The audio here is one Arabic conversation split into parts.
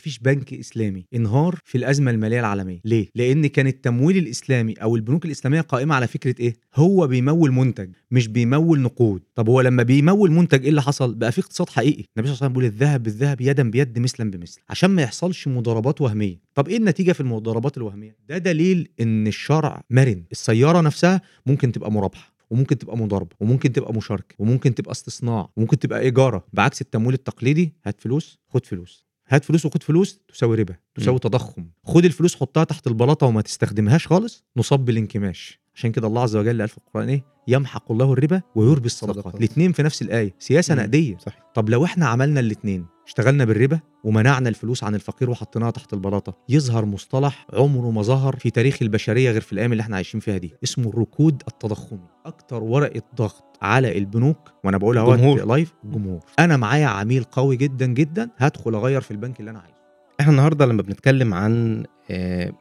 مفيش بنك إسلامي. انهار في الأزمة المالية العالمية. ليه؟ لأن كان التمويل الإسلامي أو البنوك الإسلامية قائمة على فكرة إيه؟ هو بيمول منتج مش بيمول نقود. طب هو لما بيمول منتج إيه اللي حصل؟ بقى في اقتصاد حقيقي. النبي صلى الله عليه وسلم بيقول الذهب بالذهب يدا بيد مثلا بمثل. عشان ما يحصلش مضاربات وهمية. طب إيه النتيجة في المضاربات الوهمية؟ ده دليل إن الشرع مرن. السيارة نفسها ممكن تبقى مرابحه وممكن تبقى مضاربة وممكن تبقى مشاركة وممكن تبقى استصناع وممكن تبقى إيجارة. بعكس التمويل التقليدي هات فلوس خد فلوس. هات فلوس وخد فلوس تساوي ربا تساوي تضخم. خد الفلوس حطها تحت البلاطة وما تستخدمهاش خالص نصاب بالانكماش. عشان كده الله عز وجل قال في القرآن إيه؟ يمحق الله الربا ويربي الصدقات. صدقات. الاثنين في نفس الآية سياسة. نقدية. صحيح. طب لو إحنا عملنا الاثنين اشتغلنا بالربا ومنعنا الفلوس عن الفقير وحطيناها تحت البلاطة يظهر مصطلح عمره ما ظهر في تاريخ البشرية غير في الأيام اللي إحنا عايشين فيها دي اسمه الركود التضخمي. أكتر ورقة ضغط على البنوك وأنا بقولها الجمهور. لايف الجمهور أنا معايا عميل قوي جدا جدا هدخل أغير في البنك اللي أنا عايزه. إحنا النهارده لما بنتكلم عن آه،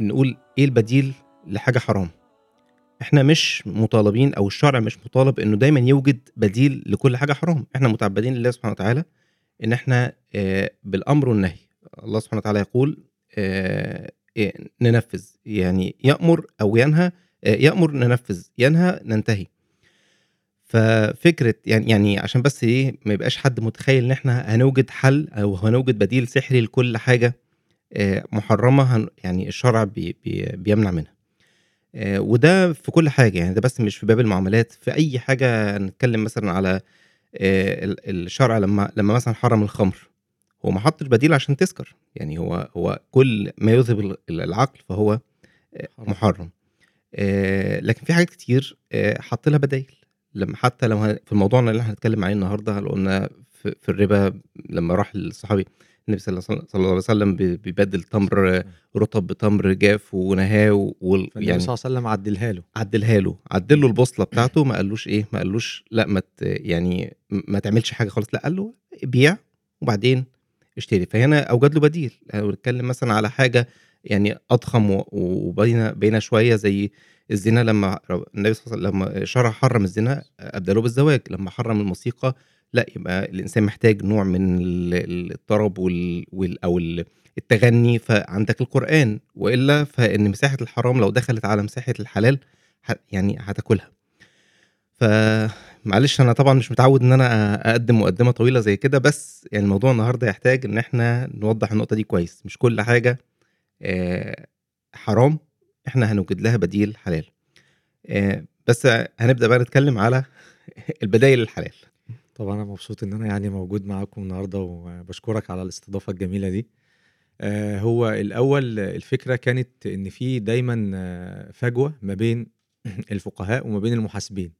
بنقول إيه البديل لحاجة حرام؟ إحنا مش مطالبين أو الشرع مش مطالب إنه دايما يوجد بديل لكل حاجة حرام. إحنا متعبدين لله سبحانه وتعالى إن إحنا آه، بالأمر والنهي. الله سبحانه وتعالى يقول آه، إيه، ننفذ. يعني يأمر أو ينهى آه، يأمر ننفذ. ينهى ننتهي. ففكرة يعني يعني عشان بس إيه ما يبقاش حد متخيل إن إحنا هنوجد حل أو هنوجد بديل سحري لكل حاجة محرمة يعني الشرع بي بي بيمنع منها. وده في كل حاجة. يعني ده بس مش في باب المعاملات. في أي حاجة نتكلم مثلا على آه، ال- الشرع لما لما مثلا حرم الخمر. هو ما حطش بديل عشان تسكر يعني هو هو كل ما يذهب ال- العقل فهو آه،. محرم. آه، لكن في حاجات كتير آه، حط لها بدايل. لما حتى لو في الموضوع اللي إحنا هنتكلم عليه النهارده لو قلنا في, في الربا لما راح الصحابي النبي صلى الله عليه- وسلم بي- بيبدل تمر رطب بتمر جاف ونهاه وال- يعني صلى الله عليه وسلم عدلها له. عدلها له. عدل له البوصلة بتاعته ما قالوش إيه ما قالوش لأ ما ت- يعني ما تعملش حاجة خالص لأ قال له بيع وبعدين اشتري. فهنا أوجد له بديل. لو نتكلم مثلا على حاجة يعني أضخم و- وبين بين شوية زي الزنا لما النبي صلى الله عليه وسلم لما شرع حرم الزنا ابدله بالزواج. لما حرم الموسيقى لا يبقى الإنسان محتاج نوع من ال- ال- الطرب وال, وال أو ال- التغني فعندك القرآن وإلا فإن مساحة الحرام لو دخلت على مساحة الحلال يعني هتاكلها. فمعلش أنا طبعا مش متعود إن أنا أقدم مقدمة طويلة زي كده بس يعني الموضوع النهارده يحتاج إن إحنا نوضح النقطة دي كويس. مش كل حاجة حرام إحنا هنوجد لها بديل حلال. بس هنبدأ بقى نتكلم على البدايل الحلال. طبعا أنا مبسوط إن أنا يعني موجود معاكم النهارده وبشكرك على الاستضافة الجميلة دي. آه، هو الأول آه، الفكرة كانت إن في دايما آه، فجوة ما بين الفقهاء وما بين المحاسبين.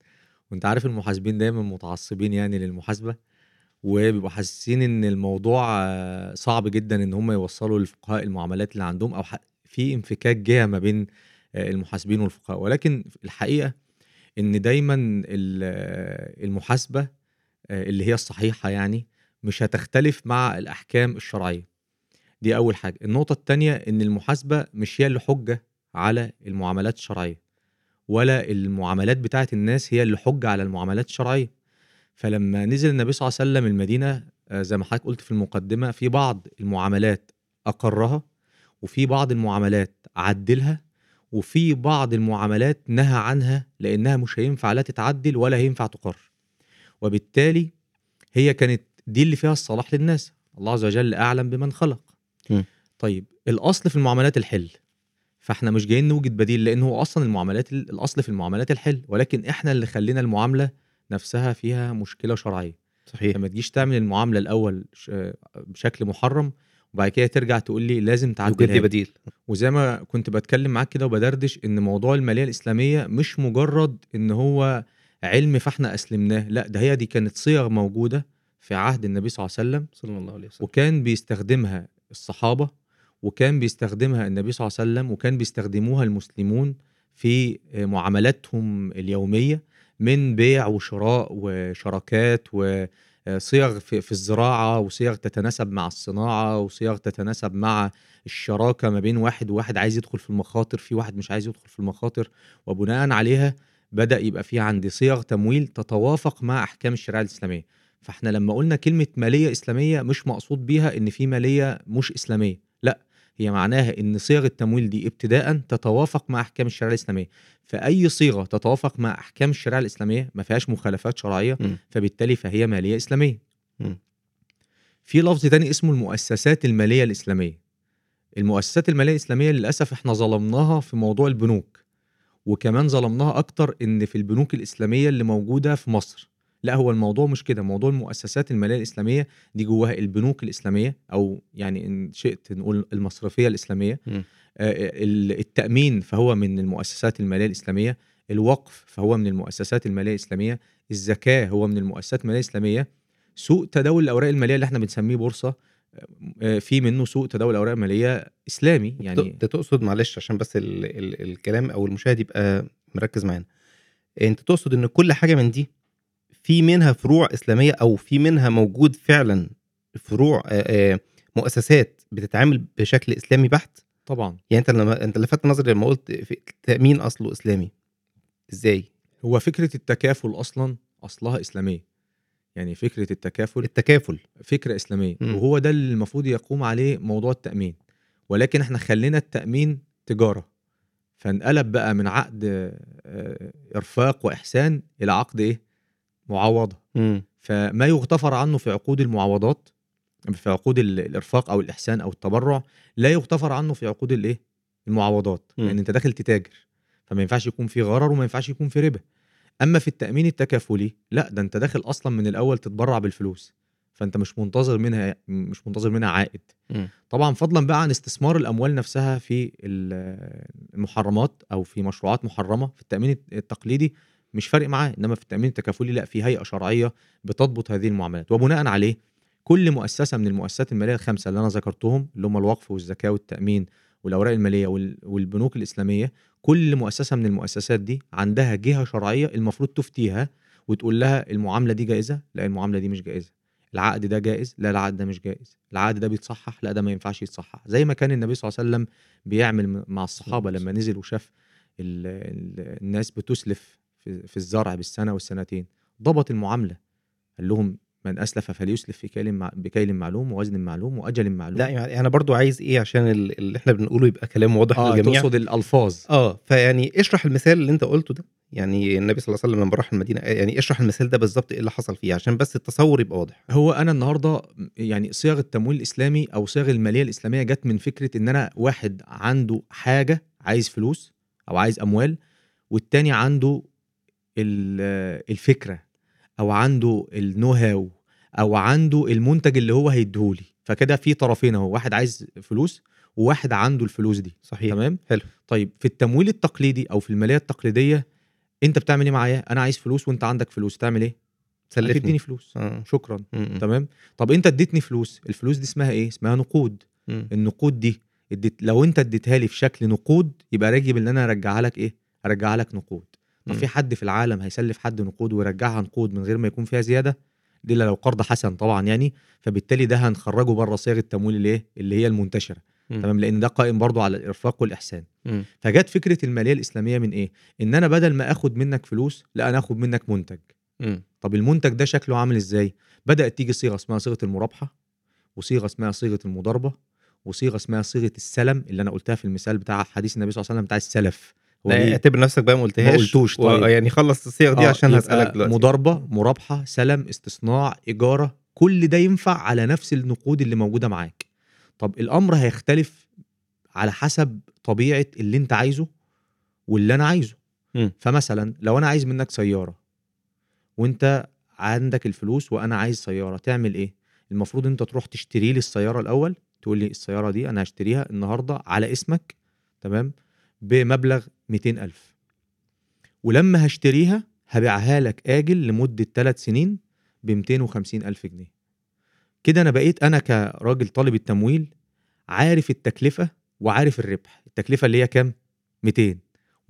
وأنت عارف المحاسبين دايما متعصبين يعني للمحاسبة وبيبقوا حاسين إن الموضوع آه، صعب جدا إن هم يوصلوا للفقهاء المعاملات اللي عندهم ح- في انفكاك جهه ما بين المحاسبين والفقهاء. ولكن الحقيقة إن دايما ال- المحاسبة آه، اللي هي الصحيحة يعني مش هتختلف مع الأحكام الشرعية. دي أول حاجة. النقطة الثانية إن المحاسبة مش هي اللي حجة على المعاملات الشرعية ولا المعاملات بتاعت الناس هي اللي حجة على المعاملات الشرعية. فلما نزل النبي صلى الله عليه وسلم المدينة آه، زي ما حضرتك قلت في المقدمة في بعض المعاملات أقرها وفي بعض المعاملات عدلها وفي بعض المعاملات نهى عنها لأنها مش هينفع لا تتعدل ولا هينفع تقر. وبالتالي هي كانت دي اللي فيها الصلاح للناس. الله عز وجل أعلم بمن خلق. م. طيب الأصل في المعاملات الحل. فإحنا مش جايين نوجد بديل لأن هو أصلا المعاملات الأصل في المعاملات الحل. ولكن إحنا اللي خلينا المعاملة نفسها فيها مشكلة شرعية. صحيح. لما تجيش تعمل المعاملة الأول بشكل محرم وبعد كده ترجع تقول لي لازم يوجد لي. بديل. وزي ما كنت بتكلم معاك كده وبدردش إن موضوع المالية الإسلامية مش مجرد إن هو علم فاحنا أسلمناه. لا ده هي دي كانت صيغ موجودة في عهد النبي صلى الله عليه وسلم صلى الله عليه وسلم. وكان بيستخدمها الصحابة وكان بيستخدمها النبي صلى الله عليه وسلم وكان بيستخدموها المسلمون في معاملاتهم اليومية من بيع وشراء وشراكات وصيغ في في الزراعة وصيغ تتناسب مع الصناعة وصيغ تتناسب مع الشراكة ما بين واحد وواحد عايز يدخل في المخاطر في واحد مش عايز يدخل في المخاطر وبناء عليها بدأ يبقى في عندي صيغ تمويل تتوافق مع أحكام الشريعة الإسلامية. فإحنا لما قلنا كلمة مالية إسلامية مش مقصود بيها إن في مالية مش إسلامية. لا هي معناها إن صيغ التمويل دي ابتداء تتوافق مع أحكام الشريعة الإسلامية. فأي صيغة تتوافق مع أحكام الشريعة الإسلامية ما فيهاش مخالفات شرعية مم. فبالتالي فهي مالية إسلامية. مم. في لفظ تاني اسمه المؤسسات المالية الإسلامية. المؤسسات المالية الإسلامية للأسف إحنا ظلمناها في موضوع البنوك. وكمان ظلمناها أكتر إن في البنوك الإسلامية اللي موجودة في مصر. لا هو الموضوع مش كده. موضوع المؤسسات المالية الإسلامية دي جواها البنوك الإسلامية أو يعني إن شئت نقول المصرفية الإسلامية. آه، ال- التأمين فهو من المؤسسات المالية الإسلامية. الوقف فهو من المؤسسات المالية الإسلامية. الزكاة هو من المؤسسات المالية الإسلامية. سوق تداول الأوراق المالية اللي إحنا بنسميه بورصة. في منه سوق تداول الاوراق الماليه إسلامي يعني انت تقصد معلش عشان بس ال ال الكلام أو المشاهد يبقى مركز معانا. انت تقصد إن كل حاجة من دي في منها فروع إسلامية أو في منها موجود فعلا فروع آه، آه، مؤسسات بتتعامل بشكل إسلامي بحت؟ طبعا. يعني انت لما انت لفت نظري لما قلت التامين أصله إسلامي. إزاي؟ هو فكرة التكافل أصلا أصلها إسلامية. يعني فكرة التكافل التكافل. فكرة إسلامية مم. وهو ده اللي المفروض يقوم عليه موضوع التأمين. ولكن إحنا خلينا التأمين تجارة. فانقلب بقى من عقد آه، إرفاق وإحسان إلى عقد إيه؟ معاوضه مم. فما يغتفر عنه في عقود المعاوضات في عقود ال- الإرفاق أو الإحسان أو التبرع لا يغتفر عنه في عقود الإيه؟ المعاوضات مم. لأن أنت داخل تتاجر. فما ينفعش يكون في غرر وما ينفعش يكون في ربا. أما في التأمين التكافلي لا ده أنت داخل أصلا من الأول تتبرع بالفلوس فأنت مش منتظر منها مش منتظر منها عائد. مم. طبعا فضلا بقى عن استثمار الأموال نفسها في ال- المحرمات أو في مشروعات محرمة. في التأمين التقليدي مش فارق معاه إنما في التأمين التكافلي لا في هيئة شرعية بتضبط هذه المعاملات. وبناء عليه كل مؤسسة من المؤسسات المالية الخمسة اللي أنا ذكرتهم اللي هم الوقف والزكاة والتأمين والأوراق المالية وال- والبنوك الإسلامية كل مؤسسة من المؤسسات دي عندها جهة شرعية المفروض تفتيها وتقول لها المعاملة دي جائزة لا المعاملة دي مش جائزة. العقد ده جائز لا العقد ده مش جائز. العقد ده بيتصحح لا ده ما ينفعش يتصحح. زي ما كان النبي صلى الله عليه وسلم بيعمل مع الصحابة لما نزل وشاف ال- ال- الناس بتسلف في, في الزرع بالسنة والسنتين ضبط المعاملة. قال لهم من أسلف فليسلف في كيل مع- بكيل معلوم ووزن معلوم وأجل معلوم. لا يعني أنا برضو عايز إيه عشان ال- اللي إحنا بنقوله يبقى كلام واضح آه للجميع. تقصد الألفاظ. آه فيعني اشرح المثال اللي أنت قلته ده. يعني النبي صلى الله عليه وسلم لما راح المدينة يعني اشرح المثال ده بالظبط إيه اللي حصل فيه عشان بس التصور يبقى واضح. هو أنا النهارده يعني صيغ التمويل الإسلامي أو صيغ المالية الإسلامية جت من فكرة إن أنا واحد عنده حاجة عايز فلوس أو عايز أموال والتاني عنده ال- الفكرة أو عنده النو هاو أو عنده المنتج اللي هو هيديهولي. فكده في طرفين أهو واحد عايز فلوس وواحد عنده الفلوس دي. صحيح. تمام؟ حلو. طيب في التمويل التقليدي أو في المالية التقليدية أنت بتعمل إيه معايا؟ أنا عايز فلوس وأنت عندك فلوس تعمل إيه؟ سلفني. هتديني فلوس. آه. شكرا. م- م- تمام؟ طب أنت اديتني فلوس الفلوس دي اسمها إيه؟ اسمها نقود. م. النقود دي اديت لو أنت اديتها لي في شكل نقود يبقى راجب إن أنا أرجعها لك إيه؟ أرجعها لك نقود. طب م. في حد في العالم هيسلف حد نقود ويرجعها نقود من غير ما يكون فيها زيادة؟ دي إلا لو قرض حسن طبعا يعني فبالتالي ده هنخرجه بره صيغ التمويل اللي إيه اللي هي المنتشرة. تمام لأن ده قائم برضو على الإرفاق والإحسان م. فجت فكرة المالية الإسلامية من إيه إن أنا بدل ما آخد منك فلوس لا أنا آخد منك منتج م. طب المنتج ده شكله عامل إزاي بدأت تيجي صيغة اسمها صيغة المرابحة وصيغة اسمها صيغة المضاربة وصيغة اسمها صيغة السلم اللي أنا قلتها في المثال بتاع حديث النبي صلى الله عليه وسلم بتاع السلف؟ اعتبر نفسك بقى ما قلتهاش. ما قلتوش، و- طيب. يعني خلص الصيغ دي آه، عشان هسألك دلوقتي. مضاربة مرابحة سلم استصناع إجارة كل ده ينفع على نفس النقود اللي موجودة معاك. طب الأمر هيختلف على حسب طبيعة اللي أنت عايزه واللي أنا عايزه. مم. فمثلا لو أنا عايز منك سيارة وأنت عندك الفلوس وأنا عايز سيارة تعمل إيه؟ المفروض أنت تروح تشتري لي السيارة الأول تقول لي السيارة دي أنا هشتريها النهارده على اسمك تمام؟ بمبلغ 200000 ولما هشتريها هبيعها لك آجل لمدة 3 سنين ب 250 ألف جنيه. كده أنا بقيت أنا كراجل طالب التمويل عارف التكلفة وعارف الربح. التكلفة اللي هي كام؟ 200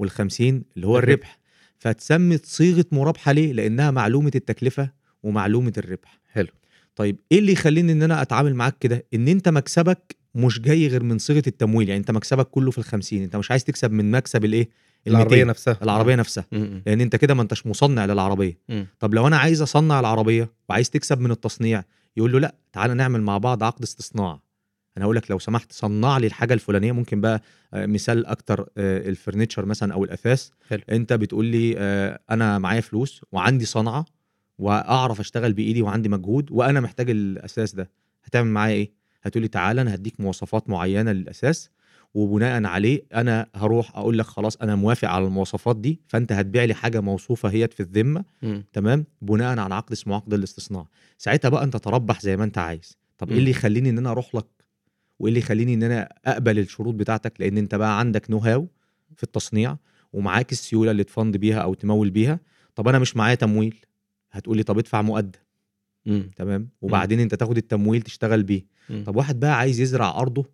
وال50 اللي هو الربح. فاتسمت صيغة مرابحة ليه؟ لأنها معلومة التكلفة ومعلومة الربح. حلو. طيب إيه اللي يخليني إن أنا أتعامل معاك كده؟ إن أنت مكسبك مش جاي غير من صيغة التمويل يعني انت مكسبك كله في الخمسين انت مش عايز تكسب من مكسب الايه؟ العربية ال200 نفسها. العربية نفسها. مم. لأن انت كده ما انتش مصنع للعربية. طب لو أنا عايز اصنع العربية وعايز تكسب من التصنيع يقول له لا تعالى نعمل مع بعض عقد استصناع. أنا هقول لك لو سمحت صنع لي الحاجة الفلانية ممكن بقى آه، مثال أكتر آه، الفرنتشر مثلا أو الأثاث. حلو. انت بتقول لي آه، أنا معايا فلوس وعندي صنعة وأعرف أشتغل بإيدي وعندي مجهود وأنا محتاج الاساس ده هتعمل معايا إيه؟ هتقول لي تعالى أنا هديك مواصفات معينة للأساس وبناء عليه أنا هروح أقول لك خلاص أنا موافق على المواصفات دي فأنت هتبيع لي حاجة موصوفة هي في الذمة مم. تمام؟ بناء على عقد اسمه عقد الاستصناع ساعتها بقى أنت تربح زي ما أنت عايز. طب إيه مم. اللي يخليني إن أنا أروح لك؟ وإيه اللي يخليني إن أنا أقبل الشروط بتاعتك؟ لأن أنت بقى عندك نو هاو في التصنيع ومعاك السيولة اللي تفند بيها أو تمول بيها. طب أنا مش معايا تمويل. هتقولي طب ادفع مقدم. مم. تمام؟ وبعدين انت تاخد التمويل تشتغل بيه. مم. طب واحد بقى عايز يزرع أرضه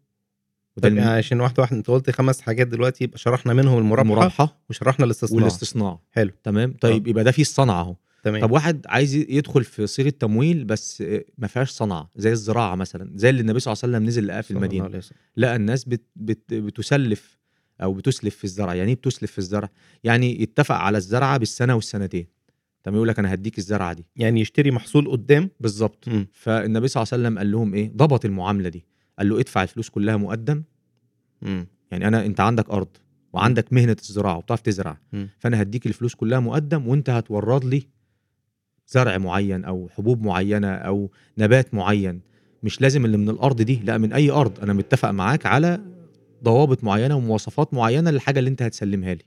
وده طب عشان واحدة واحدة انت قلت خمس حاجات دلوقتي يبقى شرحنا منهم المرابحه المرابحه وشرحنا الاستصناع والاستصناع حلو. تمام؟ طيب يبقى ده فيه الصنعة أهو. تمام. طب واحد عايز يدخل في صيغة تمويل بس ما فيهاش صنعة زي الزراعة مثلا زي اللي النبي صلى الله عليه وسلم نزل لقاه في المدينة. لقى الناس بت بت بتسلف أو بتسلف في الزرع. يعني إيه بتسلف في الزرع؟ يعني يتفق على الزرعة بالسنة والسنتين. تمام يقول لك أنا هديك الزرعة دي. يعني يشتري محصول قدام؟ بالظبط. فالنبي صلى الله عليه وسلم قال لهم إيه؟ ضبط المعاملة دي. قال له ادفع الفلوس كلها مقدم. مم. يعني أنا أنت عندك أرض وعندك مهنة الزراعة وبتعرف تزرع. مم. فأنا هديك الفلوس كلها مقدم وأنت هتورد لي زرع معين أو حبوب معينة أو نبات معين. مش لازم اللي من الأرض دي لا من أي أرض. أنا متفق معاك على ضوابط معينة ومواصفات معينة للحاجة اللي أنت هتسلمها لي.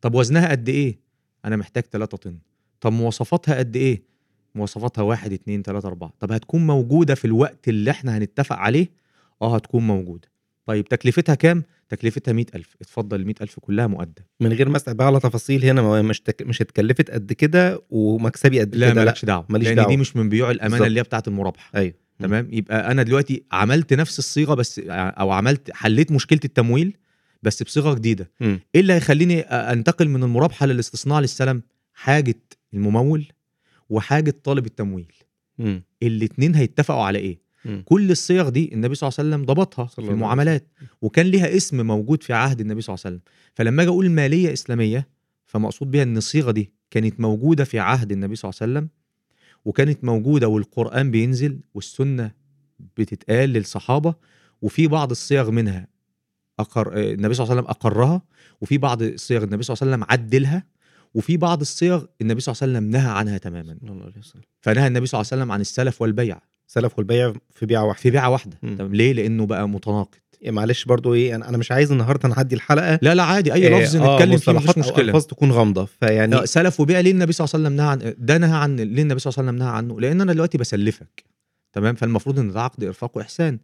طب وزنها قد إيه؟ أنا محتاج 3 طن. طب مواصفاتها قد إيه؟ مواصفاتها واحد اتنين تلاتة أربعة. طب هتكون موجودة في الوقت اللي إحنا هنتفق عليه؟ آه هتكون موجودة. طيب تكلفتها كام؟ تكلفتها مئة ألف. اتفضل المئة ألف كلها مقدم من غير ما اسال بقى على تفاصيل هنا مش تك... مش اتكلفت قد كده ومكسبي قد لا كده مالكش دعوة. ماليش لأن دعوة. دي مش من بيوع الأمانة بالظبط. اللي هي بتاعة المرابحة. أيوه. تمام؟ يبقى أنا دلوقتي عملت نفس الصيغة بس أو عملت حليت مشكلة التمويل بس بصيغة جديدة. إيه اللي هيخليني أنتقل من المرابحة للاستصناع للسلم؟ حاجة الممول وحاجة طالب التمويل. مم. الاتنين هيتفقوا على إيه. كل الصيغ دي النبي صلى الله عليه وسلم ضبطها في المعاملات. وكان ليها اسم موجود في عهد النبي صلى الله عليه وسلم. فلما أجي أقول مالية إسلامية فمقصود بيها إن الصيغة دي كانت موجودة في عهد النبي صلى الله عليه وسلم وكانت موجودة والقرآن بينزل والسنة بتتقال للصحابة وفي بعض الصيغ منها أقر... النبي صلى الله عليه وسلم أقرها وفي بعض الصيغ النبي صلى الله عليه وسلم عدلها. وفي بعض الصيغ النبي صلى الله عليه وسلم نهى عنها تماما. صلى الله عليه وسلم. فنهى النبي صلى الله عليه وسلم عن السلف والبيع. سلف والبيع في بيعة واحدة. في بيعة واحدة. طب ليه؟ لأنه بقى متناقض. إيه معلش برضو إيه أنا مش عايز النهارده نعدي الحلقة. لا لا عادي. أي إيه، لفظ آه، نتكلم فيه مصطلحات مفيش أو مشكلة. ألفاظ تكون غامضة. فيعني آه، سلف وبيع ليه النبي صلى الله عليه وسلم نهى عن ده نهى عن ليه النبي صلى الله عليه وسلم نهى عنه؟ لأن أنا دلوقتي بسلفك. تمام؟ فالمفروض إن ده عقد إرفاق وإحسان.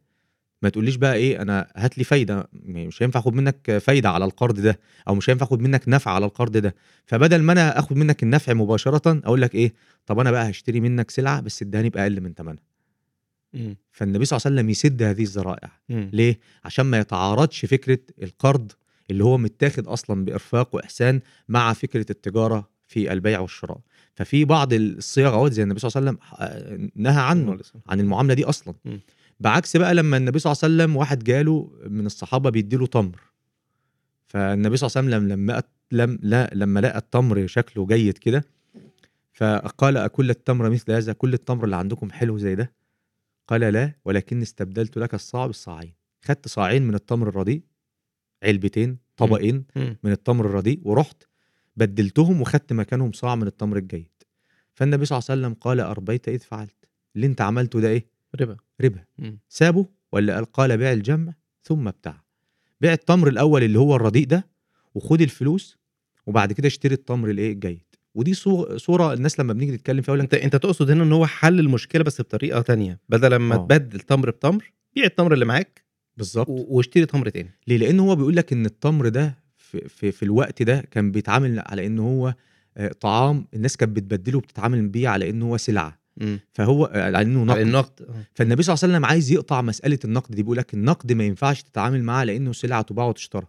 ما تقوليش بقى إيه أنا هات لي فايدة مش هينفع أخد منك فايدة على القرض ده أو مش هينفع أخد منك نفع على القرض ده فبدل ما أنا آخد منك النفع مباشرة أقول لك إيه طب أنا بقى هشتري منك سلعة بس ادهاني بأقل من ثمنها. فالنبي صلى الله عليه وسلم يسد هذه الذرائع. ليه؟ عشان ما يتعارضش فكرة القرض اللي هو متاخد أصلا بإرفاق وإحسان مع فكرة التجارة في البيع والشراء. ففي بعض الصيغ اهوت زي النبي صلى الله عليه وسلم آه، نهى عنه عن المعاملة دي أصلا. بعكس بقى لما النبي صلى الله عليه وسلم واحد جاله من الصحابة بيديله تمر. فالنبي صلى الله عليه وسلم لما أت- لم لا لما لقى التمر شكله جيد كده فقال أكل التمر مثل هذا؟ كل التمر اللي عندكم حلو زي ده؟ قال لا ولكن استبدلت لك الصاع بالصاعين. خدت صاعين من التمر الرديء علبتين طبقين. من التمر الرديء ورحت بدلتهم وخدت مكانهم صاع من التمر الجيد. فالنبي صلى الله عليه وسلم قال أربيت إذ فعلت. اللي أنت عملته ده إيه؟ ربا. ربا. مم. سابه ولا قال بيع الجمع ثم ابتاع. بيع التمر الأول اللي هو الرديء ده وخد الفلوس وبعد كده اشتري التمر الإيه الجيد. ودي صو- صورة الناس لما بنيجي نتكلم فيها أنت أنت تقصد هنا إن هو حل المشكلة بس بطريقة تانية. بدل ما آه. تبدل تمر بتمر بيع التمر اللي معاك بالظبط. واشتري تمر تاني. ليه؟ لأن هو بيقول لك إن التمر ده في, في, في الوقت ده كان بيتعامل على إن هو آه، طعام. الناس كانت بتبدله وبتتعامل بيه على انه هو سلعة. فهو آه، على إنه نقد. على النقد. آه. فالنبي صلى الله عليه وسلم عايز يقطع مسألة النقد دي بيقول لك النقد ما ينفعش تتعامل معاه لأنه سلعة تباع وتشترى.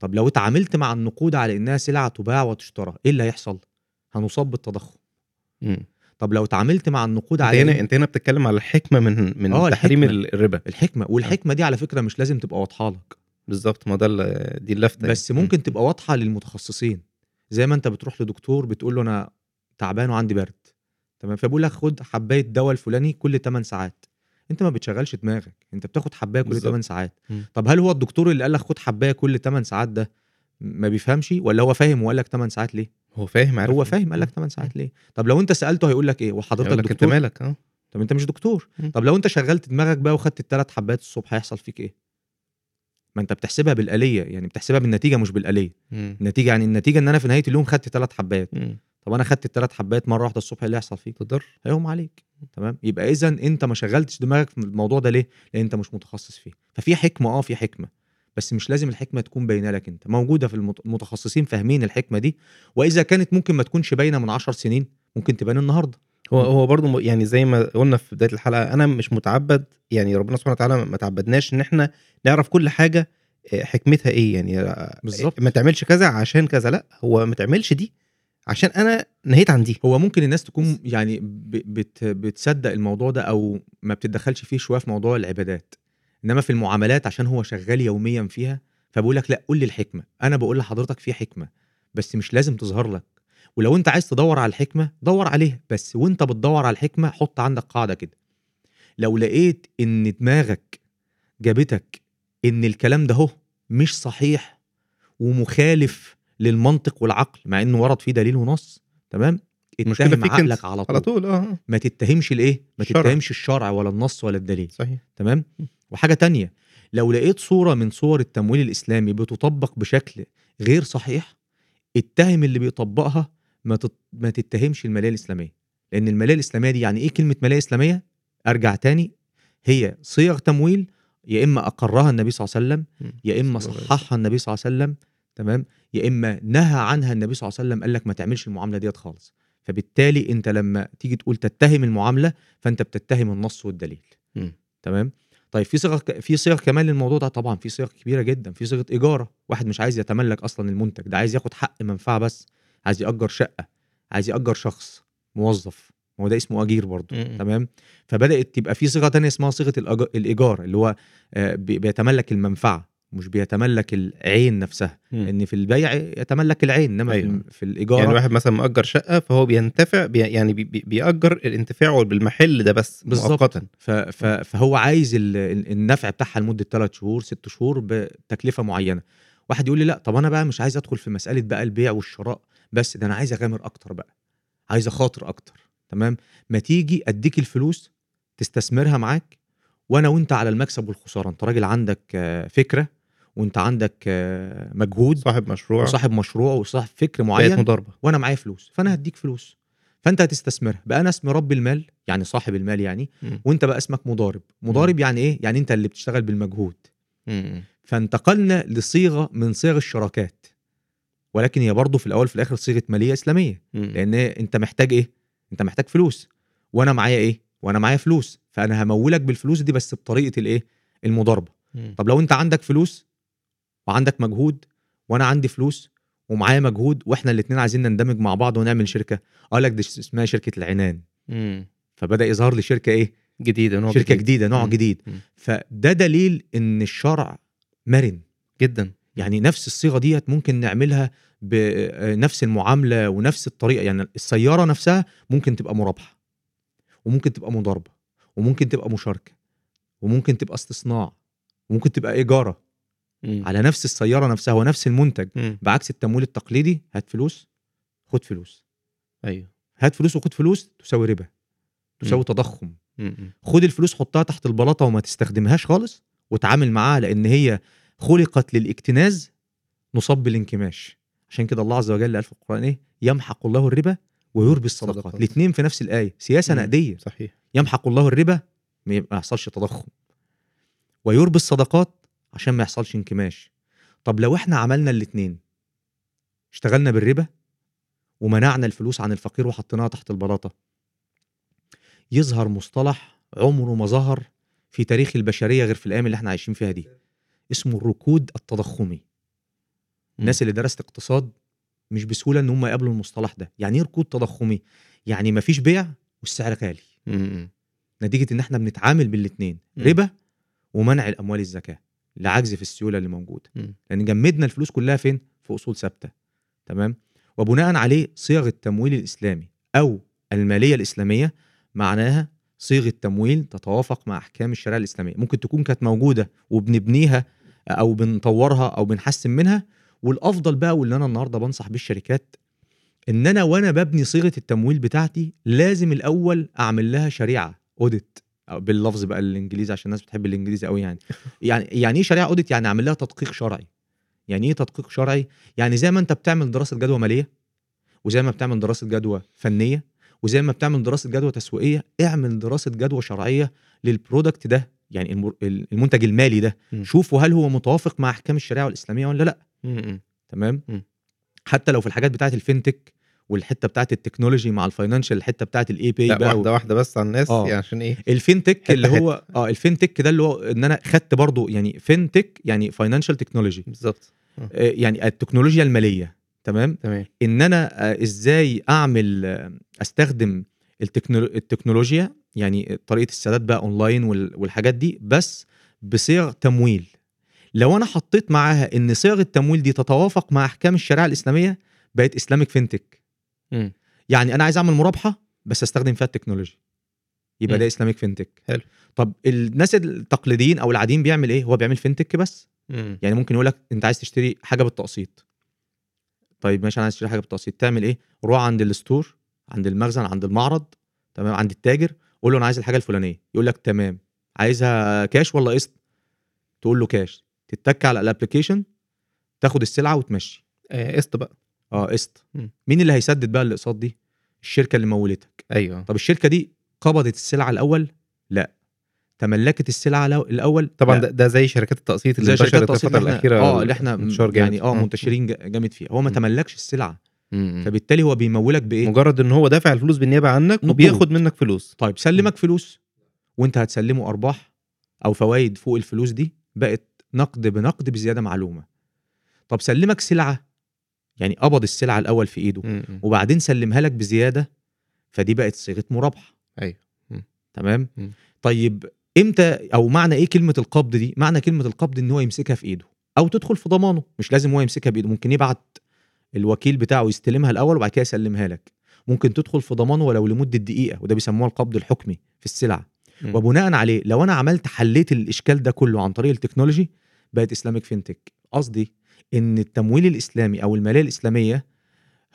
طب لو اتعاملت مع النقود على إنها سلعة تباع وتشترى إيه اللي هيحصل؟ هنصاب بالتضخم. مم. طب لو اتعاملت مع النقود على هنا أنت هنا بتتكلم على الحكمة من من آه، تحريم. الربا. الحكمة. والحكمة دي على فكرة مش لازم تبقى واضحة لك. بالظبط ما ده دي اللفتة يعني. بس ممكن تبقى واضحة للمتخصصين. زي ما أنت بتروح لدكتور بتقول له أنا تعبان وعندي برد. تمام؟ فبيقول لك خد حباية دواء الفلاني كل 8 ساعات. انت ما بتشغلش دماغك انت بتاخد حباية كل بالظبط. 8 ساعات. مم. طب هل هو الدكتور اللي قال لك خد حباية كل 8 ساعات ده ما بيفهمش ولا هو فاهم وقال لك 8 ساعات ليه؟ هو فاهم عارف هو فاهم قال لك 8 ساعات ليه؟ طب لو انت سألته هيقول لك إيه؟ وحضرتك لك انت دكتور؟ مالك آه. طب انت مش دكتور. مم. طب لو انت شغلت دماغك بقى وخدت الثلاث حبات الصبح هيحصل فيك إيه؟ ما انت بتحسبها بالآلية يعني بتحسبها بالنتيجة مش بالآلية. مم. النتيجة يعني النتيجة إن أنا في نهاية اليوم خدت ثلاث حبات مم. طب أنا خدت الثلاث حبات مرة واحدة الصبح إيه اللي هيحصل فيك؟ تضر. هيقوم عليك. تمام؟ يبقى اذا أنت ما شغلتش دماغك في الموضوع ده ليه؟ لأن أنت مش متخصص فيه. ففي حكمة آه في حكمة. بس مش لازم الحكمة تكون باينة لك أنت. موجودة في المت- المتخصصين فاهمين الحكمة دي. وإذا كانت ممكن ما تكونش باينة من عشر سنين ممكن تبان النهاردة. هو هو برضه يعني زي ما قلنا في بداية الحلقة أنا مش متعبد يعني ربنا سبحانه وتعالى ما تعبدناش إن إحنا نعرف كل حاه آه، حكمتها إيه؟ يعني آه، بالظبط. ما تعملش كذا عشان كذا لأ هو ما تعملش دي. عشان أنا نهيت عن دي. هو ممكن الناس تكون يعني بت بتصدق الموضوع ده أو ما بتتدخلش فيه شوية في موضوع العبادات. إنما في المعاملات عشان هو شغال يوميا فيها فبقول لك لأ قول لي الحكمه أنا بقول لحضرتك في حكمة بس مش لازم تظهر لك. ولو أنت عايز تدور على الحكمة دور عليها. بس وأنت بتدور على الحكمة حط عندك قاعدة كده. لو لقيت إن دماغك جابتك إن الكلام ده هو مش صحيح ومخالف للمنطق والعقل مع إنه ورد فيه دليل ونص تمام؟ اتهم عقلك على طول, على طول. آه. ما تتهمش الإيه؟ ما الشرع. تتهمش الشرع ولا النص ولا الدليل. صحيح. تمام؟ وحاجة تانية لو لقيت صورة من صور التمويل الإسلامي بتطبق بشكل غير صحيح اتهم اللي بيطبقها ما تت... ما تتهمش الماليه الإسلامية. لأن الماليه الإسلامية دي يعني إيه كلمة ماليه إسلامية؟ أرجع تاني هي صيغ تمويل يا إما أقرها النبي صلى الله عليه وسلم يا إما صححها النبي صلى الله عليه وسلم تمام؟ يا إما نهى عنها النبي صلى الله عليه وسلم قال لك ما تعملش المعاملة ديت خالص. فبالتالي أنت لما تيجي تقول تتهم المعاملة فأنت بتتهم النص والدليل. مم. تمام؟ طيب في صيغ في صيغ كمان للموضوع ده طبعا في صيغ كبيرة جدا في صيغة ايجاره واحد مش عايز يتملك أصلا المنتج ده عايز ياخد حق منفعة بس عايز يأجر شقة عايز يأجر شخص موظف. ما هو ده اسمه أجير برضه. تمام؟ فبدأت تبقى في صيغة تانية اسمها صيغة الإيجار اللي هو آه، بي- بيتملك المنفعة. مش بيتملك العين نفسها مم. إن في البيع يتملك العين إنما في, أيوة. في الايجار يعني واحد مثلا مأجر شقة فهو بينتفع بي يعني بي بي- بيأجر الانتفاع بالمحل ده بس. مؤقتا فهو عايز ال- ال- النفع بتاعها لمدة 3 شهور 6 شهور بتكلفة معينة واحد يقول لي لأ طب أنا بقى مش عايز أدخل في مسألة بقى البيع والشراء بس ده أنا عايز أغامر أكتر بقى عايز أخاطر أكتر تمام ما تيجي أديك الفلوس تستثمرها معاك وأنا وأنت على المكسب والخسارة أنت راجل عندك فكرة وانت عندك آه، مجهود صاحب مشروع. وصاحب مشروع وصاحب فكر معين مضاربه وأنا معايا فلوس فانا هديك فلوس. فانت هتستثمرها. بقى أنا اسمي رب المال يعني صاحب المال يعني مم. وانت بقى اسمك مضارب. مضارب يعني إيه؟ يعني انت اللي بتشتغل بالمجهود. مم. فانتقلنا لصيغة من صيغ الشراكات. ولكن هي برضه في الأول في الآخر صيغة مالية إسلامية. مم. لأن انت محتاج إيه؟ انت محتاج فلوس. وأنا معايا إيه؟ وأنا معايا فلوس. فأنا همولك بالفلوس دي بس بطريقة الايه؟ المضاربة. طب لو انت عندك فلوس وعندك مجهود وأنا عندي فلوس ومعايا مجهود وإحنا الاثنين عايزين نندمج مع بعض ونعمل شركة أقول لك دي اسمها شركة العنان مم. فبدأ يظهر لي شركة إيه جديدة نوع شركة جديد. جديدة نوع مم. جديد مم. فده دليل إن الشرع مرن جدا يعني نفس الصيغة ديت ممكن نعملها بنفس المعاملة ونفس الطريقة يعني السيارة نفسها ممكن تبقى مرابحه وممكن تبقى مضاربة وممكن تبقى مشاركة وممكن تبقى استصناع وممكن تبقى إيجارة على نفس السيارة نفسها ونفس المنتج مم. بعكس التمويل التقليدي هات فلوس خد فلوس أيوه هات فلوس وخد فلوس تساوي ربا تساوي مم. تضخم. مم. خد الفلوس حطها تحت البلاطة وما تستخدمهاش خالص وتعامل معاها لأن هي خلقت للاكتناز نصب بالانكماش عشان كده الله عز وجل قال في القرآن إيه يمحق الله الربا ويربي الصدقات. الاثنين في نفس الآية سياسة. نقدية صحيح يمحق الله الربا ما يحصلش تضخم ويربي الصدقات عشان ما يحصلش انكماش. طب لو إحنا عملنا الاثنين اشتغلنا بالربا ومنعنا الفلوس عن الفقير وحطيناها تحت البلاطة يظهر مصطلح عمره ما ظهر في تاريخ البشرية غير في الأيام اللي إحنا عايشين فيها دي اسمه الركود التضخمي. الناس اللي درست اقتصاد مش بسهولة إن هم يقابلوا المصطلح ده. يعني إيه ركود تضخمي؟ يعني مفيش بيع والسعر غالي. مم. نتيجة إن إحنا بنتعامل بالاثنين مم. ربا ومنع الأموال الزكاة. لعجز في السيولة اللي موجودة. لأن جمدنا الفلوس كلها فين؟ في أصول ثابتة. تمام؟ وبناء عليه صيغ التمويل الإسلامي أو المالية الإسلامية معناها صيغه تمويل تتوافق مع أحكام الشريعة الإسلامية. ممكن تكون كانت موجودة وبنبنيها أو بنطورها أو بنحسن منها. والأفضل بقى واللي أنا النهارده بنصح بيه الشركات إن أنا وأنا ببني صيغة التمويل بتاعتي لازم الأول أعمل لها شريعة اوديت باللفظ بقى الإنجليزي عشان الناس بتحب الإنجليزي قوي يعني. يعني يعني إيه شريعة audit يعني أعمل لها تدقيق شرعي. يعني إيه تدقيق شرعي؟ يعني زي ما أنت بتعمل دراسة جدوى مالية وزي ما بتعمل دراسة جدوى فنية وزي ما بتعمل دراسة جدوى تسويقية اعمل دراسة جدوى شرعية لل product ده يعني المنتج المالي ده. مم. شوفوا هل هو متوافق مع أحكام الشريعة الإسلامية ولا لأ. مم. تمام؟ مم. حتى لو في الحاجات بتاعة ال fintech والحتة بتاعه ال technology مع ال financial الحتة بتاعه ال AP لا بقى واحدة واحدة بس على الناس آه. يعني عشان إيه؟ ال fintech حتة اللي هو آه ال fintech ده اللي هو إن أنا خدت برضو يعني fintech يعني financial technology بالظبط. يعني التكنولوجيا المالية تمام؟ تمام. إن أنا آه، إزاي أعمل آه، أستخدم التكنولو- التكنولوجيا يعني طريقة السداد بقى اونلاين وال- والحاجات دي بس بصيغ تمويل. لو أنا حطيت معاها إن صيغ التمويل دي تتوافق مع أحكام الشريعة الإسلامية بقت Islamic fintech يعني أنا عايز أعمل مرابحه بس أستخدم فيها التكنولوجيا يبقى. ده Islamic fintech. حلو. طب الناس التقليديين أو العاديين بيعمل إيه؟ هو بيعمل fintech بس؟ مم. يعني ممكن يقول لك أنت عايز تشتري حاجة بالتقسيط. طيب ماشي أنا عايز أشتري حاجة بالتقسيط. تعمل إيه؟ روح عند ال store عند المخزن عند المعرض تمام؟ عند التاجر قول له أنا عايز الحاجة الفلانية. يقول لك تمام. عايزها كاش ولا قسط؟ تقول له كاش. تتك على ال application تاخد السلعة وتمشي. آه، قسط بقى. آه قسط. مين اللي هيسدد بقى الاقساط دي؟ الشركة اللي مولتك. أيوه. طب الشركة دي قبضت السلعة الأول؟ لا. تملكت السلعة الأول؟ طبعا لا. ده, ده زي شركات التقسيط اللي انتشرت الفترة الأخيرة آه اللي إحنا. يعني آه. منتشرين جا- جامد فيها. هو ما. تملكش السلعة. مم. فبالتالي هو بيمولك بإيه؟ مجرد إن هو دافع الفلوس بالنيابة عنك. وبياخد منك فلوس. طيب سلمك فلوس. وأنت هتسلمه أرباح أو فوائد فوق الفلوس دي. بقت نقد بنقد بزيادة معلومة. طب سلمك سلعة. يعني قبض السلعة الأول في إيده. مم. وبعدين سلمها لك بزيادة فدي بقت صيغة مرابحه أيوه. تمام؟ مم. طيب إمتى أو معنى إيه كلمة القبض دي؟ معنى كلمة القبض إن هو يمسكها في إيده أو تدخل في ضمانه. مش لازم هو يمسكها بإيده ممكن يبعت الوكيل بتاعه يستلمها الأول وبعد كده يسلمها لك. ممكن تدخل في ضمانه ولو لمدة دقيقة وده بيسموها القبض الحكمي في السلعة. وبناء عليه لو أنا عملت حليت الإشكال ده كله عن طريق التكنولوجي بقت Islamic fintech. قصدي إن التمويل الإسلامي أو المالية الإسلامية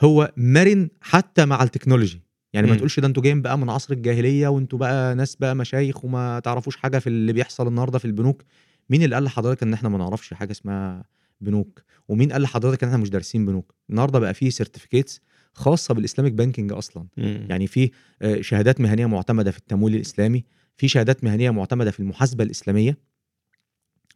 هو مرن حتى مع ال technology. يعني ما مم. تقولش ده أنتوا جايين بقى من عصر الجاهلية وانتوا بقى ناس بقى مشايخ وما تعرفوش حاجة في اللي بيحصل النهارده في البنوك. مين اللي قال لحضرتك إن إحنا ما نعرفش حاجة اسمها بنوك؟ ومين قال لحضرتك إن إحنا مش دارسين بنوك؟ النهارده بقى في certificates خاصة بال Islamic banking أصلا. مم. يعني في آه، شهادات مهنية معتمدة في التمويل الإسلامي في شهادات مهنية معتمدة في المحاسبة الإسلامية.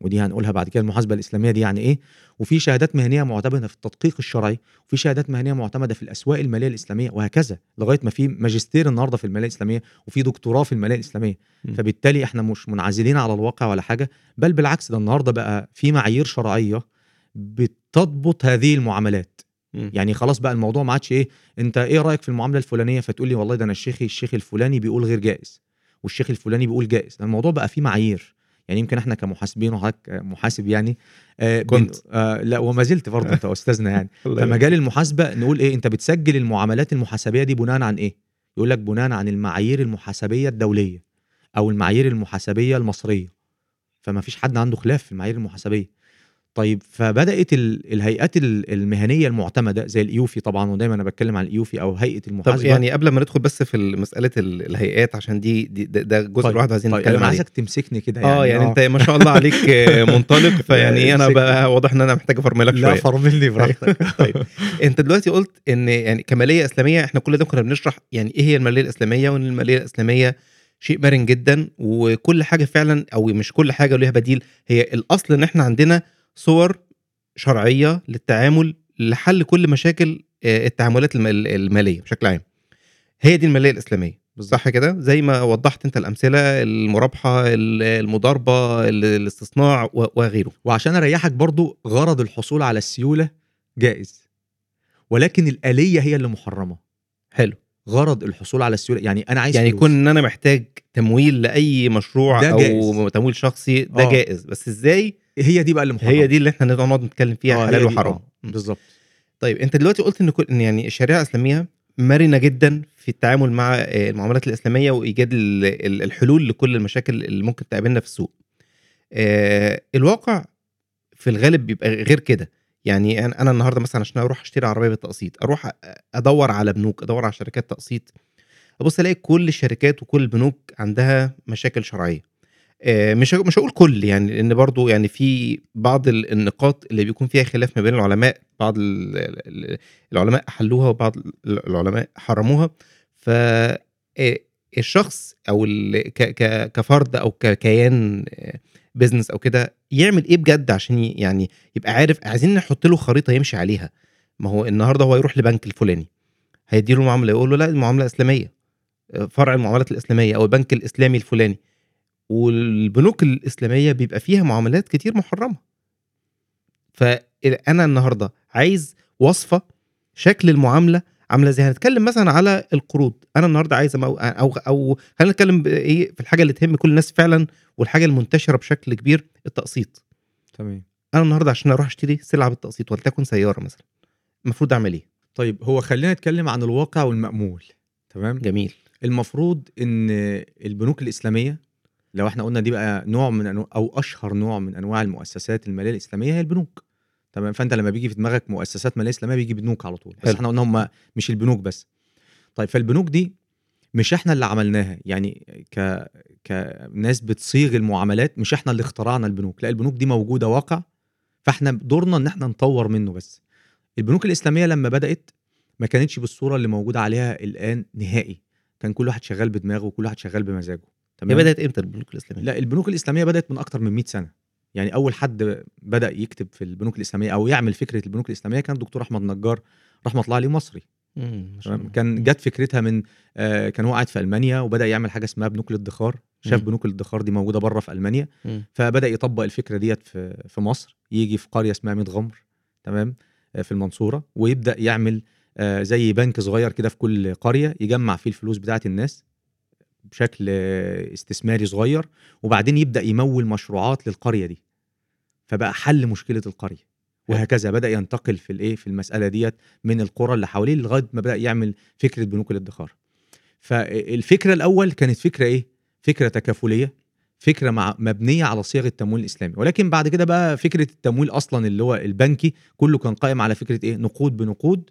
ودي هنقولها بعد كده المحاسبة الإسلامية دي يعني إيه؟ وفي شهادات مهنية معتمدة في التدقيق الشرعي وفي شهادات مهنية معتمدة في الأسواق المالية الإسلامية وهكذا لغاية ما في ماجستير النهارده في المالية الإسلامية وفي دكتوراه في المالية الإسلامية. مم. فبالتالي إحنا مش منعزلين على الواقع ولا حاجة بل بالعكس ده النهارده بقى في معايير شرعية بتضبط هذه المعاملات. مم. يعني خلاص بقى الموضوع ما عادش إيه أنت إيه رأيك في المعاملة الفلانية؟ فتقول لي والله ده أنا الشيخ الشيخ الفلاني بيقول غير جائز والشيخ الفلاني بيقول جائز. الموضوع بقى فيه معايير. يعني يمكن إحنا كمحاسبين وحضرتك محاسب يعني آه كنت. آه لا وما زلت برضه انت أستاذنا يعني. فمجال المحاسبة نقول إيه؟ أنت بتسجل المعاملات المحاسبية دي بناء عن إيه؟ يقول لك بناء عن المعايير المحاسبية الدولية أو المعايير المحاسبية المصرية. فما فيش حد عنده خلاف في المعايير المحاسبية. طيب فبدأت ال- الهيئات ال- المهنية المعتمدة زي الإيوفي طبعا ودايما أنا بتكلم عن الإيوفي أو هيئة طب المحاسبة. يعني قبل ما ندخل بس في مسألة ال- الهيئات عشان دي, دي ده, جزء طيب، لوحده عايزين طيب نتكلم أنا عليه. عايزك تمسكني كده آه يعني أنت ما شاء الله عليك آه، منطلق فيعني أنا. بقى واضح إن أنا محتاج افرملك لا شوية. فرملني براحتك. طيب. أنت دلوقتي قلت إن يعني كمالية إسلامية إحنا كل ده كنا بنشرح يعني إيه هي المالية الإسلامية وإن المالية الإسلامية شيء مرن جدا وكل حاجة فعلا أو مش كل حاجة ليها بديل هي الأصل إن إحنا عندنا صور شرعية للتعامل لحل كل مشاكل آه، التعاملات الم- المالية بشكل عام. هي دي المالية الإسلامية. صح كده؟ زي ما وضحت أنت الأمثلة المرابحة ال- المضاربة ال- الاستصناع وغيره. وعشان أريحك برضو غرض الحصول على السيولة جائز. ولكن الآلية هي اللي محرمة. حلو. غرض الحصول على السيولة يعني أنا عايز يعني. يكون إن أنا محتاج تمويل لأي مشروع أو جائز. تمويل شخصي ده آه. جائز. بس إزاي هي دي بقى اللي هي دي اللي إحنا نقعد نتكلم فيها آه، هي حلال وحرام. م. بالظبط. طيب انت دلوقتي قلت ان كل إن يعني الشريعة الإسلامية مرنة جدا في التعامل مع آه، المعاملات الإسلامية وإيجاد ال- ال- الحلول لكل المشاكل اللي ممكن تقابلنا في السوق. الواقع في الغالب بيبقى غير كده. يعني أنا النهارده مثلا عشان أروح أشتري عربية بالتقسيط أروح أدور على بنوك أدور على شركات تقسيط أبص ألاقي كل الشركات وكل البنوك عندها مشاكل شرعية. مش ه- مش هقول كل يعني لأن برضو يعني في بعض ال- النقاط اللي بيكون فيها خلاف ما بين العلماء بعض ال- ال- العلماء حلوها وبعض ال- العلماء حرموها. ف آه، الشخص أو كفرد أو ككيان بزنس أو كده يعمل إيه بجد عشان يعني يبقى عارف عايزين نحط له خريطة يمشي عليها. ما هو النهارده هو يروح لبنك الفلاني هيديله معاملة يقول له لا المعاملة إسلامية فرع المعاملات الإسلامية أو البنك الإسلامي الفلاني. والبنوك الإسلامية بيبقى فيها معاملات كتير محرمة. فأنا النهارده عايز وصفة شكل المعاملة عاملة إزاي. هنتكلم مثلا على القروض. أنا النهارده عايز. أو أو خلينا نتكلم إيه في الحاجة اللي تهم كل الناس فعلا والحاجة المنتشرة بشكل كبير التقسيط. تمام. أنا النهارده عشان أروح أشتري سلعة بالتقسيط ولتكن سيارة مثلا. المفروض أعمل إيه؟ طيب هو خلينا نتكلم عن الواقع والمأمول. تمام؟ جميل. المفروض إن البنوك الإسلامية لو إحنا قلنا دي بقى نوع من أنواع أو أشهر نوع من أنواع المؤسسات المالية الإسلامية هي البنوك. تمام؟ فأنت لما بيجي في دماغك مؤسسات مالية إسلامية بيجي بنوك على طول. بس حلو. إحنا قلنا هم مش البنوك بس. طيب فالبنوك دي مش إحنا اللي عملناها. يعني ك كناس بتصيغ المعاملات مش إحنا اللي اخترعنا البنوك. لا البنوك دي موجودة واقع فاحنا دورنا إن إحنا نطور منه بس. البنوك الإسلامية لما بدأت ما كانتش بالصورة اللي موجودة عليها الآن نهائي. كان كل واحد شغال بدماغه وكل واحد شغال بمزاجه. هي تمام. بدأت إمتى البنوك الإسلامية؟ لا البنوك الإسلامية بدأت من أكتر من 100 سنة. يعني أول حد بدأ يكتب في البنوك الإسلامية أو يعمل فكرة البنوك الإسلامية كان الدكتور أحمد نجار رحمة الله عليه مصري. تمام. كان جت فكرتها من آه كان هو قاعد في ألمانيا وبدأ يعمل حاجة اسمها بنوك الادخار. شاف. بنوك الادخار دي موجودة بره في ألمانيا. مم. فبدأ يطبق الفكرة ديت في في مصر. يجي في قرية اسمها ميت غمر تمام؟ آه، في المنصورة. ويبدأ يعمل آه، زي بنك صغير كده في كل قرية يجمع فيه الفلوس بتاعه الناس. بشكل استثماري صغير وبعدين يبدأ يمول مشروعات للقرية دي. فبقى حل مشكلة القرية وهكذا بدأ ينتقل في الإيه في المسألة ديت من القرى اللي حواليه لغاية ما بدأ يعمل فكرة بنوك الادخار. فالفكرة الأول كانت فكرة إيه؟ فكرة تكافلية فكرة مع مبنية على صيغ التمويل الاسلامي ولكن بعد كده بقى فكرة التمويل أصلا اللي هو البنكي كله كان قائم على فكرة إيه؟ نقود بنقود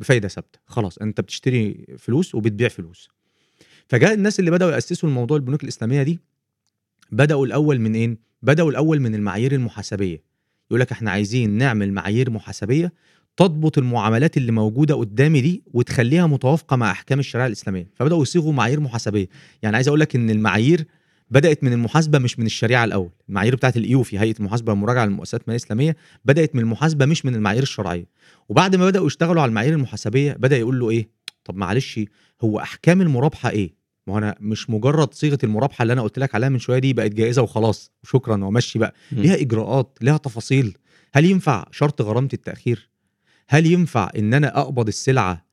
بفايدة ثابتة. خلاص أنت بتشتري فلوس وبتبيع فلوس. فجاء الناس اللي بدأوا يأسسوا الموضوع البنوك الإسلامية دي بدأوا الأول من إيه؟ بدأوا الأول من المعايير المحاسبية. يقول لك إحنا عايزين نعمل معايير محاسبية تضبط المعاملات اللي موجودة قدامي دي وتخليها متوافقة مع أحكام الشريعة الإسلامية. فبدأوا يصيغوا معايير محاسبية. يعني عايز أقول لك إن المعايير بدأت من المحاسبة مش من الشريعة الأول. المعايير بتاعت الايوفي هيئة المحاسبه والمراجعه للمؤسسات المالية الإسلامية بدأت من المحاسبة مش من المعايير الشرعية. وبعد ما بدأوا يشتغلوا على المعايير المحاسبية بدأ يقول له إيه؟ طب معلش هو أحكام المرابحة إيه؟ ما أنا مش مجرد صيغة المرابحة اللي أنا قلت لك عليها من شوية دي بقت جائزة وخلاص وشكرا ومشي بقى. مم. ليها إجراءات ليها تفاصيل. هل ينفع شرط غرامة التأخير؟ هل ينفع إن أنا أقبض السلعة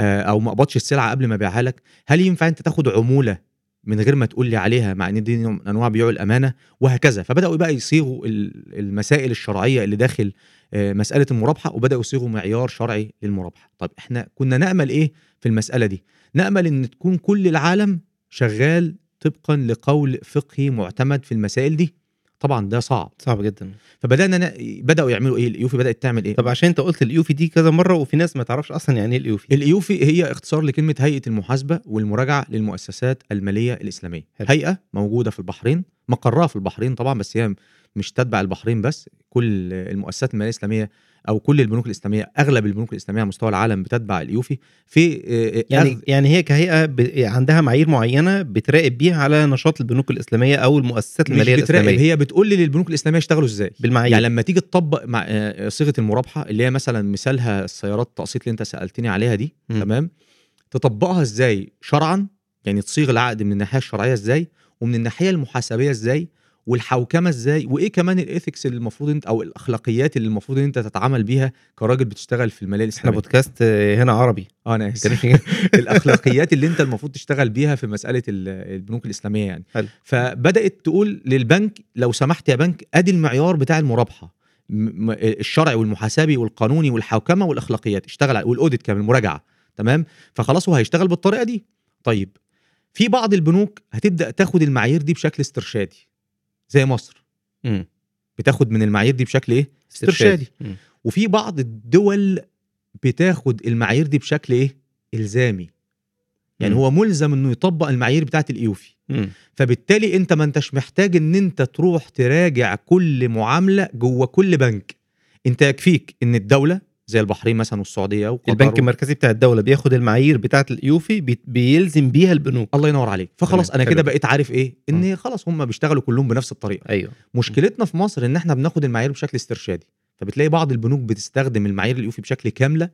آه، أو ما أقبضش السلعة قبل ما أبيعها لك؟ هل ينفع أنت تاخد عمولة من غير ما تقول لي عليها مع إن دي من أنواع بيوع الأمانة؟ وهكذا. فبدأوا بقى يصيغوا ال- المسائل الشرعية اللي داخل مسألة المرابحة وبدأوا يصيغوا معيار شرعي للمرابحة. طب إحنا كنا نأمل إيه في المسألة دي؟ نأمل إن تكون كل العالم شغال طبقا لقول فقهي معتمد في المسائل دي. طبعا ده صعب. صعب جدا. فبدأنا ن... بدأوا يعملوا إيه؟ الإيوفي بدأت تعمل إيه؟ طب عشان أنت قلت الإيوفي دي كذا مرة وفي ناس ما تعرفش أصلا يعني إيه الإيوفي. الإيوفي هي اختصار لكلمة هيئة المحاسبة والمراجعة للمؤسسات المالية الإسلامية. حلو. هيئة موجودة في البحرين مقرها في البحرين طبعا بس هي مش تتبع البحرين بس كل المؤسسات المالية الإسلامية أو كل البنوك الإسلامية أغلب البنوك الإسلامية على مستوى العالم بتتبع الايوفي في آه، يعني أغ- يعني هي كهيئة. عندها معايير معينة بتراقب بيها على نشاط البنوك الإسلامية أو المؤسسات مش المالية بتراقب الإسلامية. هي بتقول للبنوك الإسلامية يشتغلوا إزاي. بالمعايير. يعني لما تيجي تطبق مع آه، صيغة المرابحة اللي هي مثلا مثالها السيارات التقسيط اللي أنت سألتني عليها دي مم. تمام؟ تطبقها إزاي شرعا؟ يعني تصيغ العقد من الناحية الشرعية إزاي؟ ومن الناحية المحاسبية إزاي؟ والحوكمة إزاي؟ وإيه كمان ال ethics اللي المفروض أنت أو الأخلاقيات اللي المفروض ان أنت تتعامل بيها كراجل بتشتغل في الماليه إحنا الإسلامية؟ بودكاست آه، هنا عربي. آه أنا آسف. الأخلاقيات اللي أنت المفروض تشتغل بيها في مسألة ال- البنوك الإسلامية يعني. حلو. فبدأت تقول للبنك لو سمحت يا بنك أدي المعيار بتاع المرابحة. الشرعي والمحاسبي والقانوني والحوكمة والأخلاقيات. اشتغل وال audit كمان المراجعة. تمام؟ فخلاص هو هيشتغل بالطريقة دي. طيب في بعض البنوك هتبدأ تاخد المعايير دي بشكل استرشادي. زي مصر مم. بتاخد من المعايير دي بشكل إيه استرشادي. وفي بعض الدول بتاخد المعايير دي بشكل إيه إلزامي يعني مم. هو ملزم إنه يطبق المعايير بتاعت الإيوفي. فبالتالي أنت ما أنتش محتاج إن أنت تروح تراجع كل معاملة جوه كل بنك أنت يكفيك إن الدولة زي البحرين مثلا والسعودية وقطر البنك المركزي بتاع الدولة بياخد المعايير بتاعة الأيوفي بي- بيلزم بيها البنوك. الله ينور عليك. فخلاص أنا كده. بقيت عارف إيه؟ إن خلاص هم بيشتغلوا كلهم بنفس الطريقة. أيوه. مشكلتنا في مصر إن إحنا بناخد المعايير بشكل استرشادي. فبتلاقي بعض البنوك بتستخدم المعايير الأيوفي بشكل كاملة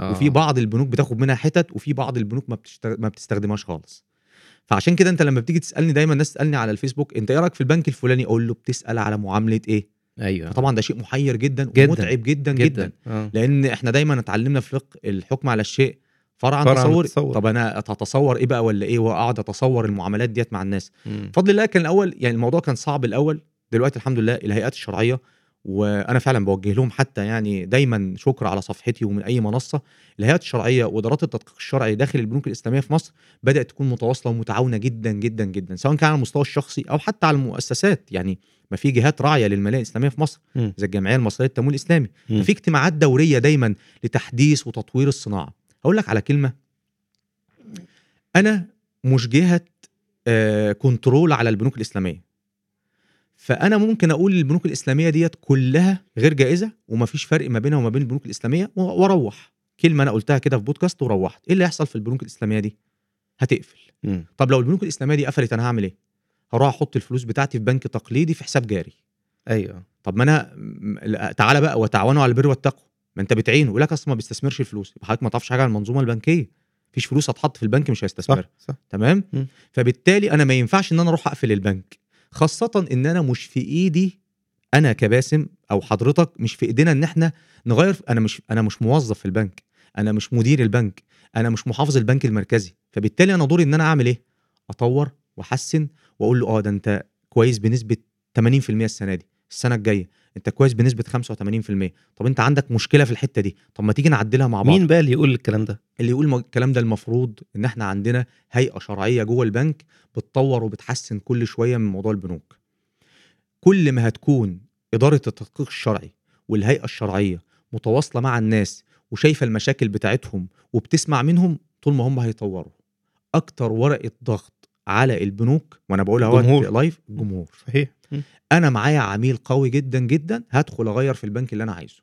آه. وفي بعض البنوك بتاخد منها حتت وفي بعض البنوك ما, بتشتغ... ما بتستخدمهاش خالص. فعشان كده أنت لما بتيجي تسألني دايما الناس تسألني على الفيسبوك أنت إيه رأيك في البنك الفلاني؟ أقول له بتسأل على معاملة إيه؟ أيوه فطبعا ده شيء محير جدا, جداً. ومتعب جدا جدا, جدا. آه. لأن إحنا دايما اتعلمنا في فقه الحكم على الشيء فرع عن فرع عن تصور التصور. طب أنا اتصور إيه بقى ولا إيه وأقعد أتصور المعاملات ديت مع الناس. بفضل الله كان الأول يعني الموضوع كان صعب الأول دلوقتي الحمد لله الهيئات الشرعية وأنا فعلا بوجه لهم حتى يعني دايما شكر على صفحتي ومن أي منصة. الهيئات الشرعية وإدارات التدقيق الشرعي داخل البنوك الإسلامية في مصر بدأت تكون متواصلة ومتعاونة جدا جدا جدا سواء كان على المستوى الشخصي أو حتى على المؤسسات. يعني ما في جهات راعية للماليه الإسلامية في مصر. زي الجمعية المصرية للتمويل الإسلامي. ففي اجتماعات دورية دايما لتحديث وتطوير الصناعة. هقول لك على كلمة. أنا مش جهة آه، كنترول على البنوك الإسلامية. فأنا ممكن أقول البنوك الإسلامية ديت كلها غير جائزة ومفيش فرق ما بينها وما بين البنوك الإسلامية وأروح كلمة أنا قلتها كده في بودكاست وروحت. إيه اللي هيحصل في البنوك الإسلامية دي؟ هتقفل. مم. طب لو البنوك الإسلامية دي قفلت أنا هعمل إيه؟ هروح أحط الفلوس بتاعتي في بنك تقليدي في حساب جاري. أيوه. طب ما أنا م- تعالى بقى وتعاونوا على البر والتقوى. ما أنت بتعينه. يقول لك أصلا ما بيستثمرش الفلوس. يبقى حضرتك ما تعرفش حاجة عن المنظومة البنكية. مفيش فلوس هتحط في البنك مش صح هيستثمرها صح. تمام؟ مم. فبالتالي أنا ما ينفعش إن أنا أروح أقفل البنك. خاصة إن أنا مش في إيدي أنا كباسم أو حضرتك مش في إيدينا إن إحنا نغير أنا مش أنا مش موظف في البنك أنا مش مدير البنك أنا مش محافظ البنك المركزي فبالتالي أنا دوري إن أنا أعمل إيه؟ أطور وأحسن وأقول له آه ده أنت كويس بنسبة 80% السنة دي السنة الجاية. انت كويس بنسبة 85% طب انت عندك مشكلة في الحتة دي طب ما تيجي نعدلها مع بعض. مين بقى اللي يقول الكلام ده؟ اللي يقول الكلام ده المفروض ان إحنا عندنا هيئة شرعية جوه البنك بتطور وبتحسن كل شوية من موضوع البنوك. كل ما هتكون إدارة التدقيق الشرعي والهيئة الشرعية متواصلة مع الناس وشايفة المشاكل بتاعتهم وبتسمع منهم طول ما هم هيطوروا. أكتر ورقة ضغط على البنوك وأنا بقولها الجمهور. لايف الجمهور. صحيح. مم. أنا معايا عميل قوي جدا جدا هدخل أغير في البنك اللي أنا عايزه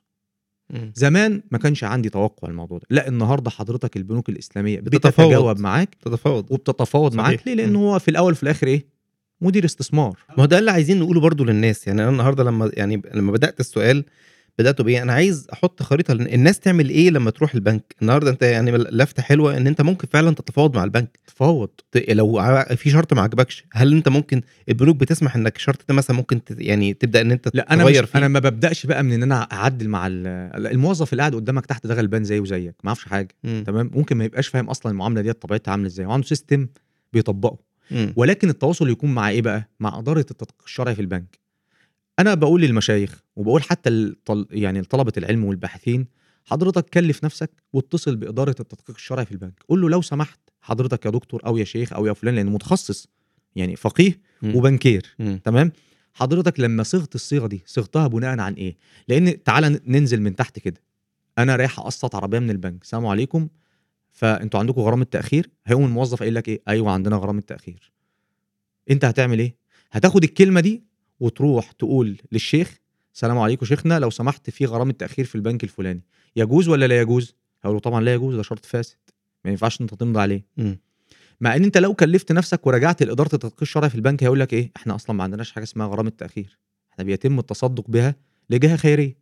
مم. زمان ما كانش عندي توقع الموضوع ده لا النهارده حضرتك البنوك الإسلامية بتتفاوض. معاك تتفاوض وبتتفاوض صحيح. معاك ليه لأن. هو في الأول وفي الآخر إيه مدير استثمار ما هو ده اللي عايزين نقوله برضو للناس يعني أنا النهارده لما يعني لما بدأت السؤال بدأته بإيه؟ أنا عايز أحط خريطة الناس تعمل إيه لما تروح البنك؟ النهارده أنت يعني لفتة حلوة إن أنت ممكن فعلا تتفاوض مع البنك. تفاوض. ت- لو في شرط ما عجبكش هل أنت ممكن البنوك بتسمح إنك الشرط ده مثلا ممكن ت- يعني تبدأ إن أنت لا أنا تغير مش فيه؟ أنا ما ببدأش بقى من إن أنا أعدل مع ال- الموظف اللي قاعد قدامك تحت ده غلبان زيه وزيك ما أعرفش حاجة. مم. تمام؟ ممكن ما يبقاش فاهم أصلا المعاملة ديت طبيعتها عاملة إزاي. وعنده سيستم بيطبقه. مم. ولكن التواصل يكون مع إيه بقى؟ مع إدارة التدقيق الشرعي في البنك. أنا بقول للمشايخ وبقول حتى الطل... يعني لطلبة العلم والباحثين حضرتك كلف نفسك واتصل بإدارة التدقيق الشرعي في البنك. قول له لو سمحت حضرتك يا دكتور أو يا شيخ أو يا فلان لأنه متخصص يعني فقيه مم. وبنكير مم. تمام؟ حضرتك لما صغت الصيغة دي صغتها بناء عن إيه؟ لأن تعالى ننزل من تحت كده. أنا رايح أقسط عربية من البنك. السلام عليكم. فأنتوا عندكم غرامة تأخير؟ هيقوم الموظف قايل لك إيه؟ أيوه عندنا غرامة تأخير. أنت هتعمل إيه؟ هتاخد الكلمة دي وتروح تقول للشيخ السلام عليكم شيخنا لو سمحت في غرامة تأخير في البنك الفلاني. يجوز ولا لا يجوز؟ هقول له طبعا لا يجوز ده شرط فاسد. ما ينفعش أنت تمضي عليه. مم. مع إن أنت لو كلفت نفسك ورجعت لإدارة التدقيق الشرعي في البنك هيقول لك إيه؟ إحنا أصلا ما عندناش حاجة اسمها غرامة تأخير. إحنا بيتم التصدق بها لجهة خيرية.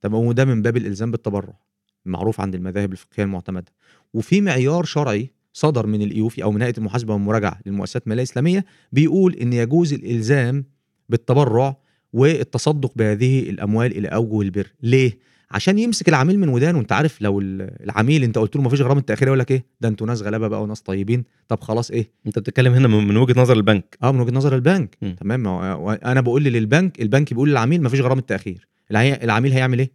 طب وده من باب الإلزام بالتبرع معروف عند المذاهب الفقهية المعتمدة. وفي معيار شرعي صدر من الإيوفي أو من هيئة المحاسبة والمراجعة للمؤسسات المالية الإسلامية بيقول إن يجوز الإلزام بالتبرع والتصدق بهذه الأموال إلى أوجه البر. ليه؟ عشان يمسك العميل من ودانه. أنت عارف لو ال- العميل أنت قلت له مفيش غرامة تاخير يقول لك إيه ده أنتوا ناس غلابة بقى وناس طيبين. طب خلاص إيه؟ أنت بتتكلم هنا من من وجهة نظر البنك. آه من وجهة نظر البنك. مم. تمام. أنا بقول للبنك البنك بيقول للعميل مفيش غرامة تأخير. العميل هيعمل إيه؟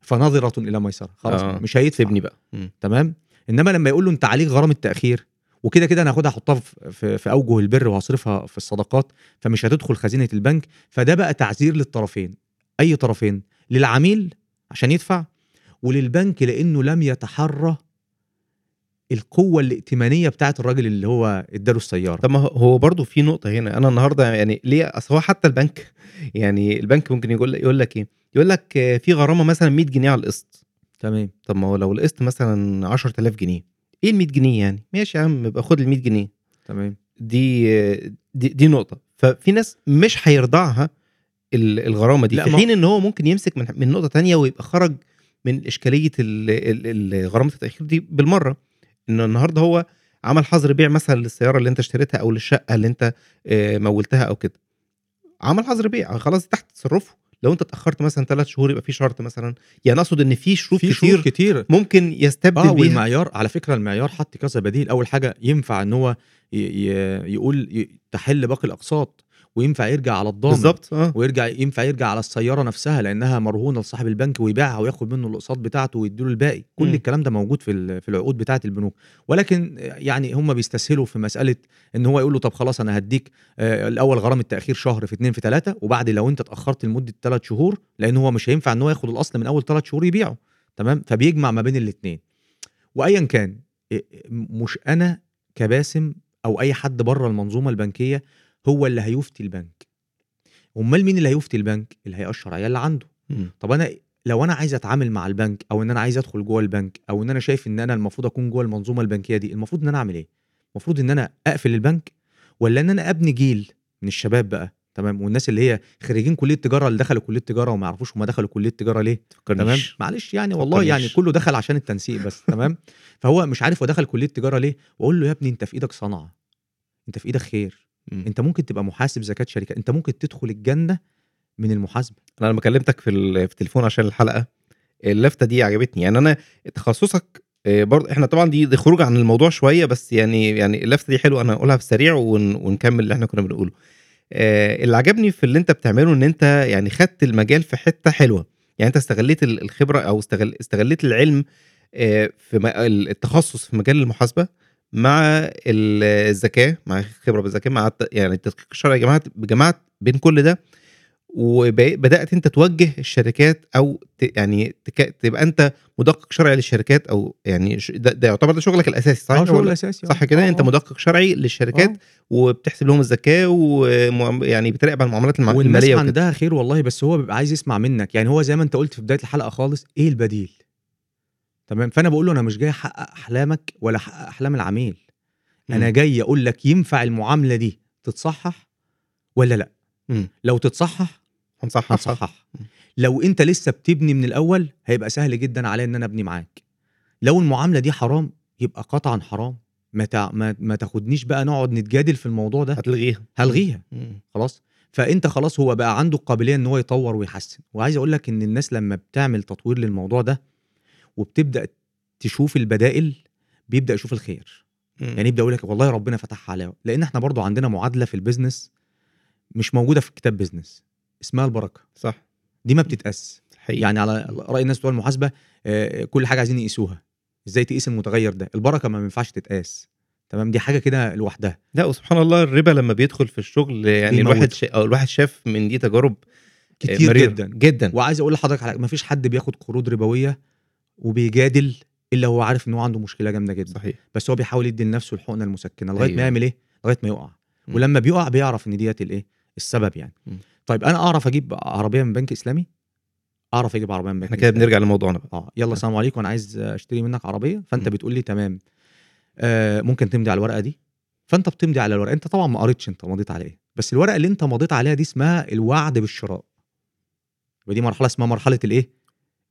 فنظرة إلى ميسرة. خلاص آه. مش هيدفع. سيبني بقى. مم. تمام. إنما لما يقول له أنت عليك غرامة تأخير؟ وكده كده أنا هاخدها احطها في, في, في اوجه البر وهصرفها في الصدقات فمش هتدخل خزينة البنك. فده بقى تعذير للطرفين. أي طرفين؟ للعميل عشان يدفع وللبنك لأنه لم يتحرى القوة الائتمانية بتاعت الراجل اللي هو اداله السيارة. طب ما هو- برضه في نقطة هنا. أنا النهارده يعني ليه؟ أصل هو حتى البنك يعني البنك ممكن يقول يقول لك إيه؟ يقول لك في غرامة مثلا 100 جنيه على القسط. تمام. طب ما هو لو القسط مثلا 10000 جنيه. إيه ال 100 جنيه يعني؟ ماشي يا عم يبقى خد ال 100 جنيه. تمام. دي دي, دي نقطة. ففي ناس مش هيرضعها ال- الغرامة دي. في حين إن هو ممكن يمسك من من نقطة تانية ويبقى خرج من إشكالية ال- ال- ال- غرامة التأخير دي بالمرة. إن النهارده هو عمل حظر بيع مثلا للسيارة اللي أنت اشتريتها أو للشقة اللي أنت آه، مولتها أو كده. عمل حظر بيع خلاص تحت تصرفه. لو انت اتأخرت مثلا ثلاث شهور يبقى في شرط مثلا. يعني أقصد إن في شروط في كتير كتير. ممكن يستبدل آه بيها. والمعيار على فكرة المعيار حط كذا بديل. أول حاجة ينفع إن هو يقول تحل باقي الأقساط. وينفع يرجع على الضامن. بالظبط آه. ويرجع ينفع يرجع على السيارة نفسها لأنها مرهونة لصاحب البنك ويبيعها وياخد منه الاقساط بتاعته ويديله الباقي. كل مم. الكلام ده موجود في في العقود بتاعة البنوك. ولكن يعني هم بيستسهلوا في مسألة إن هو يقول له طب خلاص أنا هديك آه، الأول غرامه تاخير شهر في اتنين في ثلاثة وبعد لو أنت اتأخرت لمدة ثلاث شهور لأن هو مش هينفع إن هو ياخد الأصل من أول ثلاث شهور يبيعه. تمام؟ فبيجمع ما بين الاثنين وايا كان مش أنا كباسم أو أي حد بره المنظومة البنكية هو اللي هيفتي البنك. أمال مين اللي هيفتي البنك؟ اللي هيقشر عيال اللي عنده. مم. طب أنا لو أنا عايز أتعامل مع البنك أو إن أنا عايز أدخل جوه البنك أو إن أنا شايف إن أنا المفروض أكون جوه المنظومة البنكية دي المفروض إن أنا أعمل إيه؟ المفروض إن أنا أقفل البنك ولا إن أنا أبني جيل من الشباب بقى؟ تمام؟ والناس اللي هي خريجين كلية تجارة اللي دخلوا كلية تجارة وما يعرفوش هم دخلوا كلية تجارة ليه؟ تمام؟ تفكرنيش معلش يعني والله فكرنيش. يعني كله دخل عشان التنسيق بس تمام؟ فهو مش عارف هو دخل كلية تجارة ليه؟ وأقول له يا ابني أنت في إيدك صنعة. أنت في إيدك خير. مم. انت ممكن تبقى محاسب زكاة شركات انت ممكن تدخل الجنة من المحاسبة. أنا لما كلمتك في في التليفون عشان الحلقة اللفتة دي عجبتني. يعني أنا تخصصك آه، برضه إحنا طبعا دي, دي خروج عن الموضوع شوية بس يعني يعني اللفتة دي حلوة أنا أقولها في السريع ون ونكمل اللي إحنا كنا بنقوله. آه، اللي عجبني في اللي أنت بتعمله إن أنت يعني خدت المجال في حتة حلوة. يعني أنت استغليت ال- الخبرة أو استغل استغليت العلم آه، في م- ال- التخصص في مجال المحاسبة. مع ال- الزكاه مع خبرة بالزكاه مع يعني التدقيق الشرعي جمعت جمعت بين كل ده وبدأت أنت توجه الشركات أو ت يعني تك... تبقى أنت مدقق شرعي للشركات أو يعني ش- ده, ده يعتبر ده شغلك الأساسي صح؟ آه شغل ولا- اساسي صح كده؟ أنت مدقق شرعي للشركات آه. وبتحسب لهم الزكاه ويعني بتراقب على المعاملات المع- والناس الماليه وكده. عندها خير والله بس هو بيبقى عايز يسمع منك. يعني هو زي ما أنت قلت في بداية الحلقة خالص إيه البديل؟ تمام؟ فأنا بقول له أنا مش جاي أحقق أحلامك ولا أحقق أحلام العميل. أنا مم. جاي أقول لك ينفع المعاملة دي تتصحح ولا لأ؟ مم. لو تتصحح هنصحح هنصحح لو أنت لسه بتبني من الأول هيبقى سهل جدا عليا إن أنا أبني معاك. لو المعاملة دي حرام يبقى قطعا حرام. ما تع... ما, ما تاخدنيش بقى نقعد نتجادل في الموضوع ده. هتلغيها. هلغيها. خلاص؟ فأنت خلاص هو بقى عنده القابلية إن هو يطور ويحسن. وعايز أقول لك إن الناس لما بتعمل تطوير للموضوع ده وبتبدأ تشوف البدائل بيبدأ يشوف الخير. مم. يعني يبدأ يقول لك والله ربنا فتحها عليا لأن إحنا برضو عندنا معادلة في ال business مش موجودة في كتاب business اسمها البركة. صح. دي ما بتتقاس. حقيقي. يعني على رأي الناس بتوع المحاسبة آه، كل حاجة عايزين يقيسوها. إزاي تقيس المتغير ده؟ البركة ما ينفعش تتقاس. تمام؟ دي حاجة كده لوحدها. لا وسبحان الله الربا لما بيدخل في الشغل يعني. الواحد شا... أو الواحد شاف من دي تجارب كتير مريرة. جدا. جدا. وعايز أقول لحضرتك على ما فيش حد بياخد قروض ربوية وبيجادل إلا هو عارف إن هو عنده مشكلة جامدة جدا. صحيح. بس هو بيحاول يدي لنفسه الحقنة المسكنة لغاية أيوة. ما يعمل إيه؟ لغاية ما يقع. مم. ولما بيقع بيعرف إن ديت الإيه؟ السبب يعني. مم. طيب أنا أعرف أجيب عربية من بنك إسلامي؟ أعرف أجيب عربية من بنك إحنا كده. بنرجع لموضوعنا بقى. آه يلا السلام عليكم. أنا عايز أشتري منك عربية. فأنت مم. بتقول لي تمام. آه ممكن تمضي على الورقة دي؟ فأنت بتمضي على الورقة. أنت طبعا ما قريتش أنت مضيت على إيه. بس الورقة اللي أنت مضيت عليها دي اسمها الوعد بالشراء. ودي مرحلة اسمها مرحلة الإيه؟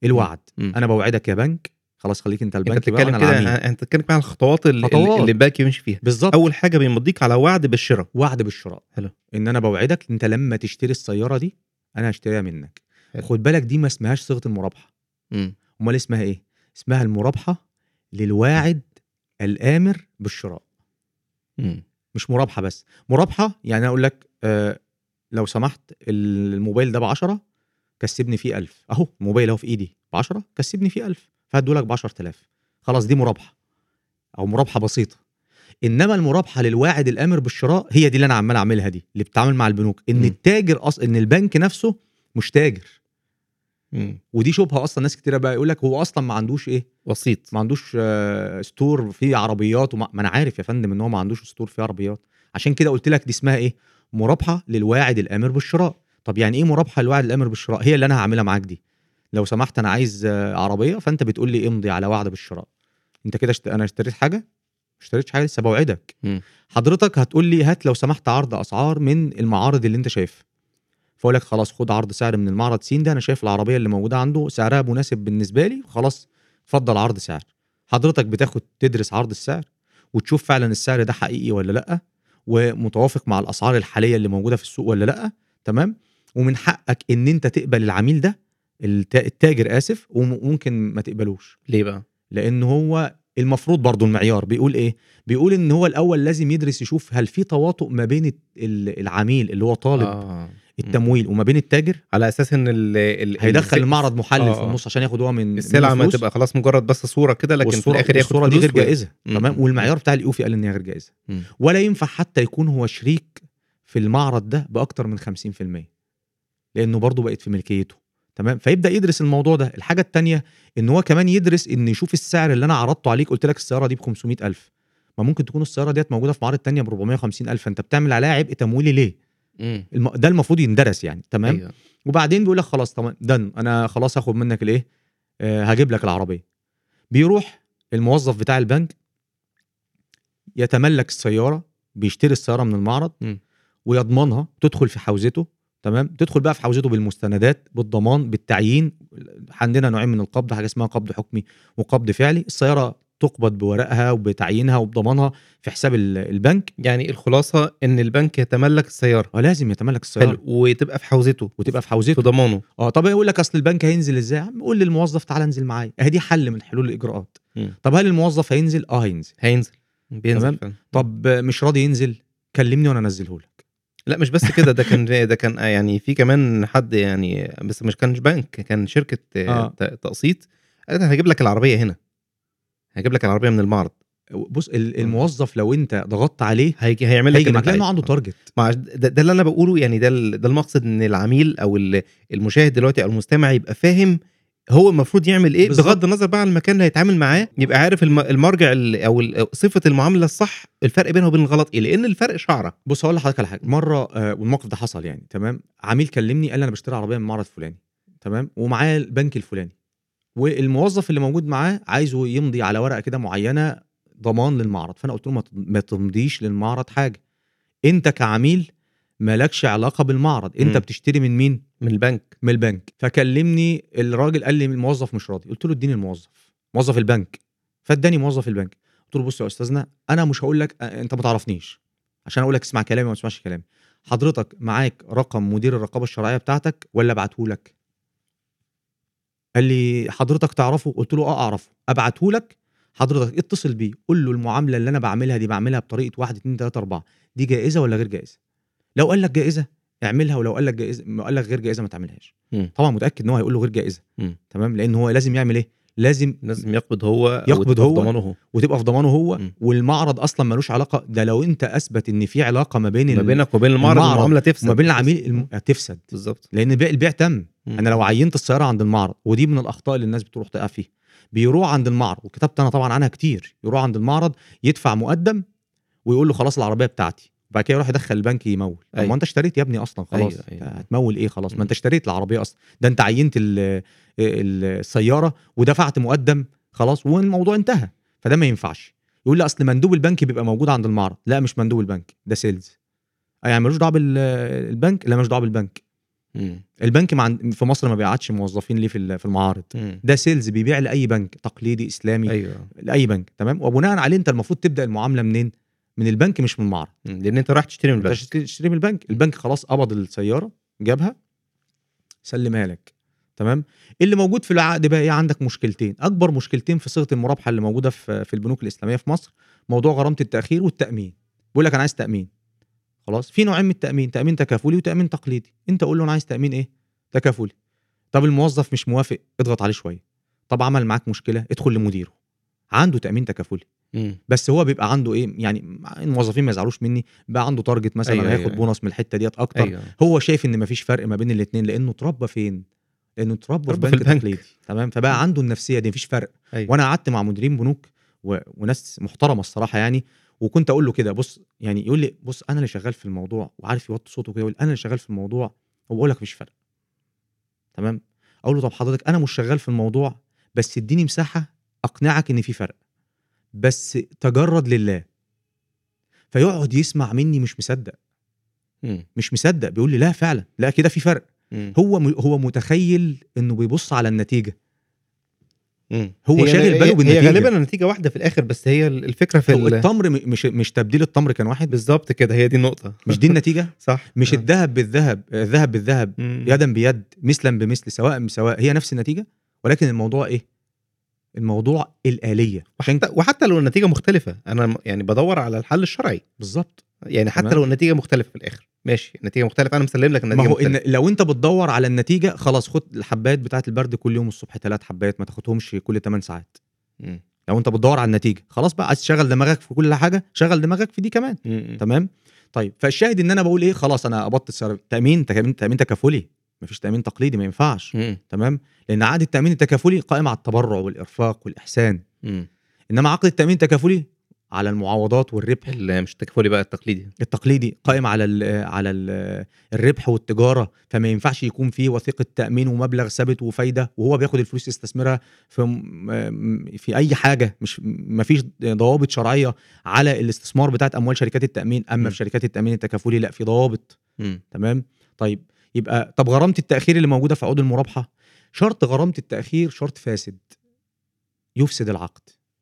الوعد. أنا بوعدك يا بنك. خلاص خليك أنت أنت البنك بقى بتتكلم كده أنت بتتكلم عن الخطوات اللي, خطوات. اللي البنك يمشي فيها. بالظبط. أول حاجة بيمضيك على وعد بالشراء. وعد بالشراء. حلو. إن أنا بوعدك أنت لما تشتري السيارة دي أنا هشتريها منك. حلو. خد بالك دي ما اسمهاش صيغة المرابحة. أمال اسمها إيه؟ اسمها المرابحة للواعد الآمر بالشراء. مم. مش مرابحة بس. مرابحة يعني أقول لك آه لو سمحت الموبايل ده ب 10 كسبني فيه 1000 أهو الموبايل أهو في إيدي. ب 10 كسبني فيه 1000 فهدولك ب 10000 خلاص دي مرابحة. أو مرابحة بسيطة. إنما المرابحة للواعد الأمر بالشراء هي دي اللي أنا عمال أعملها دي اللي بتتعامل مع البنوك. إن م. التاجر أصلا إن البنك نفسه مش تاجر. مم. ودي شبهة أصلا ناس كتيرة بقى يقول لك هو أصلا ما عندوش إيه؟ وسيط. ما عندوش آه، store فيه عربيات وما ما أنا عارف يا فندم إن هو ما عندوش store فيه عربيات. عشان كده قلت لك دي اسمها إيه؟ مرابحة للواعد الأمر بالشراء. طب يعني إيه مرابحه للواعد الامر بالشراء؟ هي اللي أنا هعملها معاك دي. لو سمحت أنا عايز عربية فأنت بتقول لي امضي على وعد بالشراء. أنت كده. أنا اشتريت حاجة؟ ما اشتريتش حاجة لسه بوعدك. حضرتك هتقول لي هات لو سمحت عرض أسعار من المعارض اللي أنت شايفها. فأقول لك خلاص خد عرض سعر من المعرض سين ده أنا شايف العربية اللي موجودة عنده سعرها مناسب بالنسبة لي خلاص اتفضل عرض سعر. حضرتك بتاخد تدرس عرض السعر وتشوف فعلا السعر ده حقيقي ولا لأ ومتوافق مع الأسعار الحالية اللي موجودة في السوق ولا لأ تمام؟ ومن حقك إن أنت تقبل العميل ده التا- التاجر آسف وممكن ما تقبلوش ليه بقى لأن هو المفروض برضو المعيار بيقول إيه بيقول إن هو الأول لازم يدرس يشوف هل في تواطؤ ما بين العميل اللي هو طالب آه. التمويل وما بين التاجر على أساس إن ال ال هيدخل المعرض محلل آه، في آه. النص عشان ياخد هو من السلعة ما. تبقى خلاص مجرد بس صورة كده لكن في الآخر ياخد والصورة دي غير جائزة. تمام والمعيار بتاع الاوفي قال إن هي غير جائزة. ولا ينفع حتى يكون هو شريك في المعرض ده بأكتر من 50% لأنه برضه بقت في ملكيته. تمام؟ فيبدأ يدرس الموضوع ده. الحاجة التانية إن هو كمان يدرس إن يشوف السعر اللي أنا عرضته عليك قلت لك السياره دي ب 500000 ما ممكن تكون السياره ديت موجودة في معارض تانية ب 450000 انت بتعمل عليها عبء تمويلي ليه. الم... ده المفروض يندرس يعني. تمام؟ أيوة. وبعدين بيقول لك خلاص تمام دن أنا خلاص هاخد منك الإيه؟ آه هجيب لك العربية. بيروح الموظف بتاع البنك يتملك السيارة بيشتري السيارة من المعرض مم. ويضمنها تدخل في حوزته. تمام؟ تدخل بقى في حوزته بالمستندات بالضمان بالتعيين. عندنا نوعين من القبض حاجة اسمها قبض حكمي وقبض فعلي. السيارة تقبض بورقها وبتعيينها وبضمانها في حساب ال- البنك. يعني الخلاصة إن البنك يتملك السيارة. ولازم يتملك السيارة. حلو. وتبقى في حوزته. وتبقى في في حوزته ضمانه. آه طب يقول لك أصل البنك هينزل إزاي؟ عم قول للموظف تعالى انزل معايا. أهي دي حل من حلول الإجراءات. مم. طب هل الموظف هينزل؟ آه هينزل. هينزل. بينزل تمام. طب مش راضي ينزل؟ كلمني وأنا انزله لك لا مش بس كده ده كان ده كان يعني في كمان حد يعني بس مش كانش بنك كان شركة آه. آه. تقسيط قالت أنا هجيب لك العربية هنا هجيب لك العربية من المعرض بص ال- الموظف لو أنت ضغطت عليه هيجي هيعمل لك هيجي معاك عايزه. عنده تارجت ده, ده اللي أنا بقوله يعني ده ال- ده المقصد إن العميل أو ال- المشاهد دلوقتي أو المستمع يبقى فاهم هو المفروض يعمل إيه؟ بالظبط. بغض النظر بقى عن المكان اللي هيتعامل معاه يبقى عارف الم- المرجع ال- أو صفة المعاملة الصح الفرق بينها وبين الغلط إيه؟ لأن الفرق شعرة. بص هقول لحضرتك على حاجة. مرة آه والموقف ده حصل يعني تمام؟ عميل كلمني قال لي أنا بشتري عربية من معرض فلاني تمام؟ ومعاه البنك الفلاني. والموظف اللي موجود معاه عايزه يمضي على ورقة كده معينة ضمان للمعرض. فأنا قلت له ما تمضيش للمعرض حاجة. أنت كعميل مالكش علاقة بالمعرض. أنت مم. بتشتري من مين؟ من البنك. من البنك. فكلمني الراجل قال لي الموظف مش راضي. قلت له اديني الموظف. موظف البنك. فاداني موظف البنك. قلت له بص يا أستاذنا أنا مش هقول لك أنت ما تعرفنيش. عشان أقول لك اسمع كلامي وما تسمعش كلامي. حضرتك معاك رقم مدير الرقابة الشرعية بتاعتك ولا أبعته لك؟ قال لي حضرتك تعرفه؟ قلت له آه أعرفه. أبعته لك؟ حضرتك اتصل بيه. قول له المعاملة اللي أنا بعملها دي بعملها بطريقة 1 2 3 4 دي جائزة ولا غير جائزة؟ لو قال لك جائزة اعملها ولو قال لك جائزه ما قال لك غير جائزة ما تعملهاش. طبعا متأكد إن هو هيقول له غير جائزة. مم. تمام؟ لأن هو لازم يعمل إيه؟ لازم لازم يقبض هو يقبض هو. ضمانه هو. وتبقى في ضمانه هو مم. والمعرض أصلا ملوش علاقة. ده لو أنت أثبت إن في علاقة ما بين ما بينك وبين المعرض المعرض المعاملة تفسد. وما بين العميل الم... تفسد. بالظبط. لأن البيع البيع تم. مم. أنا لو عينت السيارة عند المعرض ودي من الأخطاء اللي الناس بتروح تقع فيها. بيروح عند المعرض وكتبت أنا طبعا عنها كتير. يروح عند المعرض يدفع مقدم ويقول له خلاص العربية بتاعتي. وبعد كده يروح يدخل البنك يمول. طب أيوة. ما انت اشتريت يا ابني أصلا خلاص أيوة، أيوة. هتمول إيه؟ خلاص. ما انت اشتريت العربية أصلا. ده انت عينت ال- ال- السيارة ودفعت مقدم خلاص والموضوع انتهى. فده ما ينفعش. يقول لي أصل مندوب البنك بيبقى موجود عند المعرض. لا مش مندوب البنك ده سيلز. يعني ملوش دعوة بالبنك لا ملوش دعوة بالبنك. مم. البنك عند... في مصر ما بيقعدش موظفين ليه في في المعارض. مم. ده سيلز بيبيع لأي بنك تقليدي إسلامي أيوه. لأي بنك تمام؟ وبناء عليه انت المفروض تبدأ المعاملة منين؟ من البنك مش من المعرض. لأن أنت رايح تشتري من البنك. تشتري من البنك. البنك خلاص قبض السيارة جابها سلمها لك. تمام؟ اللي موجود في العقد بقى إيه؟ عندك مشكلتين. أكبر مشكلتين في صيغة المرابحة اللي موجودة في في البنوك الإسلامية في مصر موضوع غرامة التأخير والتأمين. بيقول لك أنا عايز تأمين. خلاص؟ في نوعين من التأمين. تأمين تكافلي وتأمين تقليدي. أنت قول له أنا عايز تأمين إيه؟ تكافلي. طب الموظف مش موافق اضغط عليه شوية. طب عمل معاك مشكلة ادخل لمديره. عنده تأمين تكافلي. مم. بس هو بيبقى عنده إيه يعني الموظفين ما يزعلوش مني بقى عنده تارجت مثلا أيوة، هياخد أيوة. بونص من الحتة ديت أكتر أيوة. هو شايف إن مفيش فرق ما بين الاثنين لأنه اتربى فين لأنه اتربى في بنك البنك. تقليدي تمام فبقى عنده النفسية دي مفيش فرق أيوة. وأنا قعدت مع مديرين بنوك و... وناس محترمة الصراحة يعني وكنت أقول له كده بص يعني يقول لي بص أنا اللي شغال في الموضوع وعارف يوطي صوته كده يقول أنا اللي شغال في الموضوع وبقول لك مفيش فرق تمام أقول له طب حضرتك أنا مش شغال في الموضوع بس اديني مساحة أقنعك إن في فرق بس تجرد لله فيقعد يسمع مني مش مصدق. مش مصدق بيقول لي لا فعلا لا كده في فرق مم. هو م- هو متخيل إنه بيبص على النتيجة مم. هو شاغل باله بالنتيجة. هي غالبا النتيجة واحدة في الآخر بس هي الفكرة في هو ال- التمر مش مش تبديل التمر كان واحد بالظبط كده هي دي النقطة مش دي النتيجة صح مش آه. الذهب بالذهب الذهب بالذهب مم. يدا بيد مثلا بمثل سواء بسواء هي نفس النتيجة ولكن الموضوع إيه الموضوع الآلية. عشان وحتى, وحتى لو النتيجة مختلفة. أنا م- يعني بدور على الحل الشرعي. بالظبط. يعني حتى تمام. لو النتيجة مختلفة في الآخر. ماشي. النتيجة مختلفة. أنا مسلم لك النتيجة ما هو مختلفة. إن لو أنت بتدور على النتيجة خلاص خد الحبايات بتاعه البرد كل يوم الصبح ثلاث حبايات ما تاخدهمش كل 8 ساعات. مم. لو أنت بتدور على النتيجة خلاص بقى عايز تشغل دماغك في كل حاجة شغل دماغك في دي كمان. مم. تمام؟ طيب فالشاهد إن أنا بقول إيه؟ خلاص أنا قبضت السعر تأمين تامين تأمين تكافلي. مفيش تأمين تقليدي ما ينفعش. مم. تمام؟ لأن عقد التأمين التكافلي قائم على التبرع والإرفاق والإحسان. مم. إنما عقد التأمين التكافلي على المعاوضات والربح. ال- مش التكافلي بقى التقليدي. التقليدي قائم على ال على ال الربح والتجارة. فما ينفعش يكون فيه وثيقة تأمين ومبلغ ثابت وفايدة وهو بياخد الفلوس يستثمرها في م- في أي حاجة. مش ما فيش ضوابط شرعية على الاستثمار بتاعت أموال شركات التأمين. م. اما في شركات التأمين التكافلي لا في ضوابط. مم. تمام؟ طيب يبقى طب غرامة التأخير اللي موجودة في عقود المرابحة؟ شرط غرامة التأخير شرط فاسد يفسد العقد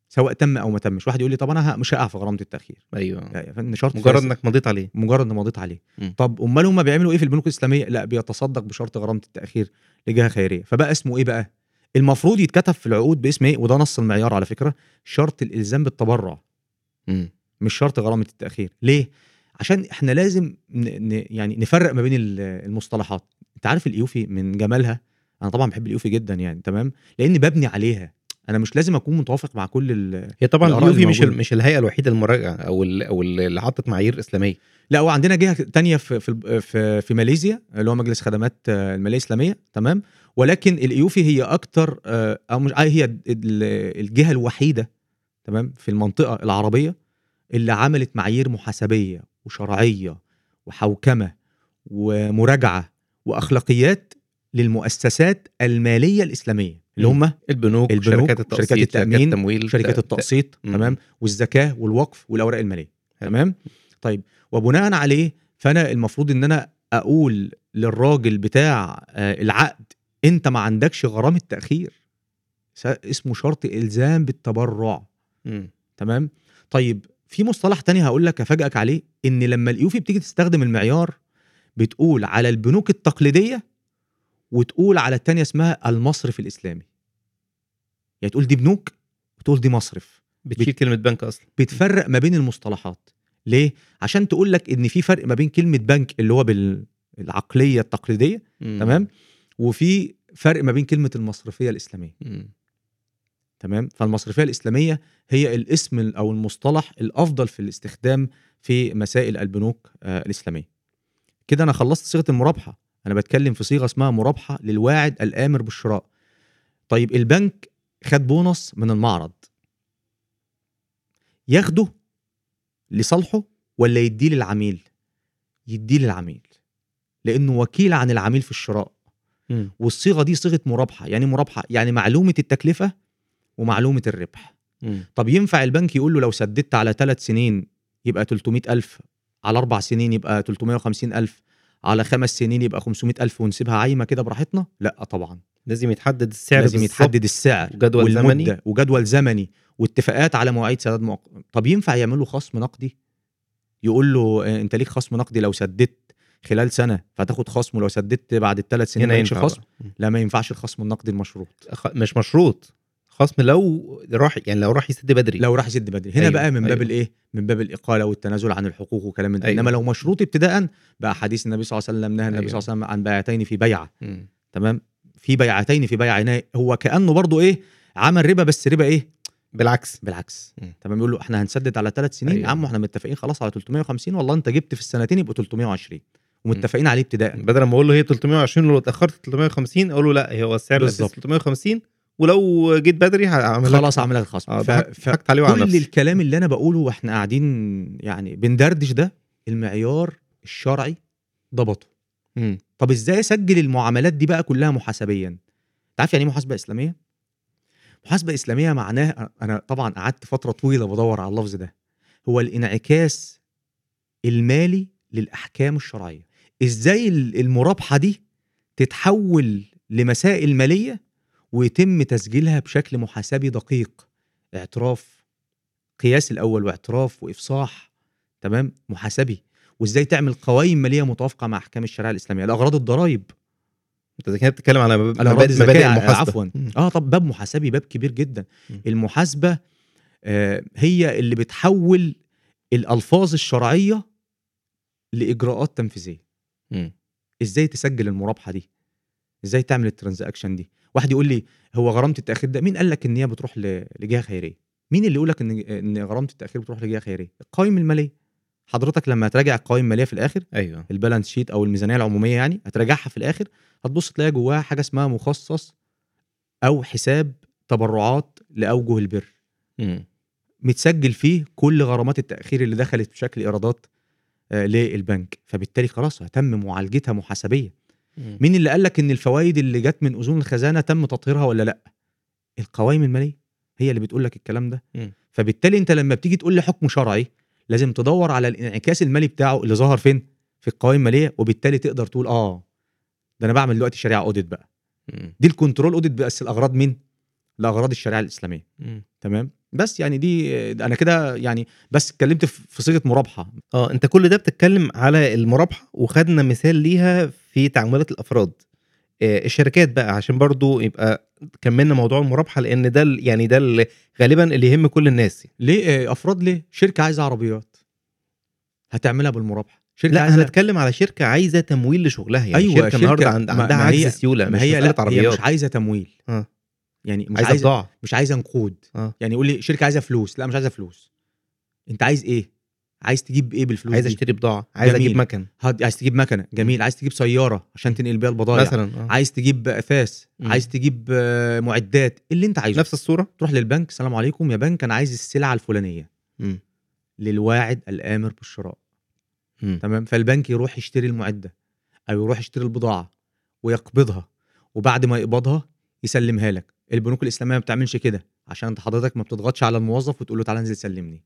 سواء تم أو ما تمش. واحد يقول لي طب أنا مش هقع في غرامة التأخير. أيوه. فندم شرط مجرد فاسد. إنك مضيت عليه. مجرد ما مضيت عليه. مم. طب أمال هم بيعملوا إيه في البنوك الإسلامية؟ لأ بيتصدق بشرط غرامة التأخير لجهة خيرية. فبقى اسمه إيه بقى؟ المفروض يتكتب في العقود باسم إيه؟ وده نص المعيار على فكرة. شرط الإلزام بالتبرع. مم. مش شرط غرامة التأخير. ليه؟ عشان إحنا لازم ن... ن... يعني نفرق ما بين ال- المصطلحات. انت عارف الإيوفي من جمالها؟ أنا طبعا بحب الإيوفي جدا يعني تمام؟ لأن ببني عليها. أنا مش لازم أكون متوافق مع كل ال... هي طبعا اليوفي مش. ال- مش الهيئة الوحيدة المراجعة أو ال- أو ال- اللي حطت معايير إسلامية. لا وعندنا جهة تانية في في في, في ماليزيا اللي هو مجلس خدمات آه، المالية الإسلامية تمام؟ ولكن الإيوفي هي أكتر آه، أو مش آه، هي ال- الجهة الوحيدة تمام؟ في المنطقة العربية اللي عملت معايير محاسبية. وشرعية وحوكمة ومراجعة وأخلاقيات للمؤسسات المالية الإسلامية اللي. هم البنوك, البنوك، شركات التقسيط شركات التأمين، شركات التمويل شركات التقسيط. تمام والزكاة والوقف والأوراق المالية. تمام طيب وبناء عليه فأنا المفروض إن أنا أقول للراجل بتاع آه، العقد أنت ما عندكش غرامة تأخير اسمه شرط إلزام بالتبرع مم. تمام طيب في مصطلح تاني هقول لك أفاجئك عليه إن لما الايوفي بتيجي تستخدم المعيار بتقول على البنوك التقليدية وتقول على التانية اسمها المصرف الإسلامي. يعني تقول دي بنوك وتقول دي مصرف. بتشيل كلمة بنك أصلا. بتفرق ما بين المصطلحات. ليه؟ عشان تقول لك إن في فرق ما بين كلمة بنك اللي هو بالعقليه التقليدية مم. تمام؟ وفي فرق ما بين كلمة المصرفية الإسلامية. مم. تمام؟ فالمصرفية الإسلامية هي الاسم ال- أو المصطلح الأفضل في الاستخدام في مسائل البنوك آه، الإسلامية. كده أنا خلصت صيغة المرابحة. أنا بتكلم في صيغة اسمها مرابحة للواعد الآمر بالشراء. طيب البنك خد بونص من المعرض. ياخده لصالحه ولا يديه للعميل؟ يديه للعميل. لأنه وكيل عن العميل في الشراء. مم. والصيغة دي صيغة مرابحة. يعني مرابحة يعني معلومة التكلفة ومعلومة الربح. طب ينفع البنك يقول له لو سددت على ثلاث سنين يبقى 300 ألف على أربع سنين يبقى 350 ألف على خمس سنين يبقى 500 ألف ونسيبها عايمة كده براحتنا؟ لا طبعا. لازم يتحدد السعر لازم يتحدد السعر وجدول والمدة زمني. وجدول زمني واتفاقات على مواعيد سداد مؤقت طب ينفع يعملوا خصم نقدي؟ يقول له آه، أنت ليك خصم نقدي لو سددت خلال سنة فتاخد خصم ولو سددت بعد الثلاث سنين ما خصم. لا ما ينفعش الخصم النقدي المشروط. مش مشروط. خصم لو راح يعني لو راح يسد بدري. لو راح يسد بدري. هنا أيوة، بقى من باب أيوة. الإيه؟ من باب الإقالة والتنازل عن الحقوق وكلام من ده. أيوة. إنما لو مشروط ابتداء بقى حديث النبي صلى الله عليه وسلم نهى النبي أيوة. صلى الله عليه وسلم عن بيعتين في بيعة. تمام؟ في بيعتين في بيعة. هنا هو كأنه برضو إيه؟ عمل ربا بس ربا إيه؟ بالعكس. بالعكس. تمام؟ يقول له إحنا هنسدد على ثلاث سنين. أيوة. يا عم إحنا متفقين خلاص على 350 والله أنت جبت في السنتين يبقوا 320 ومتفقين عليه ابتداء. بدل ما أقول له هي 320 ولو اتأخرت 350 أقول له لأ هو السعر الاساسي بالظبط. 350 ولو جيت بدري هعمل خلاص عامل لك ف... ف... عليه وعلى كل نفسي الكلام اللي أنا بقوله وإحنا قاعدين يعني بندردش ده المعيار الشرعي ضبطه. مم. طب إزاي أسجل المعاملات دي بقى كلها محاسبيا؟ أنت عارف يعني إيه محاسبة إسلامية؟ محاسبة إسلامية معناها أنا طبعا قعدت فترة طويلة بدور على اللفظ ده. هو الانعكاس المالي للأحكام الشرعية. إزاي ال- المرابحة دي تتحول لمسائل مالية ويتم تسجيلها بشكل محاسبي دقيق. اعتراف قياس الأول واعتراف وإفصاح تمام؟ محاسبي. وإزاي تعمل قوائم مالية متوافقة مع أحكام الشريعة الإسلامية؟ لاغراض الضرائب أنت كده بتتكلم على مب- على مبادئ مبادئ المحاسبة. عفواً. آه طب باب محاسبي باب كبير جدا. م. المحاسبة آه هي اللي بتحول الألفاظ الشرعية لإجراءات تنفيذية. إزاي تسجل المرابحة دي؟ إزاي تعمل الترانزاكشن دي؟ واحد يقول لي هو غرامة التأخير ده؟ مين قال لك إن هي بتروح لجهة خيرية؟ مين اللي يقول لك إن إن غرامة التأخير بتروح لجهة خيرية؟ القوائم المالية. حضرتك لما تراجع القوائم المالية في الآخر أيوه. البالانس شيت أو الميزانية العمومية يعني هتراجعها في الآخر هتبص تلاقي جواها حاجة اسمها مخصص أو حساب تبرعات لأوجه البر. مم. متسجل فيه كل غرامات التأخير اللي دخلت بشكل إيرادات آه، للبنك. فبالتالي خلاص هتم معالجتها محاسبية. مين اللي قال لك إن الفوائد اللي جت من أذون الخزانة تم تطهيرها ولا لأ؟ القوائم المالية هي اللي بتقول لك الكلام ده. فبالتالي أنت لما بتيجي تقول لي حكم شرعي لازم تدور على الانعكاس المالي بتاعه اللي ظهر فين؟ في القوائم المالية وبالتالي تقدر تقول آه ده أنا بعمل دلوقتي شريعة audit بقى. دي ال control audit بس لأغراض مين؟ لأغراض الشريعة الإسلامية. تمام؟ بس يعني دي أنا كده يعني بس اتكلمت في صيغة مرابحة. آه أنت كل ده بتتكلم على المرابحة وخدنا مثال ليها في تعاملات الأفراد. آه، الشركات بقى عشان برضو يبقى كملنا موضوع المرابحة لأن ده يعني ده ال- غالبا اللي يهم كل الناس. ليه؟ آه، أفراد ليه؟ شركة عايزة عربيات. هتعملها بالمرابحة. شركة لا عايزة هنتكلم على شركة عايزة تمويل لشغلها. يعني أيوة، شركة النهارده عندها عجز هي- سيوله مش هي لا هي عربيات. مش عايزة تمويل. آه. يعني مش عايزة بضاعة. مش عايزة نقود. آه. يعني يقول لي شركه عايزة فلوس. لا مش عايزة فلوس. انت عايز إيه؟ عايز تجيب إيه بالفلوس عايز؟ اشتري بضاعة. عايز جميل. أجيب مكن. هاد- عايز تجيب مكنة. جميل. عايز تجيب سيارة عشان تنقل بيها البضائع مثلا آه. عايز تجيب اثاث مم. عايز تجيب آه، معدات. اللي انت عايزه. نفس الصورة؟ تروح للبنك. السلام عليكم يا بنك. أنا عايز السلعة الفلانية. مم. للواعد الآمر بالشراء. تمام؟ فالبنك يروح يشتري المعدة أو يروح يشتري البضاعة ويقبضها وبعد ما يقبضها يسلمها لك. البنوك الإسلامية ما بتعملش كده عشان أنت حضرتك ما بتضغطش على الموظف وتقول له تعالى انزل سلمني.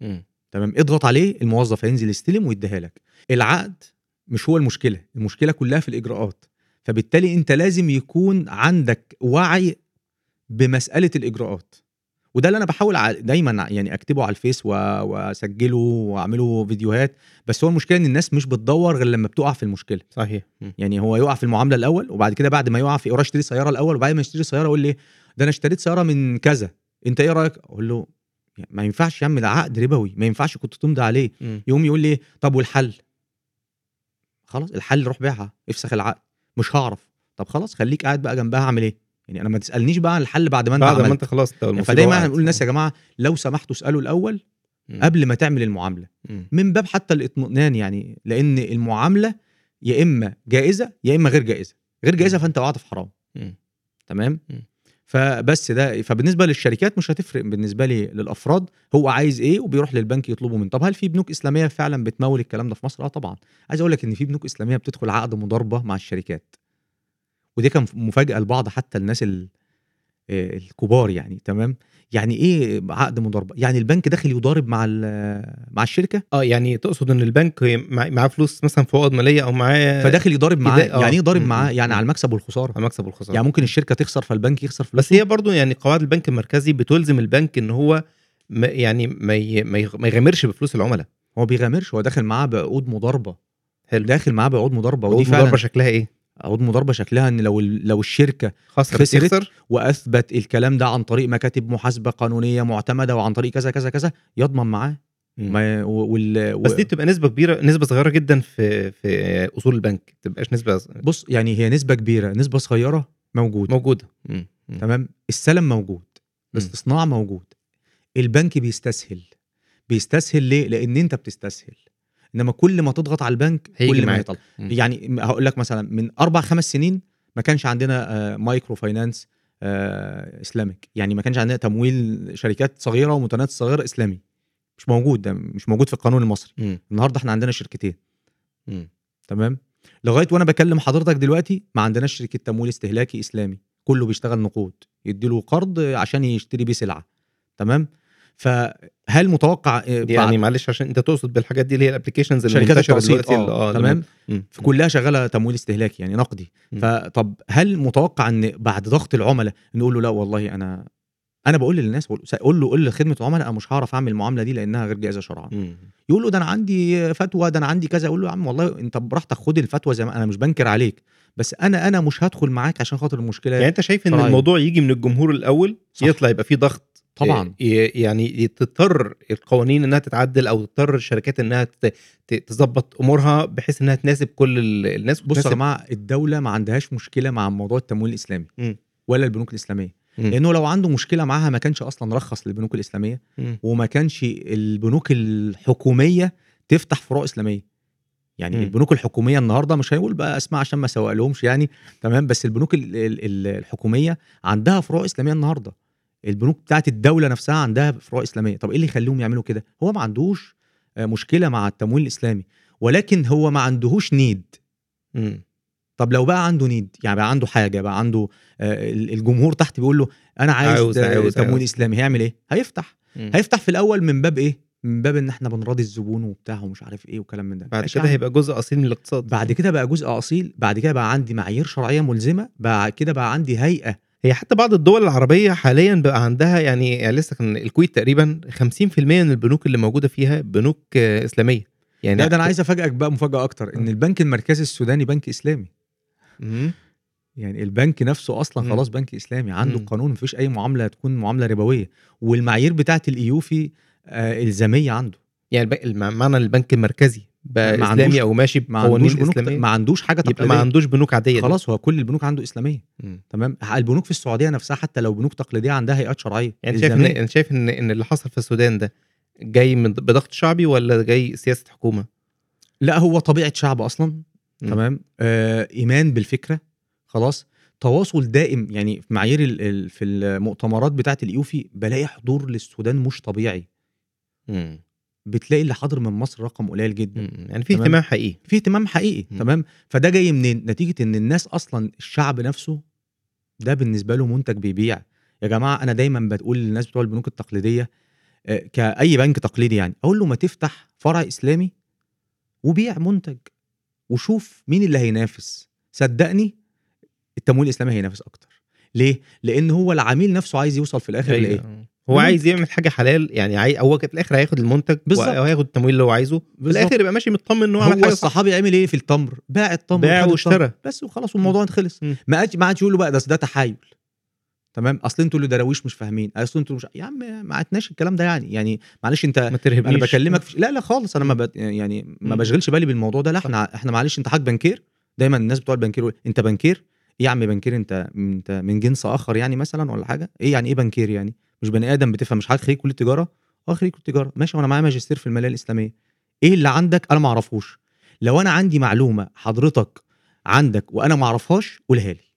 مم. تمام؟ اضغط عليه الموظف هينزل يستلم ويديها لك. العقد مش هو المشكلة المشكلة كلها في الإجراءات. فبالتالي أنت لازم يكون عندك وعي بمسألة الإجراءات. وده اللي أنا بحاول ع- دايما يعني أكتبه على الفيس و- وأسجله وأعمله فيديوهات. بس هو المشكلة إن الناس مش بتدور غير لما بتقع في المشكلة. صحيح. يعني هو يقع في المعاملة الأول وبعد كده بعد ما يقع في يروح يشتري سيارة الأول وبعد ما يشتري سيارة يقول لي ده أنا اشتريت سيارة من كذا. أنت إيه رأيك؟ أقول له يعني ما ينفعش يا عم ده عقد ربوي. ما ينفعش كنت تمضي عليه. مم. يقوم يقول لي طب والحل؟ خلاص الحل روح بيعها افسخ العقد. مش هعرف. طب خلاص خليك قاعد بقى جنبها أعمل إيه؟ يعني أنا ما تسألنيش بقى عن الحل بعد ما أنت بعد ما عملت أنت خلاص المصيبة فدايما. إحنا بنقول للناس يا جماعة لو سمحتوا اسألوا الأول مم. قبل ما تعمل المعاملة مم. من باب حتى الاطمئنان يعني لأن المعاملة يا إما جائزة يا إما غير جائزة غير جائزة فأنت وقعت في حرام مم. تمام. فبس ده فبالنسبة للشركات مش هتفرق بالنسبة لي للأفراد هو عايز إيه وبيروح للبنك يطلبه منه طب هل في بنوك إسلامية فعلا بتمول الكلام ده في مصر آه طبعا عايز أقول لك إن في بنوك إسلامية بتدخل عقد مضاربة مع الشركات ودي كان مفاجأة لبعض حتى الناس ال- آه، الكبار يعني تمام؟ يعني إيه عقد مضاربة؟ يعني البنك داخل يضارب مع مع الشركة؟ آه يعني تقصد إن البنك مع- معاه فلوس مثلا في عقد مالية أو معاه فداخل يضارب معاه آه. يعني إيه ضارب م- معاه؟ يعني. على المكسب والخسارة. على مكسب والخسارة. يعني ممكن الشركة تخسر فالبنك يخسر فلوسه؟ بس هي برضو يعني قواعد البنك المركزي بتلزم البنك إن هو ما يعني ما ي- ما يغ- ما يغامرش بفلوس العملاء. هو بيغامرش هو داخل معاه بعقود مضاربة. حلو. داخل معاه بعقود مضاربة ودي فعلا مضاربة شكلها إيه؟ عقود مضاربة شكلها إن لو لو الشركة خسرت خسرت وأثبت الكلام ده عن طريق مكاتب محاسبة قانونية معتمدة وعن طريق كذا كذا كذا يضمن معاه. ما وال بس دي بتبقى نسبة كبيرة نسبة صغيرة جدا في في أصول البنك. ما تبقاش نسبة بص يعني هي نسبة كبيرة نسبة صغيرة موجودة. موجودة. مم. مم. تمام؟ السلم موجود. الاستصناع موجود. البنك بيستسهل. بيستسهل ليه؟ لأن أنت بتستسهل. إنما كل ما تضغط على البنك كل ما. يطلع. يعني هقول لك مثلا من أربع خمس سنين ما كانش عندنا microfinance Islamic يعني ما كانش عندنا تمويل شركات صغيرة ومتناهيه الصغيره إسلامي. مش موجود ده مش موجود في القانون المصري. مم. النهارده إحنا عندنا شركتين. مم. تمام؟ لغاية وأنا بكلم حضرتك دلوقتي ما عندناش شركة تمويل استهلاكي إسلامي. كله بيشتغل نقود. يديله قرض عشان يشتري بيه سلعة. تمام؟ فهل متوقع آه، يعني معلش عشان انت تقصد بالحاجات دي اللي هي الابلكيشنز اللي منتشرة دلوقتي آه لما- تمام مم. كلها شغالة تمويل استهلاكي يعني نقدي. فطب هل متوقع إن بعد ضغط العملاء نقول له لا والله أنا أنا بقول للناس بقول قول له قول لخدمة عملاء أنا مش هعرف أعمل المعاملة دي لأنها غير جائزه شرعا. يقول له ده أنا عندي فتوى ده أنا عندي كذا أقول له يا عم والله أنت براحتك خد الفتوى زي ما أنا مش بنكر عليك بس أنا أنا مش هدخل معاك عشان خاطر المشكلة يعني أنت شايف إن. الموضوع يجي من الجمهور الأول صح. يطلع يبقى فيه ضغط طبعا ي- يعني تضطر القوانين إنها تتعدل أو تضطر الشركات إنها تظبط أمورها بحيث إنها تناسب كل ال- الناس بص يا جماعة الدولة ما عندهاش مشكلة مع موضوع التمويل الإسلامي مم. ولا البنوك الإسلامية مم. لأنه لو عنده مشكلة معاها ما كانش أصلا رخص للبنوك الإسلامية مم. وما كانش البنوك الحكومية تفتح فروع إسلامية يعني. م. البنوك الحكومية النهارده مش هيقول بقى اسماء عشان ما اسوق لهمش يعني تمام بس البنوك ال- ال- ال- الحكومية عندها فروع إسلامية النهارده البنوك بتاعت الدولة نفسها عندها فروع إسلامية طب إيه اللي يخليهم يعملوا كده هو ما عندوش آه، مشكلة مع التمويل الإسلامي ولكن هو ما عندهوش نيد مم. طب لو بقى عنده نيد يعني بقى عنده حاجة بقى عنده آه، ال- الجمهور تحت بيقول له أنا عايز, عاوز- عاوز عاوز- تمويل عاوز. إسلامي هيعمل إيه هيفتح مم. هيفتح في الأول من باب إيه من باب إن إحنا بنراضي الزبون وبتاع ومش عارف إيه وكلام من ده بعد كده عم. هيبقى جزء أصيل من الاقتصاد بعد كده بقى جزء أصيل بعد كده بقى عندي معايير شرعية ملزمة بعد كده بقى عندي هيئة هي حتى بعض الدول العربية حاليا بقى عندها يعني, يعني لسه كان الكويت تقريبا 50% من البنوك اللي موجودة فيها بنوك آه، إسلامية يعني لا ده أنا عايز أفاجئك بقى مفاجأة أكتر إن البنك المركزي السوداني بنك إسلامي مم. يعني البنك نفسه أصلا. خلاص بنك إسلامي عنده. قانون مفيش أي معاملة تكون معاملة ربوية والمعايير بتاعة الايوفي آه إلزامية عنده يعني معنى البنك المركزي بقى ما إسلامي عندوش- أو ماشي ما بقوانين عندوش بنوك إسلامية. ما عندوش حاجة يبقى ما تقليدية. عندوش بنوك عادية. خلاص هو كل البنوك عنده إسلامية. تمام؟ البنوك في السعودية نفسها حتى لو بنوك تقليدية عندها هيئات شرعية. يعني أنت شايف إن. انت شايف إن إن اللي حصل في السودان ده جاي من بضغط شعبي ولا جاي سياسة حكومة؟ لا هو طبيعة شعب أصلا. تمام؟ آه إيمان بالفكرة. خلاص؟ تواصل دائم. يعني في معايير في المؤتمرات بتاعة الايوفي بلاقي حضور للسودان مش طبيعي. مم. بتلاقي اللي حاضر من مصر رقم قليل جدا. يعني في تمام. اهتمام حقيقي. في اهتمام حقيقي مم. تمام؟ فده جاي منين؟ نتيجة إن الناس أصلا الشعب نفسه ده بالنسبة له منتج بيبيع. يا جماعة أنا دايما بقول للناس بتوع البنوك التقليدية آه، كأي بنك تقليدي يعني أقول له ما تفتح فرع إسلامي وبيع منتج وشوف مين اللي هينافس. صدقني التمويل الإسلامي هينافس أكتر. ليه؟ لأن هو العميل نفسه عايز يوصل في الآخر لإيه؟ أيوة. هو مم. عايز يعمل حاجة حلال يعني عاي... هو في الآخر هياخد المنتج بالظبط. وهياخد التمويل اللي هو عايزه. في. الآخر يبقى ماشي مطمن إن هو عمل حاجة صح. الصحابي عمل إيه في التمر؟ باع التمر باع واشترى. بس وخلاص والموضوع خلص. ما عادش ما عادش يقول له بقى ده ده تحايل. تمام؟ أصل أنتوا اللي دراويش مش فاهمين. أصل أنتوا مش يا عم ما عدناش الكلام ده يعني. يعني معلش أنت ما ترهبنيش. أنا بكلمك في... لا لا خالص. أنا ما ب... يعني ما. بشغلش بالي بالموضوع ده. لا إحنا إحنا معلش أنت حاج بنكير. دايما الناس بتوع البنكير أنت بنكير؟ إيه يا عم بنكير أنت أنت من جنس آخر يعني مثلا ولا حاجة؟ إيه يعني إيه بنكير يعني؟ مش بني آدم بتفهم مش حضرتك خريج كلية تجارة؟ آه خريج كلية تجارة. ماشي وأنا معايا ماجستير في المالية الإسلامية. إيه اللي عندك؟ أنا ما أعرفوش. لو أنا عندي معلومة حضرتك عندك وأنا ما أعرفهاش قولها لي.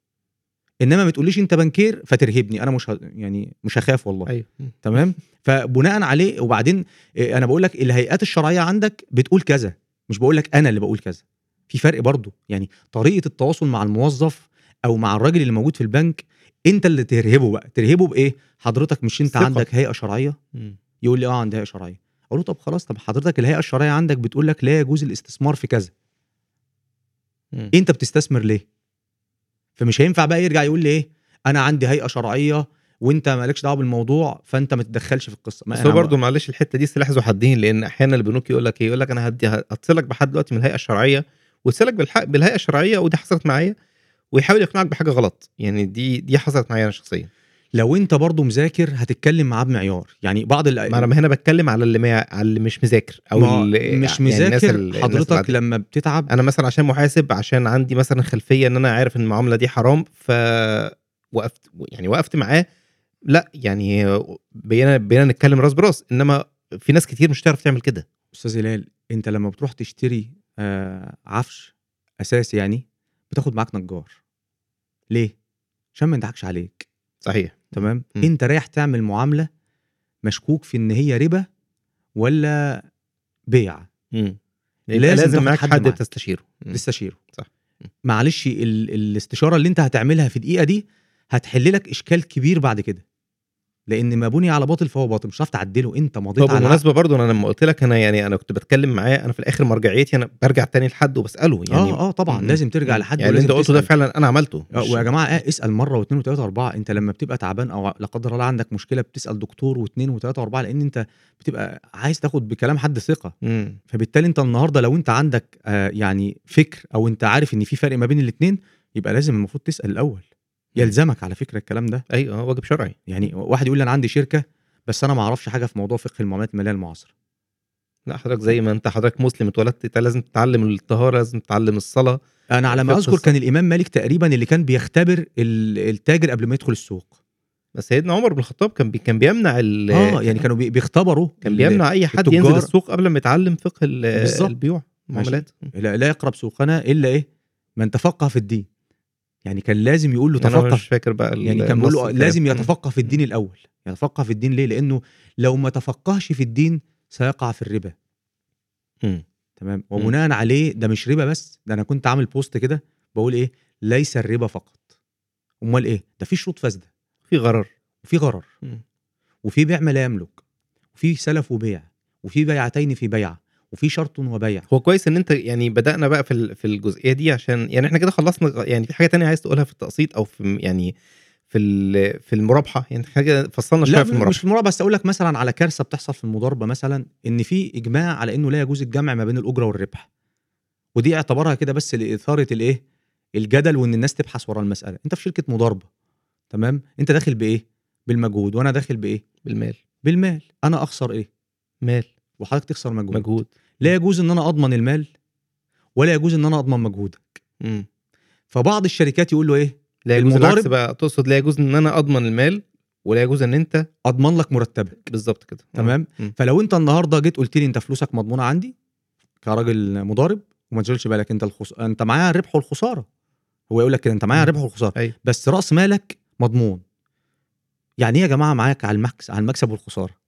إنما ما تقوليش أنت بنكير فترهبني. أنا مش ه... يعني مش هخاف والله. مم. تمام؟ فبناء عليه وبعدين إيه، أنا بقول لك الهيئات الشرعية عندك بتقول كذا. مش بقول لك أنا اللي بقول كذا. في فرق برضو يعني طريقة التواصل مع الموظف أو مع الراجل اللي موجود في البنك انت اللي ترهبه بقى. ترهبه بإيه؟ حضرتك مش انت الثقة. عندك هيئة شرعية. يقول لي آه عندي هيئة شرعية. أقول له طب خلاص طب حضرتك الهيئة الشرعية عندك بتقول لك لا يجوز الاستثمار في كذا. مم. انت بتستثمر ليه؟ فمش هينفع بقى يرجع يقول لي إيه؟ أنا عندي هيئة شرعية وأنت مالكش دعوة بالموضوع فأنت ما تتدخلش في القصة. بس هو برضه معلش الحتة دي سلاح ذو حدين لأن أحيانا البنوك يقول لك إيه؟ يقول لك أنا هدي هتصلك بحد دلوقتي من الهيئة الشرعية ويتصلك بالحق بالهيئة الشرعية ودي حصلت معايا. ويحاول يقنعك بحاجة غلط. يعني دي دي حصلت معايا أنا شخصيا. لو أنت برضو مذاكر هتتكلم معاه بمعيار. يعني بعض ال... ما أنا هنا بتكلم على اللي ما على اللي مش مذاكر أو اللي مش يعني الناس مذاكر ال- الناس حضرتك العادية. لما بتتعب. أنا مثلا عشان محاسب عشان عندي مثلا خلفية إن أنا عارف إن المعاملة دي حرام ف وقفت يعني وقفت معاه. لا يعني بقينا بقينا نتكلم راس براس. إنما في ناس كتير مش تعرف تعمل كده. أستاذ هلال أنت لما بتروح تشتري آه عفش أساسي يعني بتاخد معاك نجار. ليه عشان ما يضحكش عليك صحيح تمام مم. انت رايح تعمل معاملة مشكوك في ان هي ربا ولا بيع مم. لازم لازم, معاك حد حد معاك. تستشيره. تستشيره صح. معلش ال... الاستشارة اللي انت هتعملها في دقيقه دي هتحل لك إشكال كبير بعد كده لأن ما بني على باطل فهو باطل مش هتعرف تعدله انت مضيت طب على. بالمناسبه برضه أنا لما قلت لك أنا يعني أنا كنت بتكلم معاه أنا في الآخر مرجعيتي أنا برجع تاني لحد وبسأله يعني آه آه طبعا مم. لازم ترجع. لحد يعني اللي أنت قلته ده. فعلا أنا عملته آه، ويا جماعة آه اسأل مرة واثنين وثلاثة وأربعة أنت لما بتبقى تعبان أو لا قدر الله عندك مشكلة بتسأل دكتور واثنين وثلاثة وأربعة لأن أنت بتبقى عايز تاخد بكلام حد ثقة مم. فبالتالي أنت النهارده لو أنت عندك آه يعني فكر أو أنت عارف إن في فرق ما بين الاثنين يبقى لازم المفروض تسأل الأول يلزمك على فكرة الكلام ده. أيوه آه، واجب شرعي. يعني واحد يقول لي أنا عندي شركة بس أنا ما أعرفش حاجة في موضوع فقه المعاملات المالية المعاصرة. لا حضرتك زي ما أنت حضرتك مسلم اتولدت لازم تتعلم الطهارة لازم تتعلم الصلاة. أنا على ما أذكر. كان الإمام مالك تقريبا اللي كان بيختبر ال- التاجر قبل ما يدخل السوق. بس سيدنا عمر بن الخطاب كان بي كان بيمنع ال آه يعني كانوا بي- بيختبروا كان بيمنع أي حد التجار. ينزل السوق قبل ما يتعلم فقه. البيوع المعاملات. لا, لا يقرب سوقنا إلا إيه؟ من تفقه في الدين. يعني كان لازم يقول له يعني أنا تفقه. مش فاكر بقى يعني كان بيقول له لازم. يتفقه في الدين الأول. يتفقه في الدين ليه؟ لأنه لو ما تفقهش في الدين سيقع في الربا. تمام؟ وبناء عليه ده مش ربا بس ده أنا كنت عامل بوست كده بقول إيه؟ ليس الربا فقط. أمال إيه؟ ده في شروط فاسدة. في غرر. وفي غرر. وفي بيع ما لا يملك وفي سلف وبيع. وفي بيعتين في بيع وفي شرط وبيع هو كويس إن أنت يعني بدأنا بقى في في الجزئية دي عشان يعني إحنا كده خلصنا يعني في حاجة تانية عايز تقولها في التقسيط أو في يعني في في المرابحة؟ يعني حاجة فصلنا شوية في مش المرابحة. في المرابحة بس أقول لك مثلا على كارثة بتحصل في المضاربة مثلا إن في إجماع على إنه لا يجوز الجمع ما بين الأجرة والربح. ودي اعتبرها كده بس لإثارة الإيه؟ الجدل وإن الناس تبحث ورا المسألة. أنت في شركة مضاربة تمام؟ أنت داخل بإيه؟ بالمجهود وأنا داخل بإيه؟ بالمال. بالمال. أنا أخسر إيه؟ مال. وحضرتك تخسر مجهود, مجهود. لا يجوز إن أنا أضمن المال ولا يجوز إن أنا أضمن مجهودك. مم. فبعض الشركات يقول له إيه؟ لا يجوز العكس بقى. تقصد لا يجوز إن أنا أضمن المال ولا يجوز إن أنت أضمن لك مرتبك. بالظبط كده. تمام. مم. فلو أنت النهارده جيت قلت لي أنت فلوسك مضمونة عندي كراجل مضارب وما تشغلش بالك أنت الخص... أنت معايا الربح والخساره هو يقول لك كده أنت معايا. الربح والخساره أيوه. بس رأس مالك مضمون. يعني إيه يا جماعة معاك على المكسب على المكسب والخسارة؟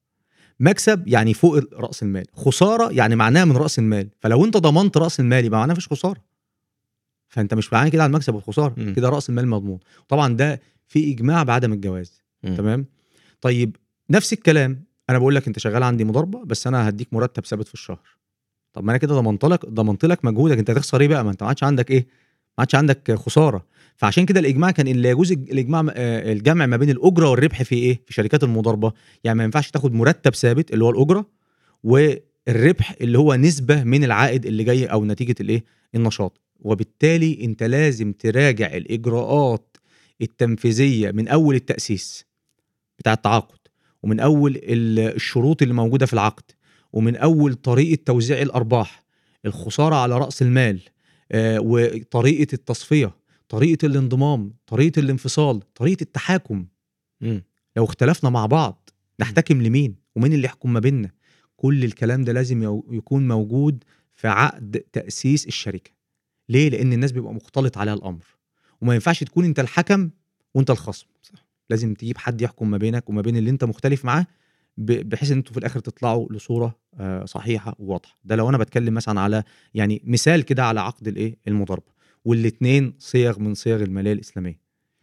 مكسب يعني فوق رأس المال. خسارة يعني معناها من رأس المال. فلو انت ضمنت رأس المال يبقى معناها مفيش خسارة. فانت مش معايا كده على المكسب والخسارة مم. كده رأس المال مضمون. طبعا ده في إجماع بعدم الجواز. مم. تمام؟ طيب نفس الكلام أنا بقول لك أنت شغال عندي مضاربة بس أنا هديك مرتب ثابت في الشهر. طب ما أنا كده ضمنت لك ضمنت لك مجهودك. أنت هتخسر إيه بقى؟ ما أنت ما عادش عندك إيه؟ ما عادش عندك خسارة. فعشان كده الإجماع كان ان لا يجوز الإجماع آه، الجمع ما بين الأجرة والربح في إيه؟ في شركات المضاربة. يعني ما ينفعش تاخد مرتب ثابت اللي هو الأجرة والربح اللي هو نسبة من العائد اللي جاي أو نتيجة الإيه؟ النشاط. وبالتالي أنت لازم تراجع الإجراءات التنفيذية من أول التأسيس بتاع التعاقد ومن أول ال- الشروط اللي موجودة في العقد ومن أول طريقة توزيع الأرباح الخسارة على رأس المال آه، وطريقة التصفية. طريقة الانضمام طريقة الانفصال طريقة التحاكم. مم. لو اختلفنا مع بعض نحتكم لمين؟ ومين اللي يحكم ما بيننا؟ كل الكلام ده لازم يكون موجود في عقد تأسيس الشركة. ليه؟ لأن الناس بيبقى مختلط عليها الأمر. وما ينفعش تكون أنت الحكم وأنت الخصم. صح. لازم تجيب حد يحكم ما بينك وما بين اللي أنت مختلف معاه بحيث إن أنتوا في الآخر تطلعوا لصورة آه، صحيحة وواضحة. ده لو أنا بتكلم مثلا على يعني مثال كده على عقد الإيه؟ المضاربة. والاثنين صيغ من صيغ الماليه الإسلامية.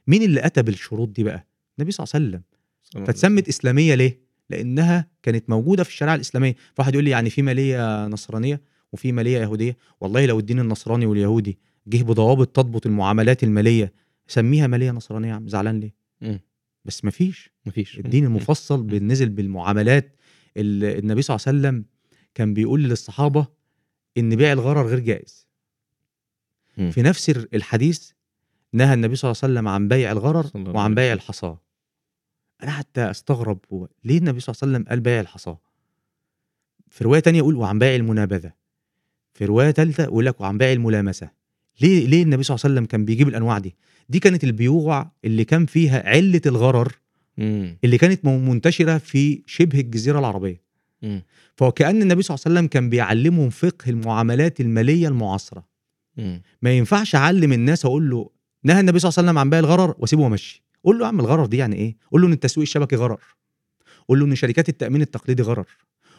مين اللي أتى بالشروط دي بقى؟ النبي صلى الله عليه وسلم. فاتسمت إسلامية ليه؟ لأنها كانت موجودة في الشريعة الإسلامية. فواحد يقول لي يعني في مالية نصرانية وفي مالية يهودية. والله لو الدين النصراني واليهودي جه بضوابط تضبط المعاملات المالية سميها مالية نصرانية عم. زعلان ليه؟ مم. بس مفيش. مفيش. الدين. المفصل بالنزل بالمعاملات ال- النبي صلى الله عليه وسلم كان بيقول للصحابة إن بيع الغرر غير جائز. في نفس الحديث نهى النبي صلى الله عليه وسلم عن بيع الغرر وعن بيع. الحصى أنا حتى أستغرب هو ليه النبي صلى الله عليه وسلم قال بيع الحصى في رواية تانية يقول وعن بيع المنابذة في رواية ثالثه يقول لك وعن بيع الملامسة ليه ليه النبي صلى الله عليه وسلم كان بيجيب الأنواع دي دي كانت البيوع اللي كان فيها علة الغرر. اللي كانت منتشرة في شبه الجزيرة العربية مم. فكأن النبي صلى الله عليه وسلم كان بيعلمهم فقه المعاملات المالية المعاصرة. ما ينفعش اعلم الناس أقول له نهى النبي صلى الله عليه وسلم عن بيع الغرر واسيبه وامشي. قول له يا عم الغرر دي يعني إيه؟ قول له إن التسويق الشبكي غرر. قول له إن شركات التأمين التقليدي غرر.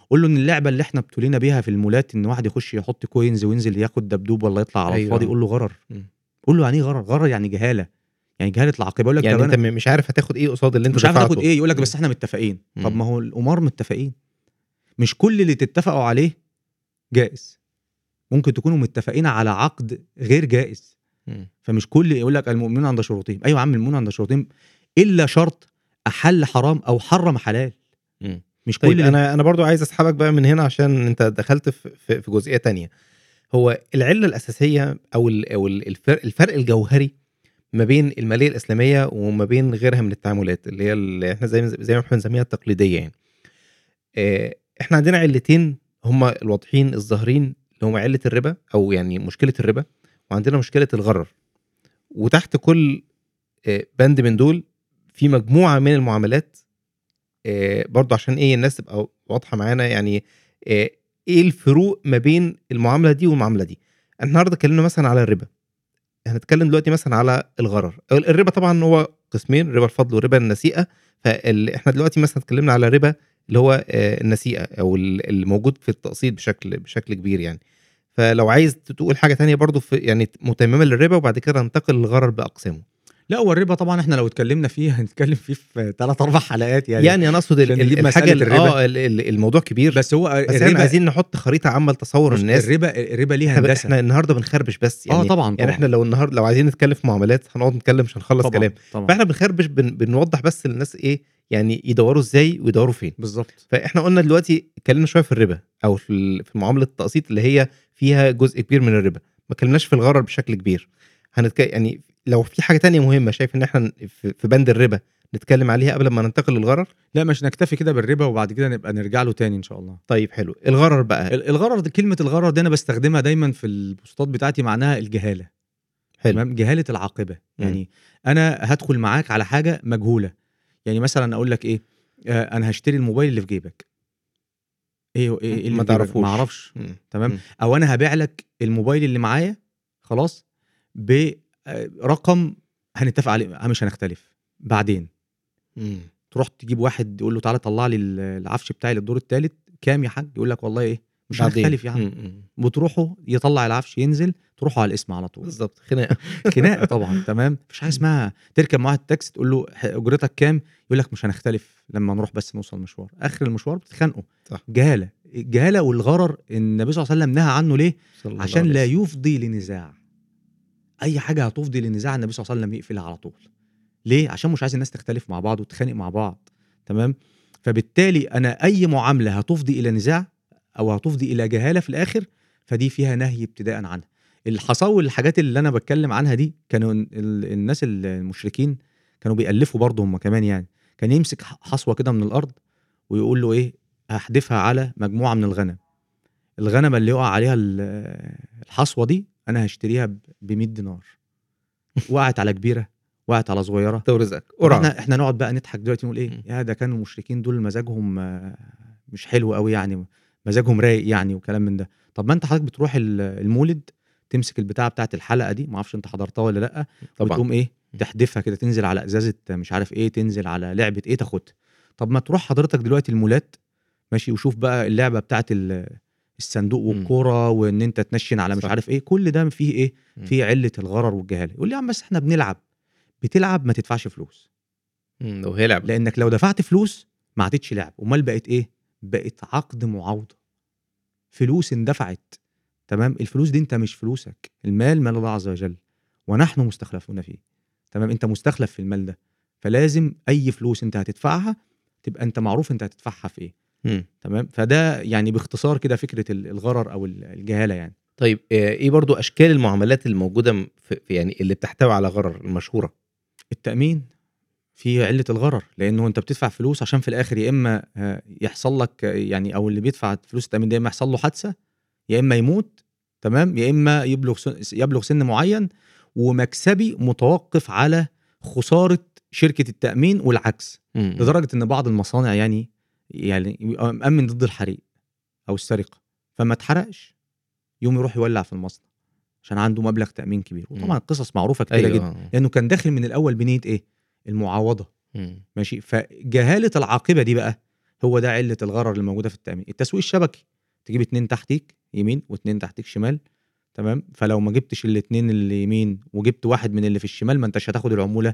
قول له إن اللعبة اللي إحنا ابتلينا بيها في المولات إن واحد يخش يحط كوينز وينزل ياخد دبدوب ولا يطلع على أيوة. الفاضي قول له غرر. مم. قول له يعني إيه غرر؟ غرر يعني جهالة. يعني جهالة العاقبه يقول لك يعني طب أنت م- مش عارف هتاخد إيه قصاد اللي أنت مش عارف دفعته. تاخد إيه؟ يقول لك. بس إحنا متفقين. طب مم. ما هو الأمار متفقين. مش كل اللي تتفقوا عليه جائز. ممكن تكونوا متفقين على عقد غير جائز. فمش كل يقول لك المؤمنون عند شروطهم. أيوه يا عم المؤمنون عند شروطهم. إلا شرط أحل حرام أو حرم حلال. مم. مش طيب كل أنا أنا برضو عايز أسحبك بقى من هنا عشان أنت دخلت في في, جزئية تانية. هو العلة الأساسية أو أو ال- الفرق, الفرق الجوهري ما بين المالية الإسلامية وما بين غيرها من التعاملات اللي هي اللي إحنا زي زي ما إحنا بنسميها التقليدية يعني. آه، إحنا عندنا علتين هما الواضحين الظاهرين اللي هما عله الربا أو يعني مشكلة الربا وعندنا مشكلة الغرر. وتحت كل آه، بند من دول في مجموعة من المعاملات آه، برضو عشان إيه الناس تبقى واضحة معانا يعني آه، إيه الفروق ما بين المعاملة دي والمعاملة دي؟ النهارده اتكلمنا مثلا على الربا. هنتكلم دلوقتي مثلا على الغرر. الربا طبعا هو قسمين ربا الفضل وربا النسيئة. فاحنا دلوقتي مثلا اتكلمنا على ربا اللي هو آه، النسيئة أو ال- الموجود في التقسيط بشكل بشكل كبير يعني. فلو عايز تقول حاجة تانية برضو في يعني متممة للربا وبعد كده ننتقل للغرر بأقسامه. لا هو الربا طبعا إحنا لو اتكلمنا فيه هنتكلم فيه في ثلاث أربع حلقات يعني, يعني أنا أقصد الحاجة الربا. آه ال- ال- الموضوع كبير. بس هو بس إحنا عايزين نحط خريطة عامه لتصور الناس. الربا الربا ليه إحنا, هندسة. إحنا النهارده بنخربش بس يعني. آه طبعا يعني طبعا. إحنا لو النهارده لو عايزين نتكلم في معاملات هنقعد نتكلم مش هنخلص طبعا كلام. طبعا. فإحنا بنخربش بن بنوضح بس للناس إيه يعني يدوروا إزاي ويدوروا فين. بالظبط. فاحنا قلنا دلوقتي اتكلمنا شوية في الربا أو في معاملة التقسيط اللي هي فيها جزء كبير من الربا. ما اتكلمناش في الغرر بشكل كبير. هنتك... يعني لو في حاجة تانية مهمة شايف إن إحنا في بند الربا نتكلم عليها قبل ما ننتقل للغرر؟ لا مش نكتفي كده بالربا وبعد كده نبقى نرجع له تاني إن شاء الله. طيب حلو. الغرر بقى. ال- الغرر دي كلمة الغرر دي أنا بستخدمها دايما في البوستات بتاعتي معناها الجهالة. حلو. جهالة العاقبة. يعني أنا هدخل معاك على حاجة مجهولة. يعني مثلا أقول لك إيه آه أنا هشتري الموبايل اللي في جيبك إيه إيه, إيه اللي ما؟ تعرفوش. ما أعرفش. تمام. أو أنا هبيع لك الموبايل اللي معايا خلاص برقم هنتفق عليه مش هنختلف بعدين مم. تروح تجيب واحد يقول له تعالى طلع لي العفش بتاعي للدور الثالث كام يا حاج يقول لك والله إيه مش بعدين. هنختلف. مم. بتروحوا يطلع العفش ينزل تروحوا على الاسم على طول. بالظبط خناقة. خناقة طبعا تمام؟ مفيش حاجة اسمها تركب معاه التاكسي تقول له أجرتك كام؟ يقول لك مش هنختلف لما نروح بس نوصل مشوار. آخر المشوار بتتخانقوا. صح. جهالة. الجهالة والغرر النبي صلى الله عليه وسلم نهى عنه ليه؟ عشان لا. يفضي لنزاع. أي حاجة هتفضي لنزاع النبي صلى الله عليه وسلم يقفلها على طول. ليه؟ عشان مش عايز الناس تختلف مع بعض وتتخانق مع بعض تمام؟ فبالتالي أنا أي معاملة هتفضي إلى نزاع أو هتفضي إلى جهالة في الآخر فدي فيها نهي ابتداء عنها. الحصاوي الحاجات اللي أنا بتكلم عنها دي كانوا ال- ال- الناس المشركين كانوا بيألفوا برضه هم كمان يعني. كان يمسك حصوة كده من الأرض ويقول له إيه هحدفها على مجموعة من الغنم. الغنمه اللي يقع عليها ال- الحصوة دي أنا هشتريها ب 100 دينار. وقعت على كبيرة وقعت على صغيرة. طب قرعة. إحنا إحنا نقعد بقى نضحك دلوقتي نقول. إيه يا ده كانوا المشركين دول مزاجهم مش حلو قوي يعني. مزاجهم رايق يعني وكلام من ده طب ما انت حضرتك بتروح ال- المولد تمسك البتاعة بتاعت الحلقة دي ما أعرفش انت حضرتها ولا لأ طبعا وتقوم إيه. تحدفها كده تنزل على أزازة مش عارف إيه تنزل على لعبة إيه تاخدها طب ما تروح حضرتك دلوقتي المولات ماشي وشوف بقى اللعبة بتاعت ال- الصندوق. والكورة وان انت تنشن على مش صح. عارف إيه كل ده فيه إيه. فيه علة الغرر والجهالة يقول لي يا عم بس إحنا بنلعب بتلعب ما تدفعش فلوس إمم، لو هي لعبة. لأنك لو دفعت فلوس ما عادتش لعب أمال بقت إيه بقت عقد معاوضه فلوس اندفعت تمام؟ الفلوس دي انت مش فلوسك المال مال الله عز وجل ونحن مستخلفون فيه تمام؟ انت مستخلف في المال ده فلازم أي فلوس انت هتدفعها تبقى انت معروف انت هتدفعها في إيه. تمام؟ فده يعني باختصار كده فكرة ال- الغرر أو ال- الجهالة يعني. طيب آآ إيه برضه أشكال المعاملات الموجودة م في يعني اللي بتحتوي على غرر المشهورة؟ التأمين. في علة الغرر لأنه أنت بتدفع فلوس عشان في الآخر يا إما آه، يحصل لك يعني أو اللي بيدفع فلوس التأمين ده يا اما يحصل له حادثة يا إما يموت تمام يا إما يبلغ سن يبلغ سن معين ومكسبي متوقف على خسارة شركة التأمين والعكس إمم. لدرجة إن بعض المصانع يعني يعني مأمن ضد الحريق أو السرقة فما اتحرقش يوم يروح يولع في المصنع عشان عنده مبلغ تأمين كبير. وطبعا قصص معروفة كتيرة أيوه جدا آه. لأنه كان داخل من الأول بنية إيه المعاوضه إمم. ماشي؟ فجهالة العاقبة دي بقى هو ده علة الغرر اللي موجوده في التأمين. التسويق الشبكي. تجيب اتنين تحتيك يمين واتنين تحتيك شمال تمام؟ فلو ما جبتش الاتنين اللي يمين وجبت واحد من اللي في الشمال ما انتش هتاخد العمولة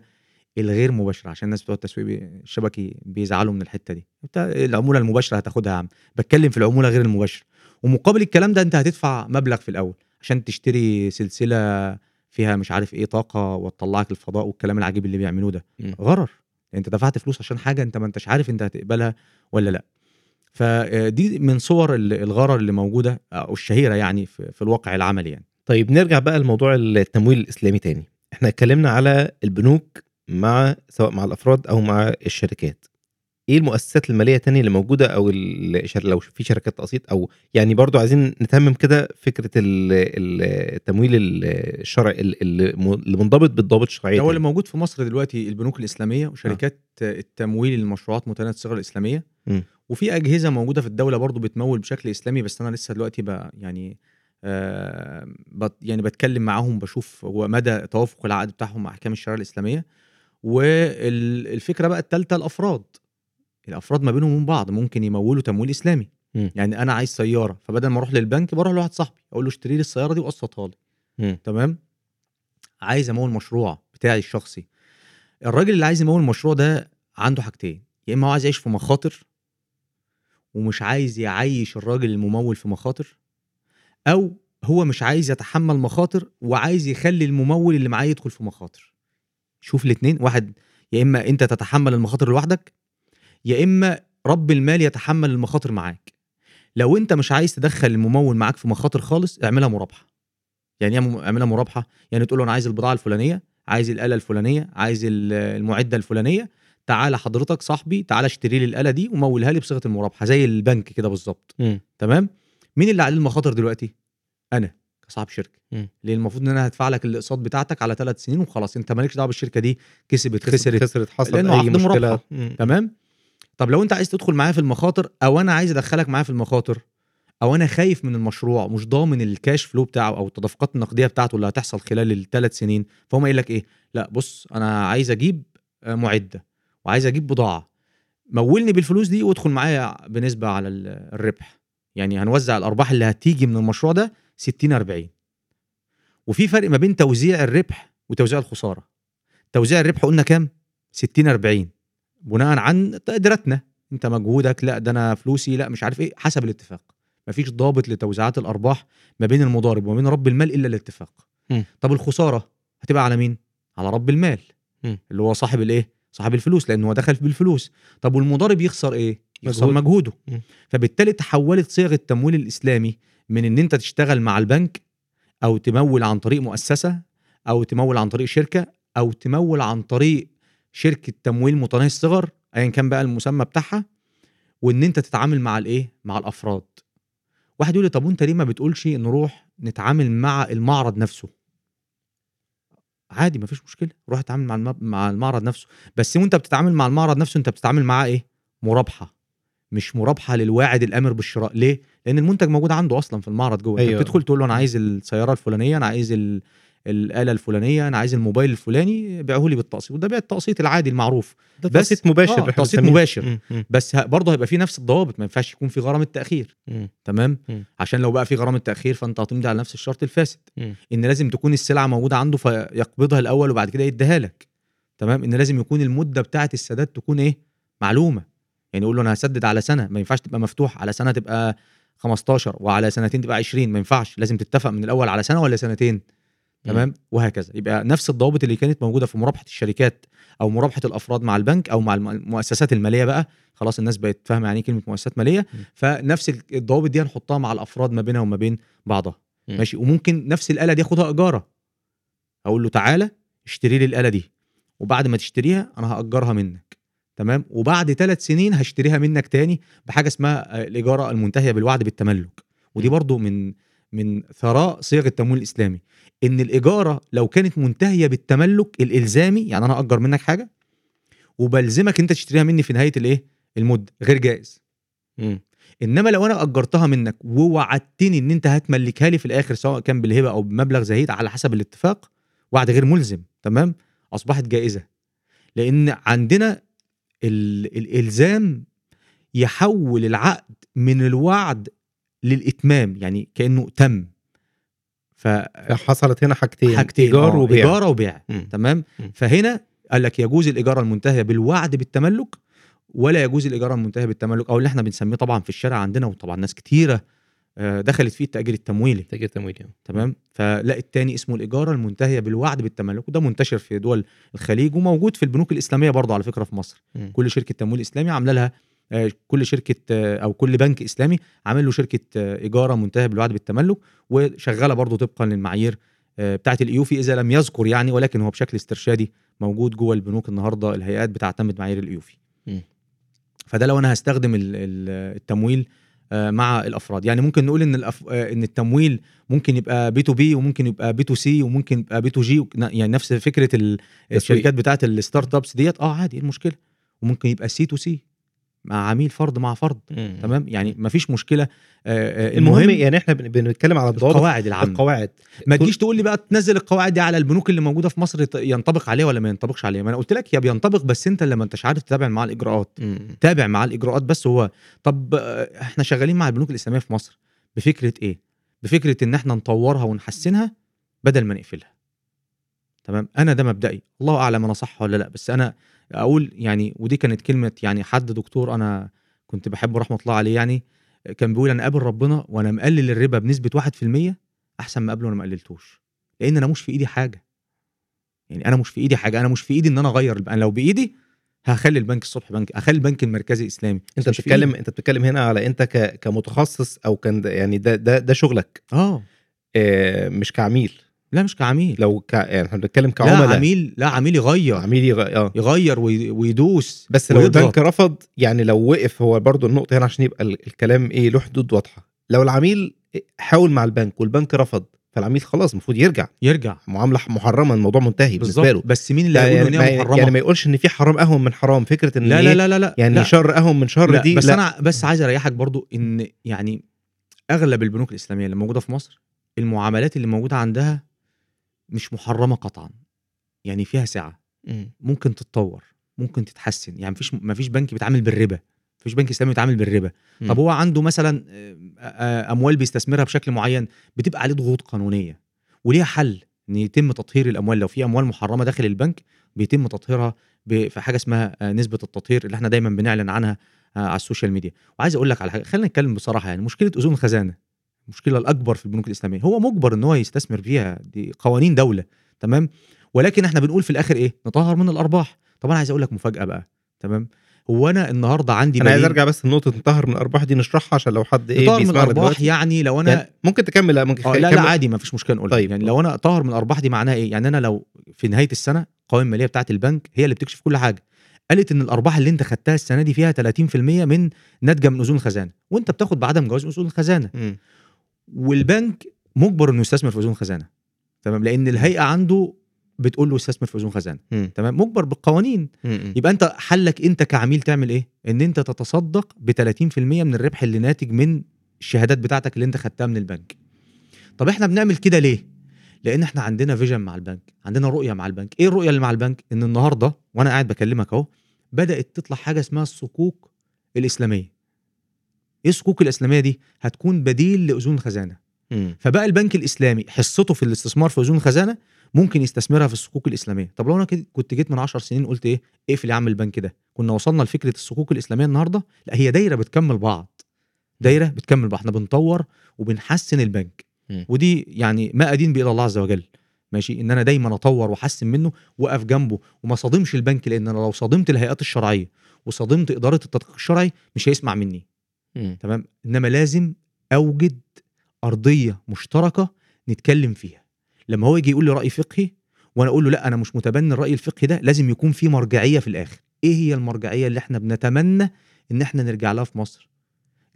الغير مباشرة عشان الناس بتوع التسويق الشبكي بيزعلوا من الحتة دي. انت العمولة المباشرة هتاخدها يا عم. بتكلم في العمولة غير المباشرة. ومقابل الكلام ده انت هتدفع مبلغ في الأول عشان تشتري سلسلة فيها مش عارف إيه طاقة وتطلعك الفضاء والكلام العجيب اللي بيعملوه ده. إمم. غرر. أنت دفعت فلوس عشان حاجة أنت ما أنتش عارف أنت هتقبلها ولا لأ. فدي من صور ال- الغرر اللي موجودة أو الشهيرة يعني في, الواقع العملي يعني. طيب نرجع بقى لموضوع التمويل الإسلامي تاني، إحنا اتكلمنا على البنوك مع سواء مع الأفراد أو مع الشركات. إيه المؤسسات المالية التانية اللي ال شر لو في شركات تقسيط أو يعني برضه عايزين نتمم كده ال التمويل ال الشرعي ال ال م اللي منضبط بالضوابط الشرعية هو اللي. موجود في مصر دلوقتي البنوك الإسلامية وشركات التمويل للمشروعات متناهيه الصغر الإسلامية إمم. وفي أجهزة موجودة في الدولة برضو بتمول بشكل إسلامي بس أنا لسه دلوقتي بقى يعني آه بت يعني بتكلم معاهم بشوف هو مدى توافق العقد بتاعهم مع أحكام الشريعة الإسلامية والفكرة بقى الثالثه الأفراد الأفراد ما بينهم وبين بعض ممكن يمولوا تمويل إسلامي. إمم. يعني أنا عايز سيارة فبدل ما أروح للبنك بروح لواحد صاحبي أقول له اشتري لي السيارة دي وقسطها لي. تمام؟ عايز أمول مشروع بتاعي الشخصي. الراجل اللي عايز يمول المشروع ده عنده حاجتين يا إما هو عايز يعيش في مخاطر ومش عايز يعيش الراجل الممول في مخاطر أو هو مش عايز يتحمل مخاطر وعايز يخلي الممول اللي معاه يدخل في مخاطر. شوف الاثنين واحد يا إما أنت تتحمل المخاطر لوحدك يا إما رب المال يتحمل المخاطر معاك. لو أنت مش عايز تدخل الممول معاك في مخاطر خالص اعملها مرابحة. يعني إيه اعملها مرابحة؟ يعني تقول له أنا عايز البضاعة الفلانية عايز الآلة الفلانية عايز ال- المعدة الفلانية تعالى حضرتك صاحبي تعالى اشتري لي الآلة دي ومولها لي بصيغة المرابحة زي البنك كده بالظبط. تمام؟ مين اللي عليه المخاطر دلوقتي؟ أنا كصاحب شركة. ليه؟ المفروض إن أنا هدفع لك الاقساط بتاعتك على ثلاث سنين وخلاص. أنت مالكش دعوة بالشركة دي كسبت خسرت. خسرت حصل مشكلة. مرابحة. إمم. تمام؟ طب لو انت عايز تدخل معايا في المخاطر أو أنا عايز أدخلك معايا في المخاطر أو أنا خايف من المشروع مش ضامن الكاش فلو بتاعه أو التدفقات النقدية بتاعته اللي هتحصل خلال الثلاث سنين فهم قايل لك إيه؟ لأ بص أنا عايز أجيب آه، معدة وعايز أجيب بضاعة. مولني بالفلوس دي وادخل معايا بنسبة على ال- الربح. يعني هنوزع الأرباح اللي هتيجي من المشروع ده 60 40 وفي فرق ما بين توزيع الربح وتوزيع الخسارة. توزيع الربح قلنا كام؟ 60 40 بناء عن تقديراتنا. انت مجهودك لا ده أنا فلوسي لا مش عارف إيه حسب الاتفاق. مفيش ضابط لتوزيعات الأرباح ما بين المضارب وما بين رب المال إلا الاتفاق. مم. طب الخسارة هتبقى على مين؟ على رب المال. مم. اللي هو صاحب الإيه؟ صاحب الفلوس لأنه هو دخل بالفلوس. طب والمضارب يخسر إيه؟ يخسر مجهود. مجهوده. مم. فبالتالي تحولت صيغة التمويل الإسلامي من إن أنت تشتغل مع البنك أو تمول عن طريق مؤسسة أو تمول عن طريق شركة أو تمول عن طريق شركة تمويل متناهي الصغر ايا كان بقى المسمى بتاعها وإن أنت تتعامل مع الإيه؟ مع الأفراد. واحد يقول لي طب وأنت ليه ما بتقولش نروح نتعامل مع المعرض نفسه؟ عادي مفيش مشكلة. روح اتعامل مع مع المعرض نفسه. بس وأنت بتتعامل مع المعرض نفسه أنت بتتعامل معاه إيه؟ مرابحة. مش مرابحة للواعد الأمر بالشراء. ليه؟ لأن المنتج موجود عنده أصلا في المعرض جوه. أيوة. انت بتدخل تقول له أنا عايز السيارة الفلانية أنا عايز الآلة الفلانية أنا عايز الموبايل الفلاني بيعه لي بالتقسيط. وده بيع التقسيط العادي المعروف. ده بس- تقسيط مباشر آه، تقسيط. مباشر. مم. بس برضه هيبقى فيه نفس الضوابط. ما ينفعش يكون في غرامه تاخير مم. تمام؟ مم. عشان لو بقى في غرامه تاخير فأنت هتمضي على نفس الشرط الفاسد. مم. إن لازم تكون السلعة موجودة عنده فيقبضها الأول وبعد كده يديها لك. تمام؟ إن لازم يكون المدة بتاعة السداد تكون إيه؟ معلومة. يعني يقول له أنا هسدد على سنة. ما ينفعش تبقى مفتوح على سنة تبقى 15 وعلى سنتين تبقى 20 ما ينفعش. لازم تتفق من الأول على سنة ولا سنتين؟ تمام؟ وهكذا. يبقى نفس الضوابط اللي كانت موجودة في مرابحه الشركات أو مرابحه الأفراد مع البنك أو مع الم- المؤسسات المالية بقى. خلاص الناس بقت فاهمة يعني إيه كلمة مؤسسات مالية. م. فنفس الضوابط دي هنحطها مع الأفراد ما بينها وما بين بعضها. م. ماشي؟ وممكن نفس الآلة دي أخدها اجاره أقول له تعالى اشتري لي الآلة دي. وبعد ما تشتريها أنا هأجرها منك. تمام؟ وبعد ثلاث سنين هشتريها منك تاني بحاجة اسمها آه، الاجاره المنتهية بالوعد بالتملك. ودي. برضو من من ثراء صيغ التمويل الإسلامي. إن الإجارة لو كانت منتهية بالتملك الإلزامي يعني أنا أجر منك حاجة وبلزمك أنت تشتريها مني في نهاية الإيه؟ المدة غير جائز. إنما لو أنا أجرتها منك ووعدتني إن أنت هتملكها لي في الآخر سواء كان بالهبة أو بمبلغ زهيد على حسب الاتفاق وعد غير ملزم تمام؟ أصبحت جائزة. لأن عندنا ال- الإلزام يحول العقد من الوعد للإتمام يعني كأنه تم حصلت هنا حاجتين فحاجتين إيجار آه، وبيع إيجار وبيع. تمام. فهنا قال لك يجوز الاجاره المنتهيه بالوعد بالتملك ولا يجوز الاجاره المنتهيه بالتملك أو اللي إحنا بنسميه طبعا في الشارع عندنا وطبعا ناس كتيرة آه، دخلت فيه التأجير التمويلي تاجير تمويلي آه. تمام فلا التاني اسمه الاجاره المنتهيه بالوعد بالتملك وده منتشر في دول الخليج وموجود في البنوك الإسلامية برضه على فكرة في مصر مم. كل شركة تمويل إسلامي عاملة لها كل شركة آه، أو كل بنك إسلامي عامل له شركة آه، اجاره منتهية بالوعد بالتملك وشغالة برضه طبقا للمعايير آه، بتاعه الايوفي إذا لم يذكر يعني ولكن هو بشكل استرشادي موجود جوه البنوك النهارده الهيئات بتعتمد معايير الايوفي مم. فده لو أنا هستخدم ال- ال- التمويل آه، مع الأفراد. يعني ممكن نقول إن الأف... آه، إن التمويل ممكن يبقى B to B وممكن يبقى B to C وممكن يبقى B to G يعني نفس فكرة ال- الشركات بتاعه ال startups ديت. آه عادي إيه المشكلة؟ وممكن يبقى سي تو سي مع عميل فرد مع فرد مم. تمام؟ يعني مفيش مشكلة. آه، آه، المهم يعني إحنا بن- بنتكلم على الضوابط. القواعد العامة. القواعد. ما تجيش تقول لي بقى تنزل القواعد دي على البنوك اللي موجودة في مصر ينطبق عليها ولا ما ينطبقش عليها؟ ما أنا قلت لك يا بينطبق بس أنت لما أنتش عارف تتابع مع الإجراءات. مم. تابع مع الإجراءات بس هو طب آه، إحنا شغالين مع البنوك الإسلامية في مصر. بفكرة إيه؟ بفكرة إن إحنا نطورها ونحسنها بدل ما نقفلها. تمام؟ أنا ده مبدئي. الله أعلم أنا صح ولا لأ بس أنا أقول يعني ودي كانت كلمة يعني حد دكتور أنا كنت بحبه رحمة الله عليه يعني كان بيقول أنا قابل ربنا وأنا مقلل الربا بنسبة 1% أحسن ما قبله وأنا ما قللتوش لأن أنا مش في إيدي حاجة. يعني أنا مش في إيدي حاجة أنا مش في إيدي إن أنا أغير أنا لو بإيدي هخلي البنك الصبح بنك هخلي البنك المركزي إسلامي. أنت بتتكلم. أنت بتتكلم هنا على أنت ك... كمتخصص أو كان يعني ده ده ده شغلك. آه. آه مش كعميل. لا مش كعميل. لو ك... يعني إحنا بنتكلم لا كعملاء. عميل لا عميل يغير. عميل يغ... آه. يغير وي- ويدوس بس لو ويضغط. البنك رفض يعني لو وقف هو برضو النقطة هنا عشان يبقى ال- الكلام إيه له حدود واضحة. لو العميل حاول مع البنك والبنك رفض فالعميل خلاص المفروض يرجع. يرجع. معاملة محرمة الموضوع منتهي بالنسبة له. بس مين اللي لا هيقول يعني, إن هي محرمة؟ يعني ما يقولش إن في حرام أهون من حرام. فكرة إن لا إيه؟ لا لا لا لا يعني لا. شر أهون من شر لا دي بس لا. أنا بس عايز أريحك برضو إن يعني أغلب البنوك الإسلامية اللي موجودة في مصر المعاملات اللي موجودة عندها مش محرمة قطعا. يعني فيها سعه مم. ممكن تتطور. ممكن تتحسن. يعني مفيش مفيش بنك بيتعامل بالربا. مفيش بنك إسلامي بيتعامل بالربا. طب هو عنده مثلا آه، آه، أموال بيستثمرها بشكل معين بتبقى عليه ضغوط قانونية. وليها حل إن يتم تطهير الأموال. لو في أموال محرمة داخل البنك بيتم تطهيرها في حاجة اسمها آه، نسبة التطهير اللي إحنا دايما بنعلن عنها آه، على السوشيال ميديا. وعايز أقول لك على حاجة. خلينا نتكلم بصراحة. يعني مشكلة أذون الخزانه المشكلة الأكبر في البنوك الإسلامية. هو مجبر إن هو يستثمر فيها. دي قوانين دولة تمام؟ ولكن إحنا بنقول في الآخر إيه؟ نطهر من الأرباح. طب أنا عايز أقول لك مفاجأة بقى تمام؟ هو أنا النهارده عندي أنا عايز أرجع بس لنقطة نطهر من الأرباح دي نشرحها عشان لو حد إيه نطهر من الأرباح يعني لو أنا يعني ممكن تكمل لا ممكن آه لا لا. عادي ما فيش مشكلة نقول طيب. يعني لو أنا أطهر من الأرباح دي معناها إيه؟ يعني أنا لو في نهاية السنة القوائم الماليه بتاعة البنك هي اللي بتكشف كل حاجة. قالت إن الأرباح اللي أنت خدتها السنة دي فيها 30% من ناتجة من اذون الخزانة وأنت بتاخد بعدم جواز اذون الخزانة. مم. والبنك مجبر إنه يستثمر في أذون الخزانه تمام؟ لأن الهيئة عنده بتقول له استثمر في أذون خزانة. تمام؟ مجبر بالقوانين. مم. يبقى أنت حلك أنت كعميل تعمل إيه؟ إن أنت تتصدق ب 30% من الربح اللي ناتج من الشهادات بتاعتك اللي أنت خدتها من البنك. طب إحنا بنعمل كده ليه؟ لأن إحنا عندنا فيجن مع البنك عندنا رؤية مع البنك. إيه الرؤية اللي مع البنك؟ إن النهارده وأنا قاعد بكلمك أهو بدأت تطلع حاجة اسمها الصكوك الإسلامية. إيه الصكوك الإسلامية دي؟ هتكون بديل لأذون الخزانه. فبقى البنك الإسلامي حصته في الاستثمار في أذون الخزانه ممكن يستثمرها في الصكوك الإسلامية. طب لو أنا كنت جيت من 10 سنين قلت إيه؟ اقفل يا عم البنك ده. كنا وصلنا لفكرة الصكوك الإسلامية النهارده. لا هي دايرة بتكمل بعض. دايرة بتكمل بعض. إحنا بنطور وبنحسن البنك. ودي يعني ما أدين بإلى الله عز وجل. ماشي؟ إن أنا دايما أطور وأحسن منه وأقف جنبه. وما صادمش البنك لأن أنا لو صادمت الهيئات الشرعية وصادمت إدارة التدقيق الشرعي مش هيسمع مني. تمام؟ إنما لازم أوجد أرضية مشتركة نتكلم فيها. لما هو يجي يقول لي رأي فقهي وأنا أقول له لأ أنا مش متبني الرأي الفقهي ده لازم يكون في مرجعية في الآخر. إيه هي المرجعية اللي إحنا بنتمنى إن إحنا نرجع لها في مصر؟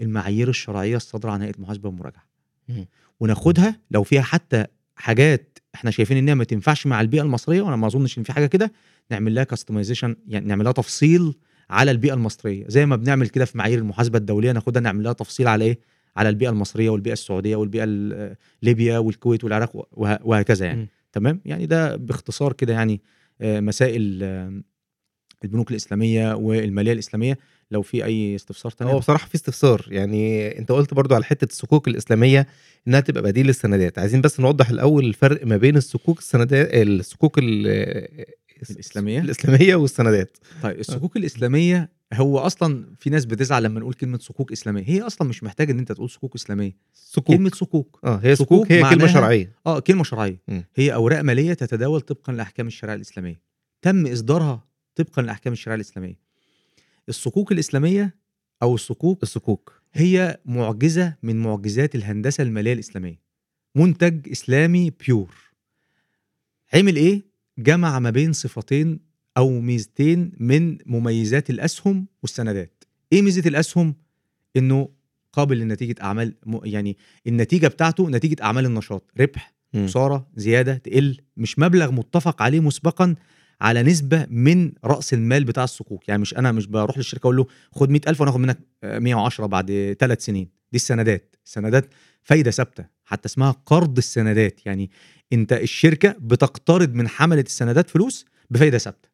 المعايير الشرعية الصادرة عن هيئة المحاسبه والمراجعه. وناخدها لو فيها حتى حاجات إحنا شايفين إنها ما تنفعش مع البيئة المصرية وأنا ما أظنش إن في حاجة كده نعمل لها كاستمايزيشن يعني نعمل لها تفصيل على البيئة المصرية. زي ما بنعمل كده في معايير المحاسبة الدولية ناخدها نعمل لها تفصيل على إيه؟ على البيئة المصرية والبيئة السعودية والبيئة ال- ليبيا والكويت والعراق وه- وهكذا يعني. مم. تمام؟ يعني ده باختصار كده يعني آه، مسائل آه، البنوك الإسلامية والمالية الإسلامية. لو في أي استفسار تاني هو بصراحة في استفسار. يعني أنت قلت برضو على حتة الصكوك الإسلامية إنها تبقى بديل للسندات. عايزين بس نوضح الأول الفرق ما بين الصكوك السندات الصكوك ال- الإسلامية؟ الإسلامية والسندات. طيب الصكوك الإسلامية هو أصلا في ناس بتزعل لما نقول كلمة صكوك إسلامية. هي أصلا مش محتاجة إن أنت تقول صكوك إسلامية. صكوك. كلمة صكوك. آه هي صكوك صكوك هي كلمة شرعية. آه كلمة شرعية. مم. هي أوراق مالية تتداول طبقا لأحكام الشريعة الإسلامية. تم إصدارها طبقا لأحكام الشريعة الإسلامية. الصكوك الإسلامية أو الصكوك الصكوك. هي معجزة من معجزات الهندسة المالية الإسلامية. منتج إسلامي بيور عمل إيه؟ جمع ما بين صفتين أو ميزتين من مميزات الأسهم والسندات. إيه ميزة الأسهم؟ إنه قابل لنتيجة أعمال يعني النتيجة بتاعته نتيجة أعمال النشاط. ربح. خسارة زيادة تقل مش مبلغ متفق عليه مسبقا على نسبة من رأس المال بتاع الصكوك يعني مش أنا مش بروح للشركة أقول له خد 100000 وأنا آخد منك آه، 110 بعد ثلاث سنين. دي السندات. السندات فايدة ثابتة. حتى اسمها قرض السندات يعني انت الشركة بتقترض من حملة السندات فلوس بفايدة ثابتة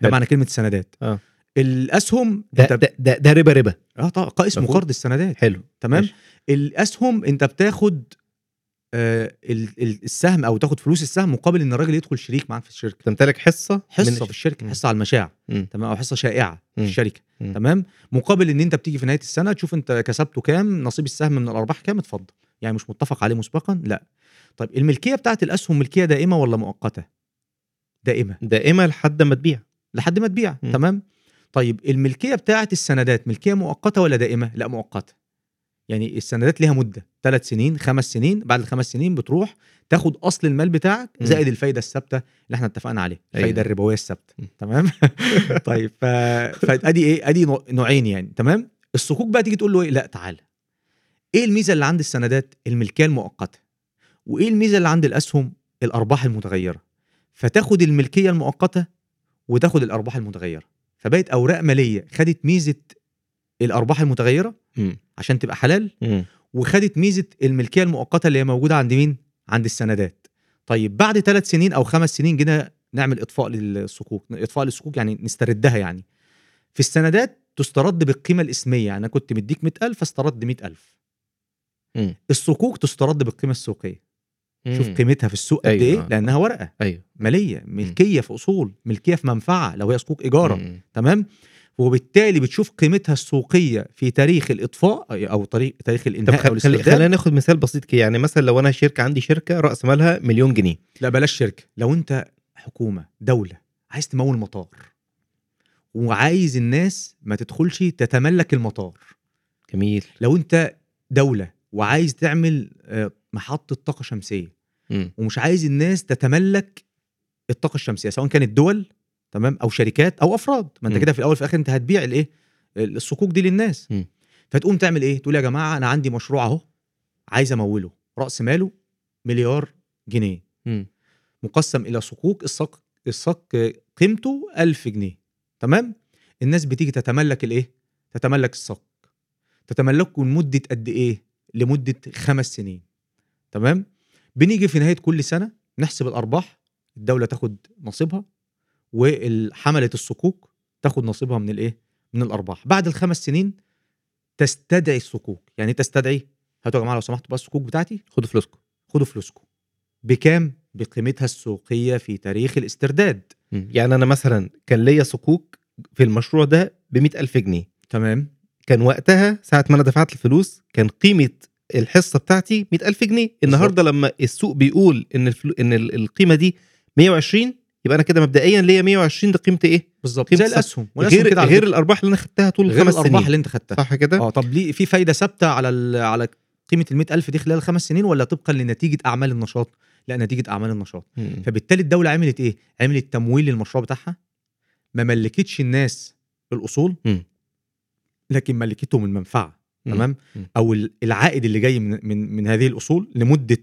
ده. معنى كلمة السندات آه. الأسهم ده انت ده ده, ده ربا ربا آه طبعا اسمه. قرض السندات حلو تمام ماشي. الأسهم انت بتاخد آه ال- ال- السهم أو تاخد فلوس السهم مقابل إن الراجل يدخل شريك معاك في الشركة تمتلك حصة حصة من في الشركة مم. حصة على المشاع. تمام أو حصة شائعة في مم. الشركة مم. تمام مقابل إن أنت بتيجي في نهاية السنة تشوف أنت كسبته كام نصيب السهم من الأرباح كام اتفضل يعني مش متفق عليه مسبقا؟ لا. طيب الملكية بتاعت الأسهم ملكية دائمة ولا مؤقتة؟ دائمة. دائمة لحد ما تبيع. لحد ما تبيع مم. تمام؟ طيب الملكية بتاعت السندات ملكية مؤقتة ولا دائمة؟ لا مؤقتة. يعني السندات ليها مدة ثلاث سنين خمس سنين بعد الخمس سنين بتروح تاخد أصل المال بتاعك. زائد الفايدة الثابتة اللي إحنا اتفقنا عليها الفايدة أيوة. الربوية الثابتة. تمام؟ طيب ف... فأدي إيه؟ أدي نوع- نوعين يعني تمام؟ الصكوك بقى تيجي تقول له إيه؟ لا تعالى إيه الميزة اللي عند السندات الملكية المؤقتة؟ وإيه الميزة اللي عند الأسهم الأرباح المتغيرة؟ فتاخد الملكية المؤقتة وتاخد الأرباح المتغيرة. فبقت أوراق مالية خدت ميزة الأرباح المتغيرة مم. عشان تبقى حلال مم. وخدت ميزة الملكية المؤقتة اللي هي موجودة عند مين؟ عند السندات. طيب بعد ثلاث سنين أو خمس سنين جينا نعمل إطفاء للصكوك إطفاء للصكوك يعني نستردها يعني. في السندات تسترد بالقيمة الإسمية يعني أنا كنت مديك 100000 فاسترد 100000 مم. الصكوك تسترد بالقيمة السوقية. شوف مم. قيمتها في السوق قد أيوة. إيه؟ لأنها ورقة. أيوه. مالية ملكية في أصول ملكية في منفعة لو هي صكوك إيجارة. مم. تمام؟ وبالتالي بتشوف قيمتها السوقية في تاريخ الإطفاء أو طريق تاريخ طب الإنهاء أو. خلي... الاسترداد خلينا ناخد مثال بسيط كده. يعني مثلا لو أنا شركة عندي شركة رأس مالها مليون جنيه. لا بلاش شركة. لو أنت حكومة دولة عايز تمول مطار وعايز الناس ما تدخلش تتملك المطار. جميل. لو أنت دولة وعايز تعمل آه، محطة طاقة شمسية. مم. ومش عايز الناس تتملك الطاقة الشمسية سواء كانت دول تمام أو شركات أو أفراد. ما أنت. كده في الأول في الآخر أنت هتبيع الإيه؟ الصكوك دي للناس. مم. فتقوم تعمل إيه؟ تقول يا جماعة أنا عندي مشروع أهو عايز أموله. رأس ماله مليار جنيه. مم. مقسم إلى صكوك الصك الصك قيمته ألف جنيه. تمام؟ الناس بتيجي تتملك الإيه؟ تتملك الصك. تتملكه لمدة قد إيه؟ لمدة خمس سنين. تمام؟ بنيجي في نهاية كل سنة نحسب الأرباح الدولة تاخد نصيبها وحمله الصكوك تاخد نصيبها من الإيه؟ من الأرباح. بعد الخمس سنين تستدعي الصكوك. يعني تستدعي هاتوا يا جماعة لو سمحتوا بقى الصكوك بتاعتي. خدوا فلوسكم. خدوا فلوسكم. بكام؟ بقيمتها السوقية في تاريخ الاسترداد. يعني أنا مثلا كان ليا صكوك في المشروع ده ب ألف جنيه. تمام؟ كان وقتها ساعة ما أنا دفعت الفلوس كان قيمة الحصة بتاعتي 100000 جنيه النهارده لما السوق بيقول إن الفلو... إن ال- القيمة دي 120 يبقى أنا كده مبدئيا ليا 120 ده قيمة إيه بالظبط زي. الأسهم غير كده غير. الأرباح اللي أنا خدتها طول غير الخمس الأرباح سنين اللي أنت خدتها صح كده آه طب ليه في فايدة ثابتة على على قيمة ال 100000 دي خلال خمس سنين ولا طبقا لنتيجة أعمال النشاط؟ لا نتيجة أعمال النشاط مم. فبالتالي الدولة عملت إيه؟ عملت تمويل للمشروع بتاعها ما ملكتش الناس الأصول مم. لكن ملكتهم المنفعه. تمام. أو ال- العائد اللي جاي من من من هذه الأصول لمدة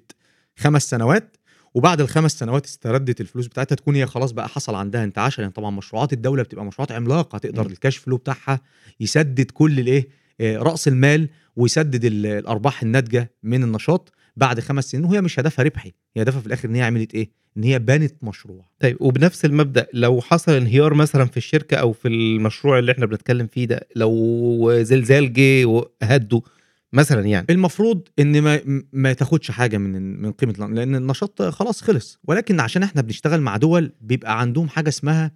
خمس سنوات وبعد الخمس سنوات استردت الفلوس بتاعتها تكون هي خلاص بقى حصل عندها انتعاش لأن طبعا مشروعات الدولة بتبقى مشروعات عملاقة تقدر. الكاش فلو بتاعها يسدد كل الإيه آه، رأس المال ويسدد ال- الأرباح الناتجة من النشاط بعد خمس سنين وهي مش هدفها ربحي هي هدفها في الآخر إن هي عملت إيه إن هي بنت مشروع. طيب وبنفس المبدأ لو حصل انهيار مثلا في الشركة أو في المشروع اللي إحنا بنتكلم فيه ده لو زلزال جه وهده مثلا يعني. المفروض إن ما ما تاخدش حاجة من من قيمة لأن النشاط خلاص خلص. ولكن عشان إحنا بنشتغل مع دول بيبقى عندهم حاجة اسمها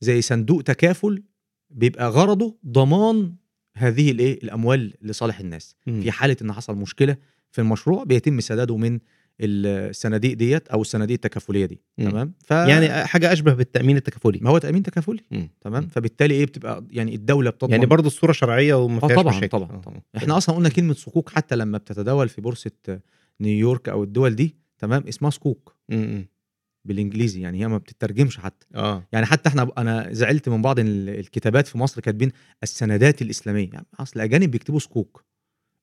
زي صندوق تكافل بيبقى غرضه ضمان هذه الإيه؟ الأموال لصالح الناس. مم. في حالة إن حصل مشكلة في المشروع بيتم سداده من الصناديق ديت أو الصناديق التكافلية دي مم. تمام؟ ف يعني حاجة أشبه بالتأمين التكافلي. ما هو تأمين تكافلي مم. تمام. فبالتالي إيه بتبقى يعني الدولة بتضمن يعني برضه الصورة شرعية وما آه فيهاش طبعا مشاكل. طبعا آه. طبعا. إحنا أصلا قلنا كلمة صكوك حتى لما بتتداول في بورصة نيويورك أو الدول دي تمام؟ اسمها صكوك. مم. بالإنجليزي يعني هي ما بتترجمش حتى. آه. يعني حتى إحنا أنا زعلت من بعض ال- الكتابات في مصر كاتبين السندات الإسلامية. يعني أصل الأجانب بيكتبوا صكوك.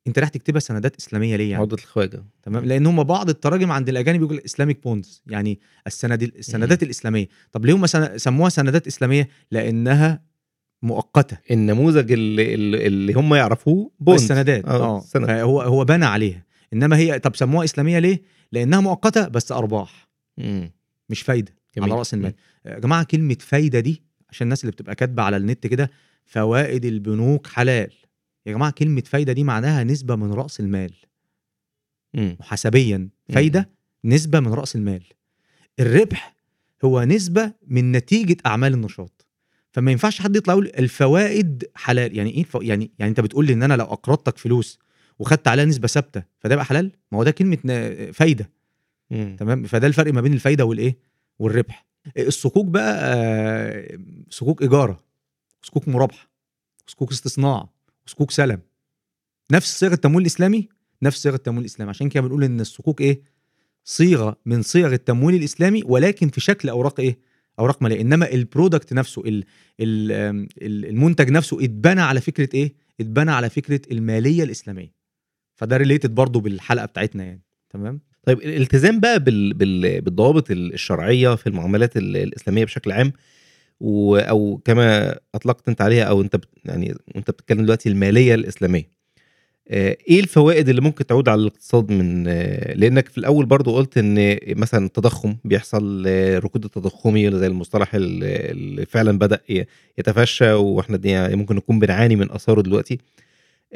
انت رايح تكتبها سندات إسلامية ليه يعني؟ عقدة الخواجة. تمام؟ لأن هم بعض التراجم عند الأجانب يقول Islamic bonds يعني السند السندات الإسلامية. طب ليه هم سموها سندات إسلامية؟ لأنها مؤقتة. النموذج اللي, اللي هم يعرفوه bond السندات آه سند. هو هو بنى عليها. إنما هي طب سموها إسلامية ليه؟ لأنها مؤقتة بس أرباح. مم. مش فايدة جميل. على رأس المال. يا جماعة كلمة فايدة دي عشان الناس اللي بتبقى كاتبة على النت كده فوائد البنوك حلال. يا جماعة كلمة فايدة دي معناها نسبة من رأس المال. محاسبيا. فايدة نسبة من رأس المال. الربح هو نسبة من نتيجة أعمال النشاط. فما ينفعش حد يطلع يقول الفوائد حلال. يعني إيه. يعني يعني أنت بتقول لي إن أنا لو أقرضتك فلوس وخدت عليها نسبة ثابتة فده يبقى حلال؟ ما هو ده كلمة فايدة. تمام؟ فده الفرق ما بين الفايدة والإيه؟ والربح. الصكوك بقى آه، صكوك إيجارة صكوك مرابحه صكوك استصناع صكوك سلم. نفس صيغة التمويل الاسلامي نفس صيغة التمويل الاسلامي عشان كده بنقول إن الصكوك إيه؟ صيغة من صيغ التمويل الإسلامي ولكن في شكل أوراق إيه؟ أوراق مالية. إنما البرودكت نفسه ال ال آم، ال- المنتج نفسه اتبنى على فكرة إيه؟ اتبنى على فكرة المالية الإسلامية. فده ريليتد برضو بالحلقة بتاعتنا يعني. تمام؟ طيب الالتزام بقى بال... بال... بالضوابط الشرعية في المعاملات ال- الإسلامية بشكل عام و... أو كما أطلقت أنت عليها أو أنت. يعني وانت بتتكلم دلوقتي المالية الإسلامية. آه، إيه الفوائد اللي ممكن تعود على الاقتصاد من آه، لأنك في الأول برضو قلت إن مثلا التضخم بيحصل آه، ركود التضخمي زي المصطلح ال- اللي فعلا بدأ يتفشى وإحنا دي ممكن نكون بنعاني من آثاره دلوقتي.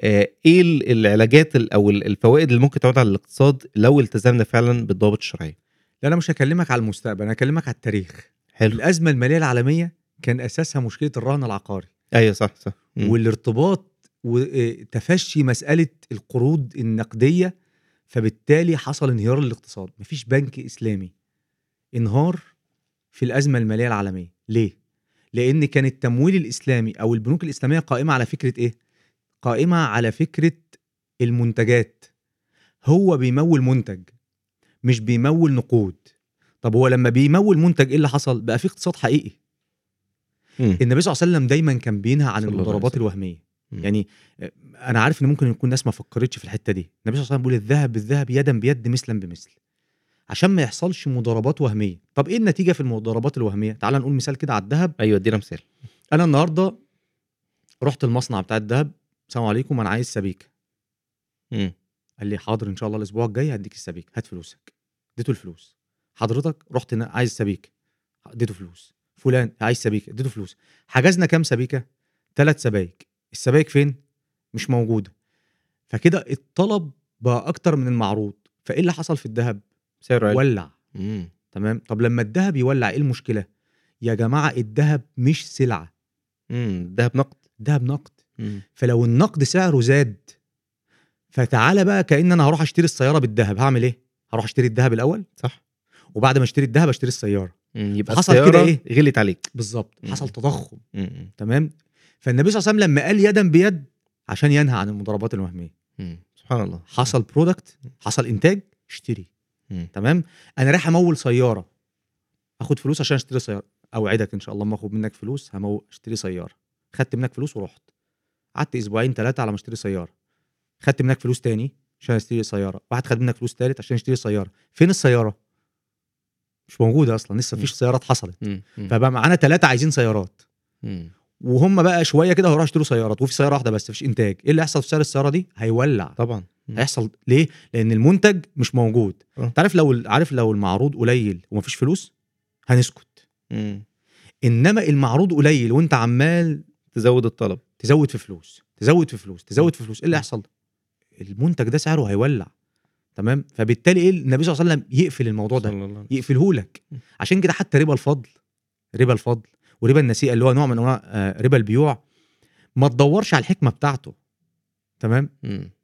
إيه ال- العلاجات ال- أو ال- الفوائد اللي ممكن تعود على الاقتصاد لو التزمنا فعلا بالضوابط الشرعية؟ لا أنا مش هكلمك على المستقبل أنا هكلمك على التاريخ. حلو. الأزمة المالية العالمية كان أساسها مشكلة الرهن العقاري. أيوه صح صح. مم. والارتباط وتفشي مسألة القروض النقدية فبالتالي حصل انهيار للاقتصاد مفيش بنك إسلامي انهار في الأزمة المالية العالمية. ليه؟ لأن كان التمويل الإسلامي أو البنوك الإسلامية قائمة على فكرة إيه؟ قائمة على فكرة المنتجات. هو بيمول منتج مش بيمول نقود. طب هو لما بيمول منتج إيه اللي حصل؟ بقى في اقتصاد حقيقي. مم. النبي صلى الله عليه وسلم دايما كان بينهى عن المضاربات. الوهمية. مم. يعني آه، أنا عارف إن ممكن يكون ناس ما فكرتش في الحتة دي. النبي صلى الله عليه وسلم بيقول الذهب بالذهب يدا بيد مثلا بمثل. عشان ما يحصلش مضاربات وهمية. طب إيه النتيجة في المضاربات الوهمية؟ تعال نقول مثال كده على الذهب. أيوه ادينا مثال. أنا النهارده رحت المصنع بتاع الذهب. السلام عليكم أنا عايز سبيكه. قال لي حاضر إن شاء الله الأسبوع الجاي هديك السبيكه هات فلوسك. اديته الفلوس. حضرتك رحت عايز سبيكة. اديته فلوس. فلان عايز سبيكة اديته فلوس. حجزنا كام سبيكة؟ ثلاث سبايك. السبايك فين؟ مش موجودة. فكده الطلب بقى أكتر من المعروض. فإيه اللي حصل في الذهب؟ سعره ولع. مم. تمام؟ طب لما الذهب يولع إيه المشكلة؟ يا جماعة الذهب مش سلعة. مم. الذهب نقد. الذهب نقد. مم. فلو النقد سعره زاد فتعالى بقى كأن أنا هروح أشتري السيارة بالذهب. هعمل إيه؟ هروح أشتري الذهب الأول؟ صح. وبعد ما اشتري الذهب اشتري السيارة. يبقى حصل كده إيه؟ غلت عليك. بالظبط. حصل تضخم. مم. تمام؟ فالنبي صلى الله عليه وسلم لما قال يدا بيد عشان ينهى عن المضاربات الوهميه مم. سبحان الله. حصل برودكت حصل إنتاج اشتري. مم. تمام؟ أنا رايح أمول سيارة. آخد فلوس عشان أشتري سيارة. أوعدك إن شاء الله ما آخد منك فلوس همو أشتري سيارة. خدت منك فلوس ورحت. قعدت أسبوعين ثلاثة على ما أشتري سيارة. خدت منك فلوس تاني عشان أشتري سيارة. واحد خد منك فلوس ثالث عشان اشتري سيارة. فين السيارة؟ مش موجودة أصلا لسه مفيش سيارات حصلت. فبقى معانا ثلاثة عايزين سيارات. وهم بقى شوية كده هيروحوا يشتروا سيارات وفي سيارة واحدة بس مفيش إنتاج. إيه اللي هيحصل في سعر السيارة دي؟ هيولع. طبعا. هيحصل ليه؟ لأن المنتج مش موجود. آه. أنت عارف لو عارف لو المعروض قليل ومفيش فلوس؟ هنسكت. مم. إنما المعروض قليل وأنت عمال تزود الطلب. تزود في فلوس تزود في فلوس تزود في فلوس إيه اللي هيحصل؟ المنتج ده سعره هيولع. تمام؟ فبالتالي إيه؟ النبي صلى الله عليه وسلم يقفل الموضوع ده. يقفله لك. عشان كده حتى ربا الفضل ربا الفضل وربا النسيئة اللي هو نوع من أنواع آه، ربا البيوع ما تدورش على الحكمة بتاعته. تمام.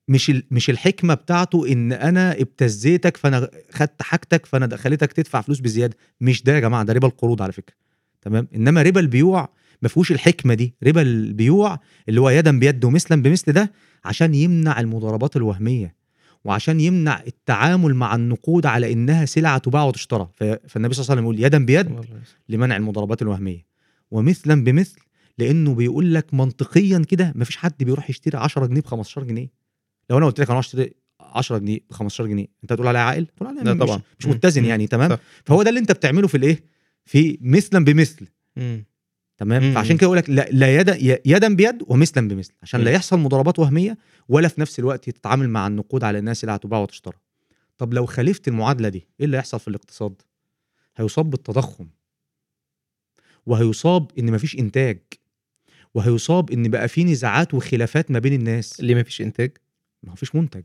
مش مش الحكمة بتاعته إن أنا ابتزيتك فأنا خدت حاجتك فأنا دخلتك تدفع فلوس بزيادة. مش ده يا جماعة ده ربا القروض على فكرة. تمام؟ إنما ربا البيوع ما فيهوش الحكمة دي. ربا البيوع اللي هو يدا بيد ومثلا بمثل ده عشان يمنع المضاربات الوهمية. وعشان يمنع التعامل مع النقود على إنها سلعة تباع وتشترى فالنبي صلى الله عليه وسلم يقول يدا بيد. لمنع المضاربات الوهمية ومثلا بمثل لأنه بيقول لك منطقيا كده مفيش حد بيروح يشتري 10 جنيه ب 15 جنيه لو أنا قلت لك أنا أشتري 10 جنيه ب 15 جنيه أنت هتقول عليا عاقل تقول عليا لا مش, طبعا. مش. متزن. يعني تمام صح. فهو ده اللي أنت بتعمله في الإيه في مثلا بمثل مم. تمام؟ مم. فعشان كده يقول لك لا, لا يدا يدا بيد ومثلا بمثل عشان لا. يحصل مضاربات وهمية ولا في نفس الوقت تتعامل مع النقود على انها سلعه تباع وتشترى طب لو خالفت المعادلة دي إيه اللي هيحصل في الاقتصاد؟ هيصاب بالتضخم. وهيصاب إن مفيش إنتاج. وهيصاب إن بقى في نزاعات وخلافات ما بين الناس. ليه ما فيش إنتاج؟ ما هو فيش منتج.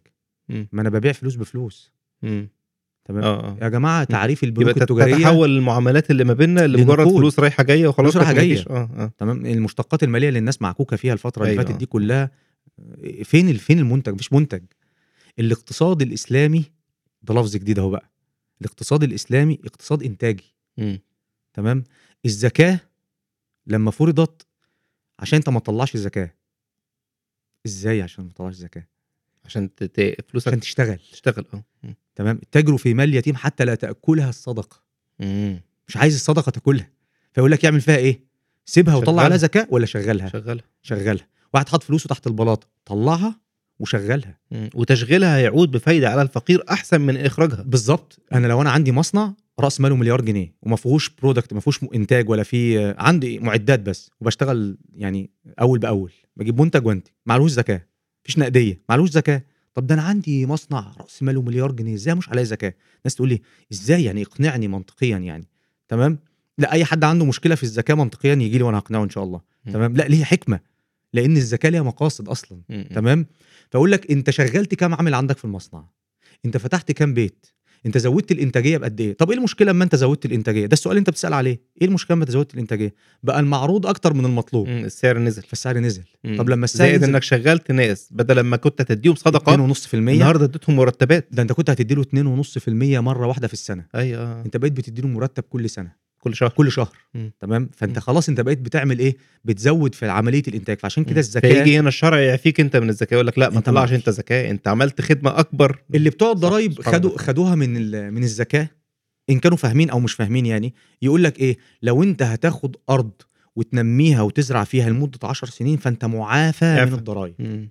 ما أنا ببيع فلوس بفلوس. مم. تمام؟ آه آه. يا جماعة تعريف البنوك التجارية تتحول المعاملات اللي ما بيننا لمجرد. فلوس رايحة جاية وخلاص جاية. مفيش- آه آه. تمام؟ المشتقات المالية اللي الناس معكوكة فيها الفترة اللي أيوة. فاتت دي كلها فين فين المنتج؟ مفيش منتج. الاقتصاد الإسلامي ده لفظ جديد أهو بقى. الاقتصاد الإسلامي اقتصاد إنتاجي. مم. تمام؟ الزكاة لما فرضت عشان انت ما تطلعش زكاة. إزاي عشان ما تطلعش زكاة؟ عشان فلوسك عشان تشتغل. تشتغل آه. تمام؟ تجروا في مال يتيم حتى لا تأكلها الصدقة. مم. مش عايز الصدقة تاكلها. فيقول لك يعمل فيها إيه؟ سيبها وطلع شغلها. عليها زكاة ولا شغلها؟ شغالها شغلها. واحد حط فلوسه تحت البلاطه طلعها وشغلها. مم. وتشغيلها هيعود بفايدة على الفقير أحسن من إخراجها. بالظبط. أنا لو أنا عندي مصنع رأس ماله مليار جنيه وما فيهوش برودكت ما فيهوش إنتاج ولا في عندي معدات بس وبشتغل يعني أول بأول. بجيب منتج وأنتج. معلوش زكاة. مفيش نقدية. معلوش زكاة. طب ده أنا عندي مصنع رأس ماله مليار جنيه إزاي مش عليه زكاة؟ الناس تقول لي إزاي يعني اقنعني منطقيا يعني؟ تمام؟ لا أي حد عنده مشكلة في الزكاة منطقيا يجي لي وأنا هقنعه إن شاء الله. تمام؟ لا ليه حكمة. لأن الزكاة ليها مقاصد أصلا. تمام؟ فأقول لك أنت شغلت كام عامل عندك في المصنع؟ أنت فتحت كام بيت؟ انت زودت الإنتاجية بقد إيه؟ طب إيه المشكلة أما أنت زودت الإنتاجية؟ ده السؤال اللي أنت بتسأل عليه. إيه المشكلة أما أنت زودت الإنتاجية؟ بقى المعروض أكتر من المطلوب. مم. السعر نزل. فالسعر نزل. مم. طب لما السعر زائد نزل إنك شغلت ناس بدل ما كنت تديهم صدقة 2.5% النهارده اديتهم مرتبات. ده أنت كنت هتديله 2.5% مرة واحدة في السنة. أيوه. أنت بقيت بتديله مرتب كل سنة. كل شهر كل شهر. تمام فأنت. خلاص أنت بقيت بتعمل إيه بتزود في عملية الإنتاج فعشان كده. الزكاه فيجي هنا الشرع يعفيك أنت من الزكاه يقول لك لا ما تطلعش. أنت زكاه أنت عملت خدمة أكبر اللي بتوع الضرايب خدوا. خدوها من من الزكاه إن كانوا فاهمين أو مش فاهمين يعني يقول لك إيه لو أنت هتاخد أرض وتنميها وتزرع فيها لمدة 10 سنين فأنت معافى من. الضرايب.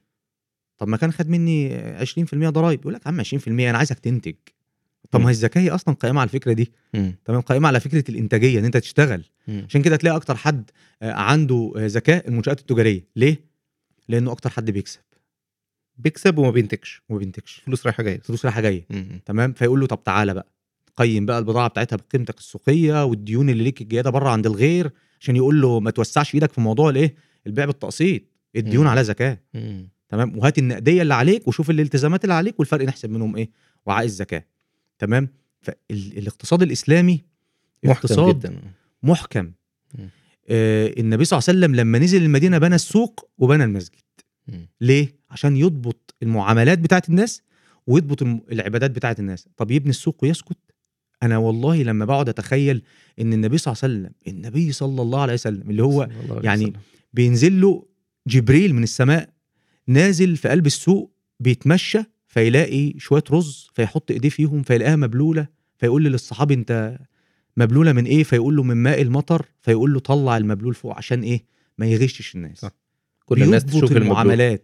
طب ما كان خد مني 20% ضرايب يقول لك يا عم 20% أنا عايزك تنتج طب. ما هي الزكاه هي أصلا قائمة على الفكرة دي. تمام؟ قائمة على فكرة الإنتاجية إن أنت تشتغل. عشان كده تلاقي أكتر حد آه، عنده آه، زكاه المنشآت التجارية. ليه؟ لأنه أكتر حد بيكسب. بيكسب وما بينتجش. وما بينتجش. فلوس رايحة جاية. فلوس رايحة جاية. تمام؟ فيقول له طب تعالى بقى. قيم بقى البضاعة بتاعتها بقيمتك السوقية والديون اللي ليك الجيادة بره عند الغير عشان يقول له ما توسعش إيدك في موضوع الإيه؟ البيع بالتقسيط. الديون. على زكاه. تمام؟ وهات النقدية اللي عليك وشوف الالتزامات اللي عليك والفرق نحسب منهم إيه؟ وعاء الزكاه تمام؟ فالاقتصاد الإسلامي محكم اقتصاد جدا. محكم. آه النبي صلى الله عليه وسلم لما نزل المدينة بنى السوق وبنى المسجد. مم. ليه؟ عشان يضبط المعاملات بتاعت الناس ويضبط العبادات بتاعت الناس. طب يبني السوق ويسكت؟ أنا والله لما بقعد أتخيل إن النبي صلى الله عليه وسلم النبي صلى الله عليه وسلم اللي هو يعني وسلم. بينزل له جبريل من السماء نازل في قلب السوق بيتمشى فيلاقي شوية رز فيحط إيديه فيهم فيلاقيها مبلولة فيقول للصحابي أنت مبلولة من إيه؟ فيقول له من ماء المطر فيقول له طلع المبلول فوق عشان إيه؟ ما يغشش الناس. صح. كل الناس تشوف. المعاملات.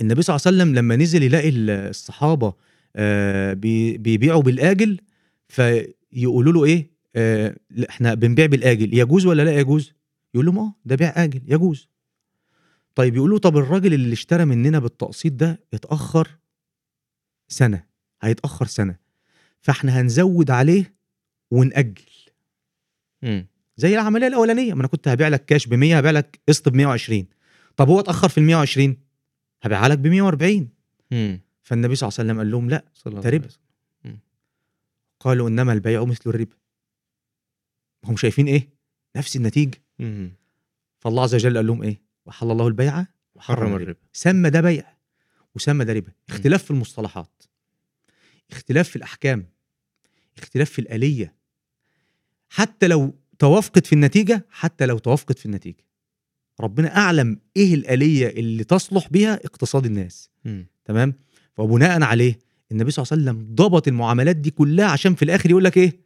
النبي صلى الله عليه وسلم لما نزل يلاقي ال- الصحابة آه، بي- بيبيعوا بالآجل فيقولوا له إيه؟ آه، إحنا بنبيع بالآجل. يجوز ولا لا يجوز؟ يقول لهم آه ده بيع آجل يجوز. طيب يقولوا طب الراجل اللي اشترى مننا بالتقسيط ده اتأخر؟ سنة هيتأخر سنة. فإحنا هنزود عليه ونأجل. مم. زي العملية الأولانية. ما أنا كنت هبيع لك كاش ب 100 هبيع لك قسط ب 120 طب هو اتأخر في ال 120 هبيعها لك ب 140 مم. فالنبي صلى الله عليه وسلم قال لهم لا ده ربا. قالوا إنما البيع مثل الربا هم شايفين إيه؟ نفس النتيجة. فالله عز وجل قال لهم إيه؟ وحل الله البيع وحرم حرم الربا. الربا. سمى ده بيع. وسمى ده ربا اختلاف في المصطلحات. اختلاف في الأحكام. اختلاف في الآلية. حتى لو توافقت في النتيجة حتى لو توافقت في النتيجة. ربنا أعلم إيه الآلية اللي تصلح بها اقتصاد الناس. مم. تمام؟ وبناء عليه النبي صلى الله عليه وسلم ضبط المعاملات دي كلها عشان في الآخر يقول لك إيه؟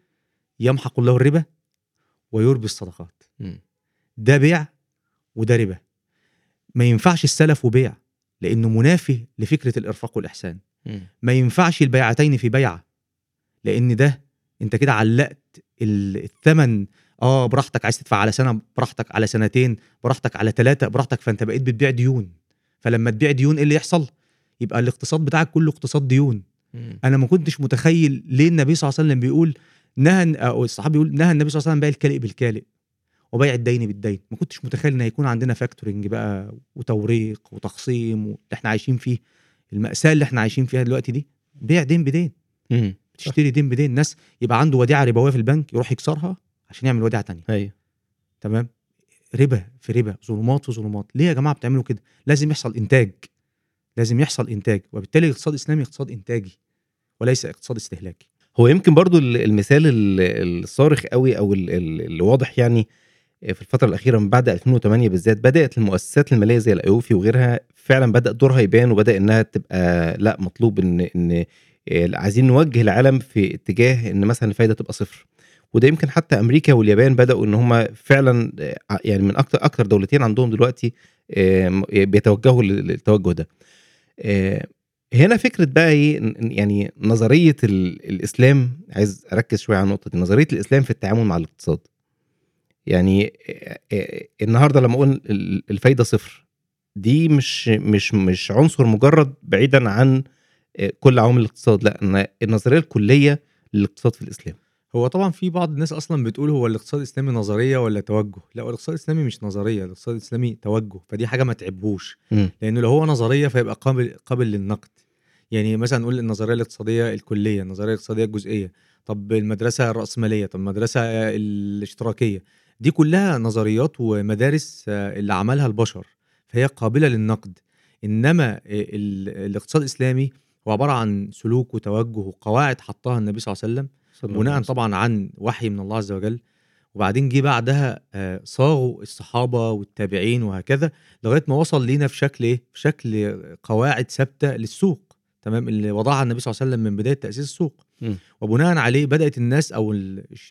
يمحق الله الربا ويربي الصدقات. مم. ده بيع وده ربا. ما ينفعش السلف وبيع. لأنه منافي لفكرة الإرفاق والإحسان. ما ينفعش البيعتين في بيعة لأن ده أنت كده علقت ال- الثمن آه براحتك عايز تدفع على سنة براحتك على سنتين براحتك على ثلاثة براحتك فأنت بقيت بتبيع ديون. فلما تبيع ديون إيه اللي يحصل؟ يبقى الاقتصاد بتاعك كله اقتصاد ديون. مم. أنا ما كنتش متخيل ليه النبي صلى الله عليه وسلم بيقول نهى أو الصحابي بيقول نهى النبي صلى الله عليه وسلم بيع الكالئ بالكالئ. وبيع الدين بالدين. ما كنتش متخيل إن هيكون عندنا factoring بقى وتوريق وتخصيم واللي إحنا عايشين فيه. المأساة اللي إحنا عايشين فيها دلوقتي دي بيع دين بدين. بتشتري دين بدين. ناس يبقى عنده وديعة ربوية في البنك يروح يكسرها عشان يعمل وديعة تانية. أيوه. تمام؟ ربا في ربا ظلمات في ظلمات. ليه يا جماعة بتعملوا كده؟ لازم يحصل إنتاج. لازم يحصل إنتاج. وبالتالي الاقتصاد الإسلامي اقتصاد إنتاجي وليس اقتصاد استهلاكي. هو يمكن برضو ال- المثال ال- الصارخ قوي أو ال- ال- اللي واضح يعني في الفترة الأخيرة من بعد 2008 بالذات بدأت المؤسسات المالية زي الأيوفي وغيرها فعلا بدأ دورها يبان وبدأ إنها تبقى لأ مطلوب إن إن آه، عايزين نوجه العالم في اتجاه إن مثلا الفايدة تبقى صفر وده يمكن حتى أمريكا واليابان بدأوا إن هم فعلا آه، يعني من أكتر أكتر دولتين عندهم دلوقتي بيتوجهوا لل- للتوجه ده. آه، هنا فكرة بقى ن- يعني نظرية ال- الإسلام عايز أركز شوية على النقطة دي نظرية الإسلام في التعامل مع الاقتصاد. يعني النهارده لما أقول ال- الفايدة صفر دي مش مش مش عنصر مجرد بعيدا عن كل عوامل الاقتصاد لأ النظرية الكلية للاقتصاد في الإسلام. هو طبعا في بعض الناس أصلا بتقول هو الاقتصاد الإسلامي نظرية ولا توجه؟ لأ الاقتصاد الإسلامي مش نظرية الاقتصاد الإسلامي توجه فدي حاجة ما تعبوش. لأنه لو هو نظرية فيبقى قابل قابل للنقد. يعني مثلا نقول النظرية الاقتصادية الكلية النظرية الاقتصادية الجزئية. طب المدرسة الرأسمالية طب المدرسة الاشتراكية. دي كلها نظريات ومدارس آه، اللي عملها البشر فهي قابلة للنقد إنما آه، ال- الاقتصاد الاسلامي هو عبارة عن سلوك وتوجه وقواعد حطها النبي صلى الله عليه وسلم بناء. طبعا عن وحي من الله عز وجل وبعدين جه بعدها آه، صاغوا الصحابة والتابعين وهكذا لغاية ما وصل لينا في شكل إيه؟ في شكل قواعد ثابتة للسوق تمام اللي وضعها النبي صلى الله عليه وسلم من بداية تأسيس السوق. وبناء عليه بدأت الناس أو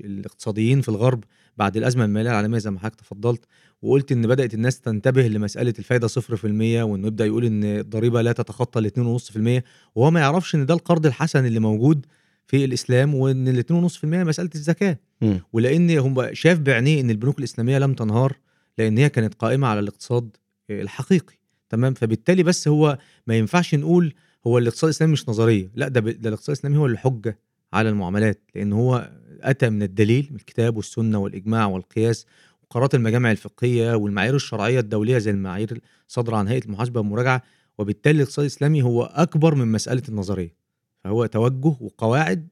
الاقتصاديين في الغرب بعد الأزمة المالية العالمية زي ما حضرتك تفضلت وقلت إن بدأت الناس تنتبه لمسألة الفايدة 0% وإنه يبدأ يقول إن الضريبة لا تتخطى ال 2.5% وهو ما يعرفش إن ده القرض الحسن اللي موجود في الإسلام وإن ال 2.5% مسألة الزكاة مم. ولأن هم شاف بعينيه إن البنوك الإسلامية لم تنهار لأن هي كانت قائمة على الاقتصاد الحقيقي تمام فبالتالي بس هو ما ينفعش نقول هو الاقتصاد الإسلامي مش نظرية. لا ده, ده الاقتصاد الإسلامي هو الحجه على المعاملات لأن هو أتى من الدليل من الكتاب والسنة والإجماع والقياس. وقرارات المجامع الفقهية والمعايير الشرعية الدولية زي المعايير الصادره عن هيئة المحاسبة والمراجعة وبالتالي الاقتصاد الإسلامي هو أكبر من مسألة النظرية. فهو توجه وقواعد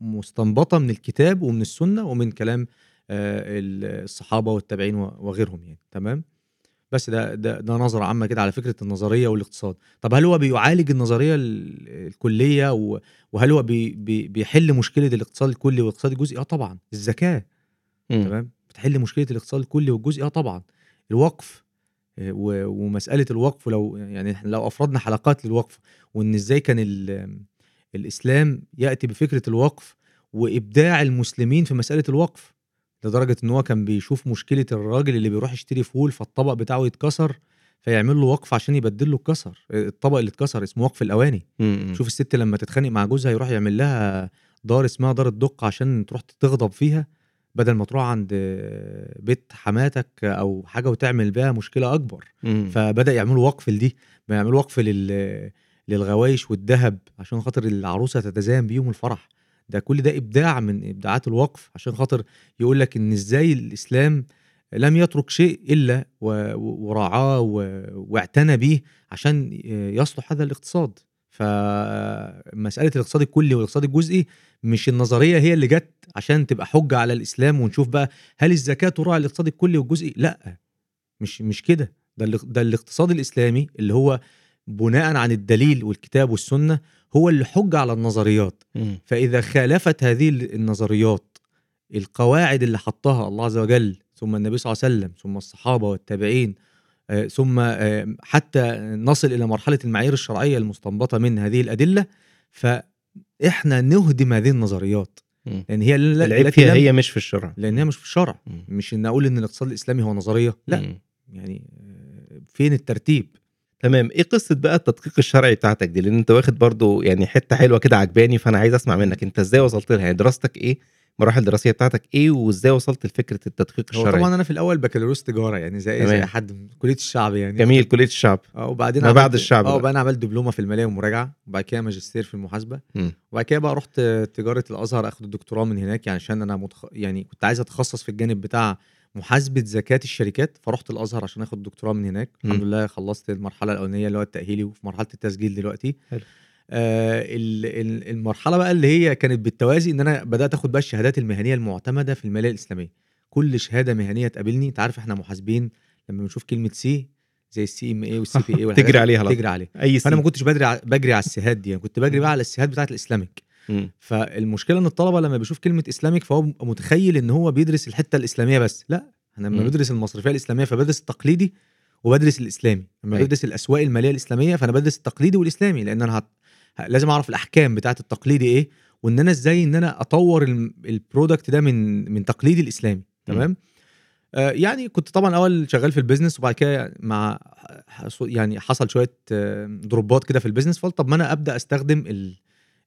مستنبطة من الكتاب ومن السنة ومن كلام آه، ال- الصحابة والتابعين وغيرهم يعني. تمام؟ بس ده ده ده نظرة عامة كده على فكرة النظرية والاقتصاد. طب هل هو بيعالج النظرية ال- الكلية وهل هو بي بي بيحل مشكلة الاقتصاد الكلي والاقتصاد الجزئي؟ آه طبعا الزكاه. تمام؟ بتحل مشكلة الاقتصاد الكلي والجزئي؟ آه طبعا. الوقف آه، ومسألة الوقف لو يعني لو أفردنا حلقات للوقف وإن إزاي كان ال- الإسلام يأتي بفكرة الوقف وإبداع المسلمين في مسألة الوقف لدرجة إن هو كان بيشوف مشكلة الراجل اللي بيروح يشتري فول فالطبق بتاعه يتكسر فيعمل له وقف عشان يبدل له الكسر الطبق اللي اتكسر اسمه وقف الأواني مم. شوف الست لما تتخانق مع جوزها يروح يعمل لها دار اسمها دار الدق عشان تروح تغضب فيها بدل ما تروح عند بيت حماتك أو حاجة وتعمل بيها مشكلة أكبر مم. فبدأ يعملوا وقف لدي بيعملوا وقف لل للغوايش والذهب عشان خاطر العروسة تتزين بيهم الفرح ده كل ده إبداع من إبداعات الوقف عشان خاطر يقول لك إن إزاي الإسلام لم يترك شيء إلا وراعاه واعتنى به عشان يصلح هذا الاقتصاد. فمساله الاقتصاد الكلي والاقتصاد الجزئي مش النظرية هي اللي جت عشان تبقى حجة على الإسلام ونشوف بقى هل الزكاة تراعي الاقتصاد الكلي والجزئي؟ لأ. مش مش كده. ده ده الاقتصاد الإسلامي اللي هو بناء عن الدليل والكتاب والسنة هو اللي حجه على النظريات مم. فإذا خالفت هذه النظريات القواعد اللي حطها الله عز وجل ثم النبي صلى الله عليه وسلم ثم الصحابة والتابعين آه، ثم آه، حتى نصل إلى مرحلة المعايير الشرعية المستنبطة من هذه الأدلة فإحنا نهدم هذه النظريات. لأن هي العيب فيها هي مش في الشرع لانها مش في الشرع. مش إن أقول إن الاقتصاد الإسلامي هو نظرية لا. يعني آه، فين الترتيب تمام. إيه قصة بقى التدقيق الشرعي بتاعتك دي؟ لأن أنت واخد برضو يعني حتة حلوة كده عجباني فأنا عايز أسمع منك. أنت إزاي وصلت لها؟ يعني دراستك إيه؟ المراحل الدراسيه بتاعتك إيه؟ وإزاي وصلت لفكرة التدقيق هو الشرعي؟ طبعا أنا في الأول بكالوريوس تجارة يعني زي زي تمام. اي حد من كلية الشعب يعني. جميل كلية الشعب. آه وبعدين ما بعد الشعب آه أنا عملت دبلومة في المالية والمراجعه وبعد كده ماجستير في المحاسبة. وبعد كده بقى رحت تجارة الأزهر أخد الدكتوراه من هناك يعني عشان أنا متخ... يعني كنت عايز أتخصص في الجانب بتاع محاسبة زكاة الشركات فرحت الأزهر عشان آخد الدكتوراه من هناك مم. الحمد لله خلصت المرحلة الأولانية اللي هو التأهيلي وفي مرحلة التسجيل دلوقتي حلو. آه ال- ال- المرحلة بقى اللي هي كانت بالتوازي إن أنا بدأت آخد بقى الشهادات المهنية المعتمدة في المالية الإسلامية كل شهادة مهنية تقابلني أنت عارف إحنا محاسبين لما بنشوف كلمة C زي ال CMA وال CPA تجري عليها. تجري عليها أي فأنا ما C كنتش بدري ع- بجري على ال C هات دي يعني كنت بجري بقى على ال C هات بتاعت ال Islamic فالمشكلة إن الطلبة لما بيشوف كلمة Islamic فهو متخيل إن هو بيدرس الحتة الإسلامية بس. لا أنا لما. بدرس المصرفية الإسلامية فبدرس التقليدي وبدرس الإسلامي. لما أيوة. بدرس الأسواق المالية الإسلامية فأنا بدرس التقليدي والإسلامي لأن أنا هت... لازم أعرف الأحكام بتاعت التقليدي إيه وإن أنا إزاي إن أنا أطور ال product ده من من تقليدي لإسلامي. تمام؟ آه يعني كنت طبعا أول شغال في ال business وبعد كده مع يعني حصل شوية آه، drop ات كده في ال business فقلت طب ما أنا أبدأ أستخدم ال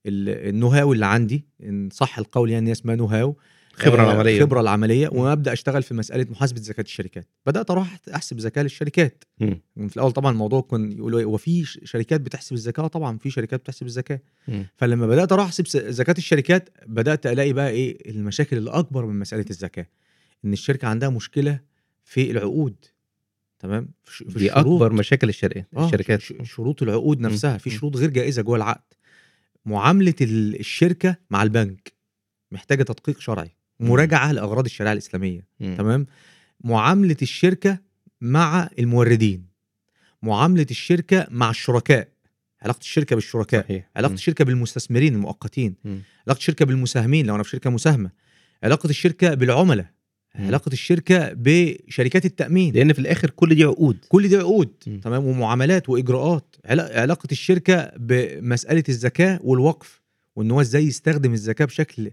ال- ال know-how اللي عندي إن صح القول يعني اسمها know-how الخبره آه، العملية. الخبره العملية. وأبدأ أشتغل في مسألة محاسبة زكاة الشركات. بدأت أروح أحسب زكاة للشركات. مم. في الأول طبعا الموضوع كان يقولوا إيه، هو في شركات بتحسب الزكاة؟ آه طبعا في شركات بتحسب الزكاة. مم. فلما بدأت أروح أحسب زكاة الشركات بدأت ألاقي بقى إيه المشاكل اللي اكبر من مسألة الزكاة. إن الشركة عندها مشكلة في العقود. تمام؟ في في دي الشروط. أكبر مشاكل الشركات آه، الشركات. ش- شروط العقود. نفسها. في مم. شروط غير جائزة جوه العقد. معاملة ال- الشركة مع البنك محتاجة تدقيق شرعي مراجعة لأغراض الشريعة الإسلامية مم. تمام معاملة الشركة مع الموردين معاملة الشركة مع الشركاء علاقة الشركة بالشركاء صحيح علاقة مم. الشركة بالمستثمرين المؤقتين مم. علاقة الشركة بالمساهمين لو أنا في شركة مساهمة علاقة الشركة بالعملاء علاقة الشركة بشركات التأمين. لأن في الآخر كل دي عقود. كل دي عقود. مم. تمام؟ ومعاملات وإجراءات. علا- علاقة الشركة بمسألة الزكاه والوقف وإن هو إزاي يستخدم الزكاه بشكل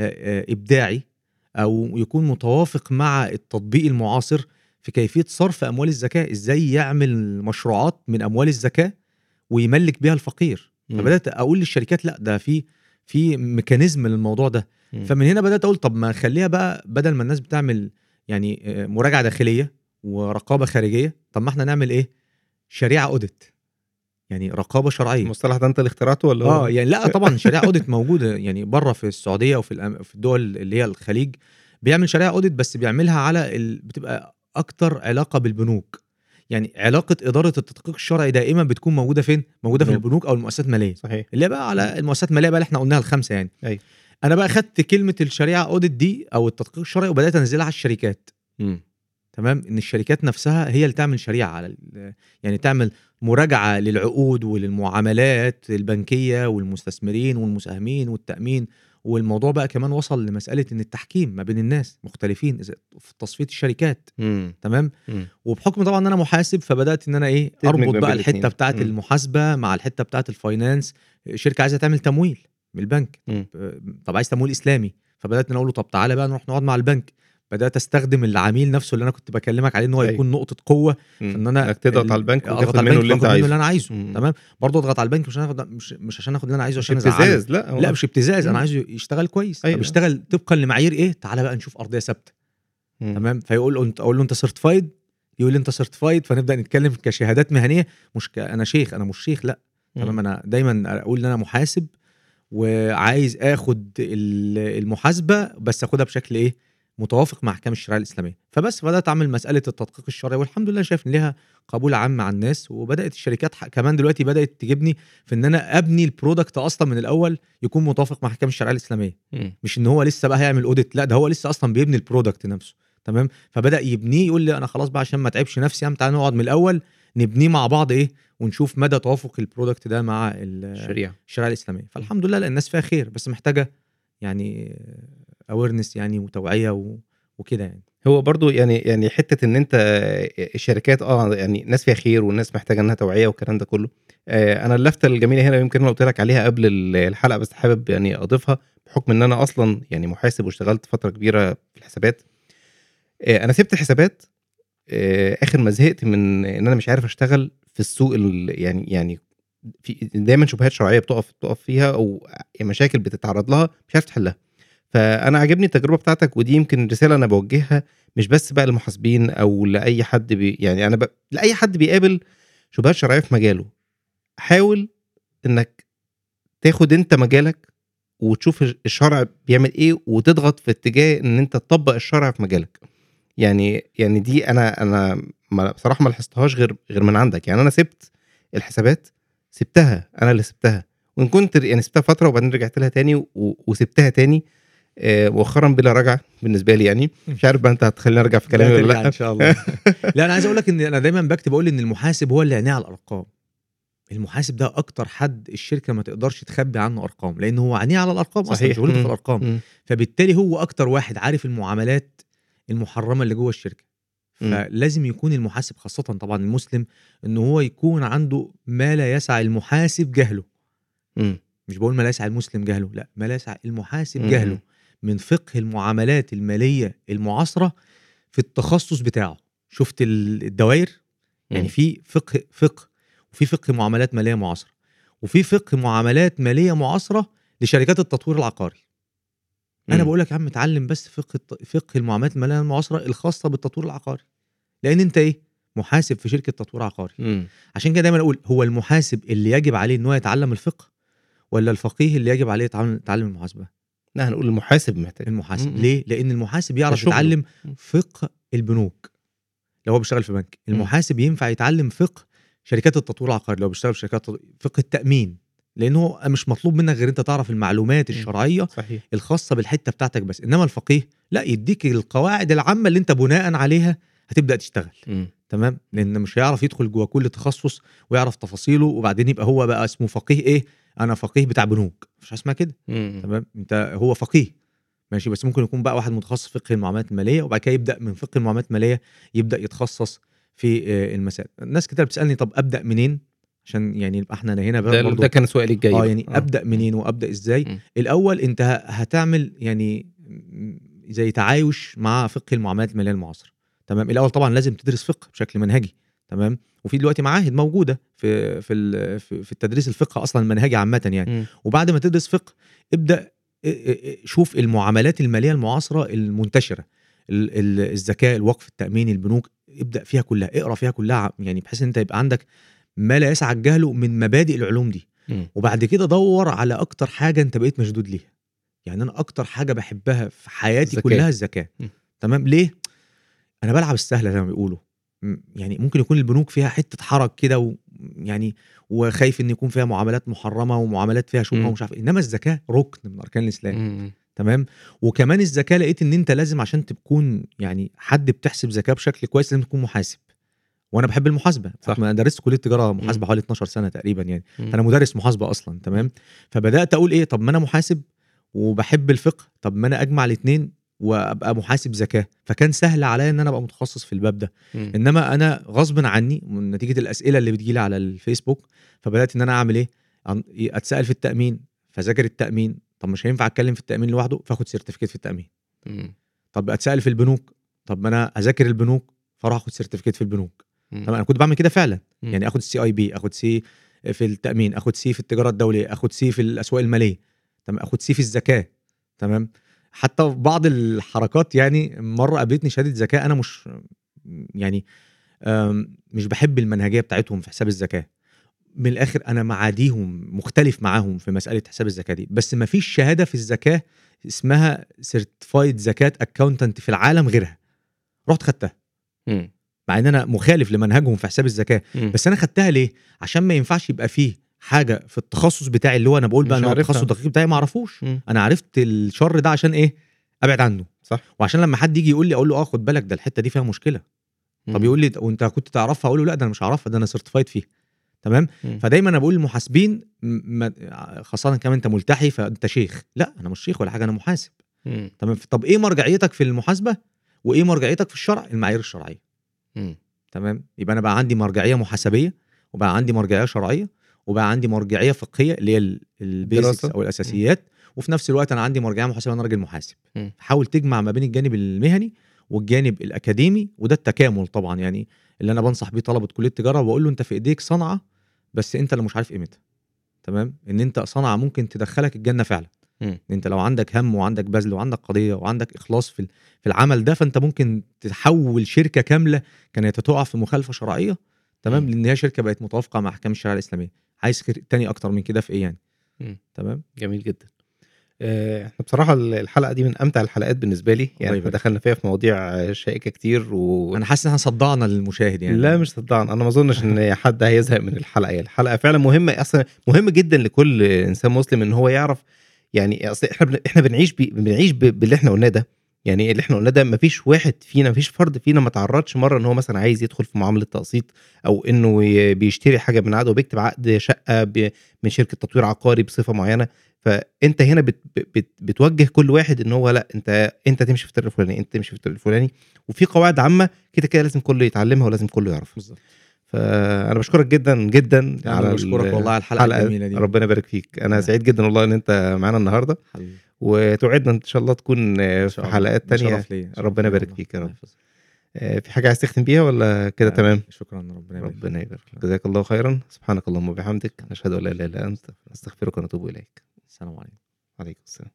إبداعي أو يكون متوافق مع التطبيق المعاصر في كيفية صرف أموال الزكاه إزاي يعمل مشروعات من أموال الزكاه ويملك بيها الفقير. مم. فبدأت أقول للشركات لا ده في في mechanism للموضوع ده. فمن هنا بدأت أقول طب ما نخليها بقى بدل ما الناس بتعمل يعني آه، مراجعة داخلية ورقابة خارجية طب ما إحنا نعمل إيه؟ شريعة audit يعني رقابة شرعية. المصطلح ده انت اللي اخترعته ولا؟ آه يعني لا طبعا شريعة audit موجودة يعني بره في السعودية وفي الأم- في الدول اللي هي الخليج. بيعمل شريعة audit بس بيعملها على ال... بتبقى أكتر علاقة بالبنوك. يعني علاقة إدارة التدقيق الشرعي دائما بتكون موجودة فين؟ موجودة في بنوك. البنوك أو المؤسسات المالية. صحيح. اللي بقى على المؤسسات المالية بقى اللي إحنا قلناها الخمسة يعني. أيوة. أنا بقى خدت كلمة الشريعة audit دي أو التدقيق الشرعي وبدأت أنزلها على الشركات. مم. تمام؟ إن الشركات نفسها هي اللي تعمل شريعة على يعني تعمل مراجعة للعقود وللمعاملات البنكية والمستثمرين والمساهمين والتأمين. والموضوع بقى كمان وصل لمسألة إن التحكيم ما بين الناس مختلفين إذا- في تصفية الشركات مم. تمام مم. وبحكم طبعا إن أنا محاسب فبدأت إن أنا إيه أربط بقى الحتة. بتاعه. المحاسبة مع الحتة بتاعه الفاينانس شركة عايزة تعمل تمويل من البنك مم. طب عايز تمويل إسلامي فبدأت إن أقول له طب تعالى بقى نروح نقعد مع البنك بدأت أستخدم العميل نفسه اللي أنا كنت بكلمك عليه إن هو أيوة. يكون نقطة قوة. ان أنا إنك تضغط على البنك وتاخد منه البنك اللي أنت عايزه اللي أنا عايزه مم. تمام برضه أضغط على البنك مش عشان مش, مش عشان أخد اللي أنا عايزه عشان ابتزاز لا هو- لا مش ابتزاز أنا. عايزه يشتغل كويس أيوة. طب يشتغل طبقا لمعايير إيه تعالى بقى نشوف أرضية ثابتة. تمام فيقول له انت أقول له أنت certified يقول لي أنت certified فنبدأ نتكلم كشهادات مهنية مش ك... أنا شيخ أنا مش شيخ لا. تمام أنا دايما أقول إن أنا محاسب وعايز آخد ال- المحاسبة بس آخدها بشكل إيه متوافق مع احكام الشريعة الإسلامية. فبس بدأت أعمل مسألة التدقيق الشرعي والحمد لله شايف إن ليها قبول عام مع الناس وبدأت الشركات كمان دلوقتي بدأت تجيبني في إن أنا أبني ال product أصلا من الأول يكون متوافق مع احكام الشريعة الإسلامية. مم. مش إن هو لسه بقى هيعمل audit لا ده هو لسه أصلا بيبني ال product نفسه تمام؟ فبدأ يبنيه يقول لي أنا خلاص بقى عشان ما تعبش نفسي عم تعالى نقعد من الأول نبنيه مع بعض إيه ونشوف مدى توافق ال product ده مع ال- الشريعة. الشريعة الإسلامية. فالحمد لله لأن الناس فيها خير بس محتاجة يعني اويرنس يعني وتوعية. وكده يعني. هو برضو يعني يعني حتة إن أنت الشركات آه يعني ناس فيها خير والناس محتاجة إنها توعية والكلام ده كله. آه أنا اللفتة الجميلة هنا يمكن أنا قلت لك عليها قبل الحلقة بس حابب يعني أضيفها بحكم إن أنا أصلا يعني محاسب واشتغلت فترة كبيرة في الحسابات. آه أنا سبت الحسابات آه آخر ما زهقت من إن أنا مش عارف أشتغل في السوق ال- يعني يعني في دايما شبهات شرعية بتقف بتقف فيها أو مشاكل بتتعرض لها مش عارف تحلها. فأنا عاجبني التجربة بتاعتك ودي يمكن رسالة أنا بوجهها مش بس بقى للمحاسبين أو لأي حد بي يعني أنا ب... لأي حد بيقابل شبهات شرعية في مجاله. حاول إنك تاخد أنت مجالك وتشوف الشرع بيعمل إيه وتضغط في اتجاه إن أنت تطبق الشرع في مجالك. يعني يعني دي أنا أنا بصراحة ما لاحظتهاش غير غير من عندك. يعني أنا سبت الحسابات سبتها أنا اللي سبتها. وإن كنت يعني سبتها فترة وبعدين رجعت لها تاني وسبتها تاني مؤخرا بلا رجعة بالنسبة لي يعني مش عارف بقى أنت هتخليني أرجع في كلامي ولا لا إن شاء الله لا أنا عايز أقول لك إن أنا دايما بكتب أقول إن المحاسب هو اللي عينيه على الأرقام المحاسب ده أكتر حد الشركة ما تقدرش تخبي عنه أرقام لأن هو عينيه على الأرقام أصلا صحيح. شغلته في. الأرقام مم. فبالتالي هو أكتر واحد عارف المعاملات المحرمة اللي جوه الشركة. فلازم يكون المحاسب خاصة طبعا المسلم إن هو يكون عنده ما لا يسع المحاسب جهله مم. مش بقول ما لا يسع المسلم جهله لا ما لا يسع المحاسب. جهله من فقه المعاملات المالية المعاصرة في التخصص بتاعه. شفت ال- الدوائر؟ يعني. في فقه فقه وفي فقه معاملات مالية معاصرة وفي فقه معاملات مالية معاصرة لشركات التطوير العقاري. أنا. بقول لك يا عم اتعلم بس فقه فقه المعاملات المالية المعاصرة الخاصة بالتطوير العقاري. لأن أنت إيه؟ محاسب في شركة تطوير عقاري. مم. عشان كده دايما أقول هو المحاسب اللي يجب عليه إن هو يتعلم الفقه ولا الفقيه اللي يجب عليه يتعلم يتعلم المحاسبة؟ لا هنقول المحاسب محتاج. المحاسب. مم. ليه؟ لأن المحاسب يعرف. يتعلم. فقه البنوك. لو هو بيشتغل في بنك. المحاسب ينفع يتعلم فقه شركات التطوير العقاري لو بيشتغل في شركات فقه التأمين. لأن هو مش مطلوب منك غير أنت تعرف المعلومات. الشرعية صحيح. الخاصة بالحتة بتاعتك بس. إنما الفقيه لا يديك القواعد العامة اللي أنت بناء عليها هتبدأ تشتغل. مم. تمام؟ لأن مش هيعرف يدخل جوه كل تخصص ويعرف تفاصيله وبعدين يبقى هو بقى اسمه فقيه إيه؟ أنا فقيه بتاع بنوك. مش حاجة اسمها كده. تمام؟ انت هو فقيه. ماشي؟ بس ممكن يكون بقى واحد متخصص في فقه المعاملات المالية وبعد كده يبدأ من فقه المعاملات المالية يبدأ يتخصص في آه، المسائل. الناس كتير بتسألني طب أبدأ منين؟ عشان يعني يبقى إحنا هنا ده, ده كان سؤالي الجاي آه. يعني أبدأ منين وأبدأ إزاي. الأول أنت هتعمل يعني زي تعايش مع فقه المعاملات المالية المعاصرة. تمام؟ الأول طبعا لازم تدرس فقه بشكل منهجي. تمام؟ وفي دلوقتي معاهد موجودة في في في التدريس الفقه أصلا المنهجي عامة يعني. مم. وبعد ما تدرس فقه ابدأ شوف المعاملات المالية المعاصرة المنتشرة. ال- ال- الذكاء الوقف التاميني البنوك ابدأ فيها كلها اقرأ فيها كلها يعني بحيث إن أنت يبقى عندك ما لا يسعك جهله من مبادئ العلوم دي. مم. وبعد كده دور على أكتر حاجة أنت بقيت مشدود ليها. يعني أنا أكتر حاجة بحبها في حياتي الذكاء. كلها الذكاء. م. تمام؟ ليه؟ أنا بلعب السهله زي ما بيقولوا. م يعني ممكن يكون البنوك فيها حتّة حَرَج كده ويعني وخايف إن يكون فيها معاملات محرّمة ومعاملات فيها إمم. ومش عارف إيه، إنّما الزكاة رُكن من أركان الإسلام. إمم، إمم. تمام، وكمان الزكاة لقيت إن أنت لازم عشان تكون يعني حد بتحسب زكاة بشكل كويس لازم تكون محاسب، وأنا باحب المحاسبة، صح. أنا درست كلية تجارة إمم. محاسبة حوالي 12 سَنة تقريبًا يعني، إمم. فأنا مدرس محاسبة أصلًا. تمام، فبدأت أقول إيه، طَب ما أنا محاسب وباحب الفقه، طَب ما أنا أجمع الاتنين. وأبقى محاسب زكاة، فكان سهل عليّا إن أنا أبقى متخصص في الباب ده، إمم. إنّما أنا غصبٍ عنّي من نتيجة الأسئلة اللي بتيجي لي على الفيسبوك، فبدأت إن أنا أعمل إيه، أن أتسأل في التأمين، فاذاكر التأمين، طَب مش هينفع أتكلّم في التأمين لوحده، فآخُد certificate في التأمين. إمم. طَب أتسأل في البنوك، طَب ما أنا أذاكر البنوك، فأروح آخُد certificate في البنوك،. تمام، أنا كنت باعمل كده فعلًا، إمم. يعني آخُد CIB، آخُد C في التأمين، آخُد C في التجارة الدولية، آخُد C في الأسواق المالية، تمام، آخُد C في الزكاة، تمام، حتّى في بعض الحركات يعني مرّة قابلتني شهادة زكاة أنا مش يعني مش باحب المنهجية بتاعتهم في حساب الزكاة، من الآخر أنا معاديهم، مختلف معاهم في مسألة حساب الزكاة دي، بس ما فيش شهادة في الزكاة اسمها certified زكاة accountant في العالم غيرها، رُحت خدتها. مع إن أنا مخالف لمنهجهم في حساب الزكاة، إمم. بس أنا خدتها ليه، عشان ما ينفعش يبقى في حاجة في التخصُّص بتاعي اللي هو أنا باقول بقى هو التخصُّص عارفها. الدقيق بتاعي ما أعرفوش، إمم. أنا عرفت الشر ده عشان إيه، أبعد عنّه، صح. وعشان لمّا حد ييجي يقول لي أقول له آه خُد بالك ده الحتّة دي فيها مشكلة، طَب إمم. يقول لي وأنت كنت تعرفها، أقول له لأ ده أنا مش أعرفها ده أنا certified فيها، تمام، إمم. فدايمًا أنا باقول للمحاسبين خاصةً كمان أنت ملتحي فأنت شيخ، لأ أنا مش شيخ ولا حاجة أنا محاسب، إمم. تمام، طَب إيه مرجعيتك في المحاسبة وإيه مرجعيتك في الشرع، المعايير الشرعية. إمم. تمام، يبقى أنا بقى عندي مرجعية محاسبية، وبقى عندي مرجعية شرعية، وبقى عندي مرجعية فقهية اللي هي ال الbasics دراسة. أو الأساسيات، وفي نفس الوقت أنا عندي مرجعية محاسبة أنا راجل محاسب،. حاول تجمع ما بين الجانب المهني والجانب الأكاديمي، وده التكامل طبعًا. يعني اللي أنا بانصح بيه طلبة كلية تجارة، وباقول له أنت في إيديك صنعة بس أنت اللي مش عارف قيمتها، تمام، إن أنت صنعة ممكن تدخّلك الجنة فعلًا،. إن أنت لو عندك هَم وعندك بذل وعندك قضية وعندك إخلاص في في العمل ده، فأنت ممكن تحوّل شركة كاملة كانت هتُقع في مخالفة شرعية، تمام،. لإن هي شركة بقت متوافقة مع أحكام الشريعة الإسلامية، عايز تاني أكتر من كده في إيه يعني،. تمام. جميل جدًا. آآ، إحنا بصراحة ال الحلقة دي من أمتع الحلقات بالنسبة لي، يعني يبارك دخلنا فيها في مواضيع شائكة كتير و أنا حاسس إن إحنا صدّعنا للمشاهد يعني. لا مش صدّعنا، أنا ما أظنش إن حد هيزهق من الحلقة، يعني الحلقة فعلًا مهمة أصلًا مهم جدًا لكل إنسان مسلم إن هو يعرف يعني أصل إحنا بن إحنا بنعيش ب بنعيش ب باللي إحنا قُلناه ده، يعني اللي إحنا قُلناه ده ما فيش واحد فينا ما فيش فرد فينا ما اتعرّضش مرّة إن هو مثلًا عايز يدخل في معاملة تقسيط، أو إنه ي بيشتري حاجة من عقد وبيكتب عقد شقة ب من شركة تطوير عقاري بصفة معيّنة، فأنت هنا بت بت بتوجّه كل واحد إن هو لأ أنت أنت تمشي في الطريق الفلاني، أنت تمشي في الطريق الفلاني، وفي قواعد عامة كده، كده لازم كلّه يتعلّمها ولازم كلّه يعرفها. بالضبط. فأنا باشكرك جدًا، جدًا أنا على ال والله على الحلقة الجميلة دي. ربنا يبارك فيك، ربنا سعيد جدًا والله إن أنت معانا النهارده، حبيبي. وتوعدنا إن شاء الله تكون في حلقات تانية، ربنا يبارك فيك يا رب. آآ، في حاجة عايز تختم بيها والّا كده آآ، تمام؟ شكرًا، ربنا يبارك. ربنا يبارك فيك، جزاك الله خيرًا، سبحانك اللهم وبحمدك، نشهد أن لا إله إلا أنت، نستغفرك ونتوب إليك. السلام عليكم. عليكم السلام.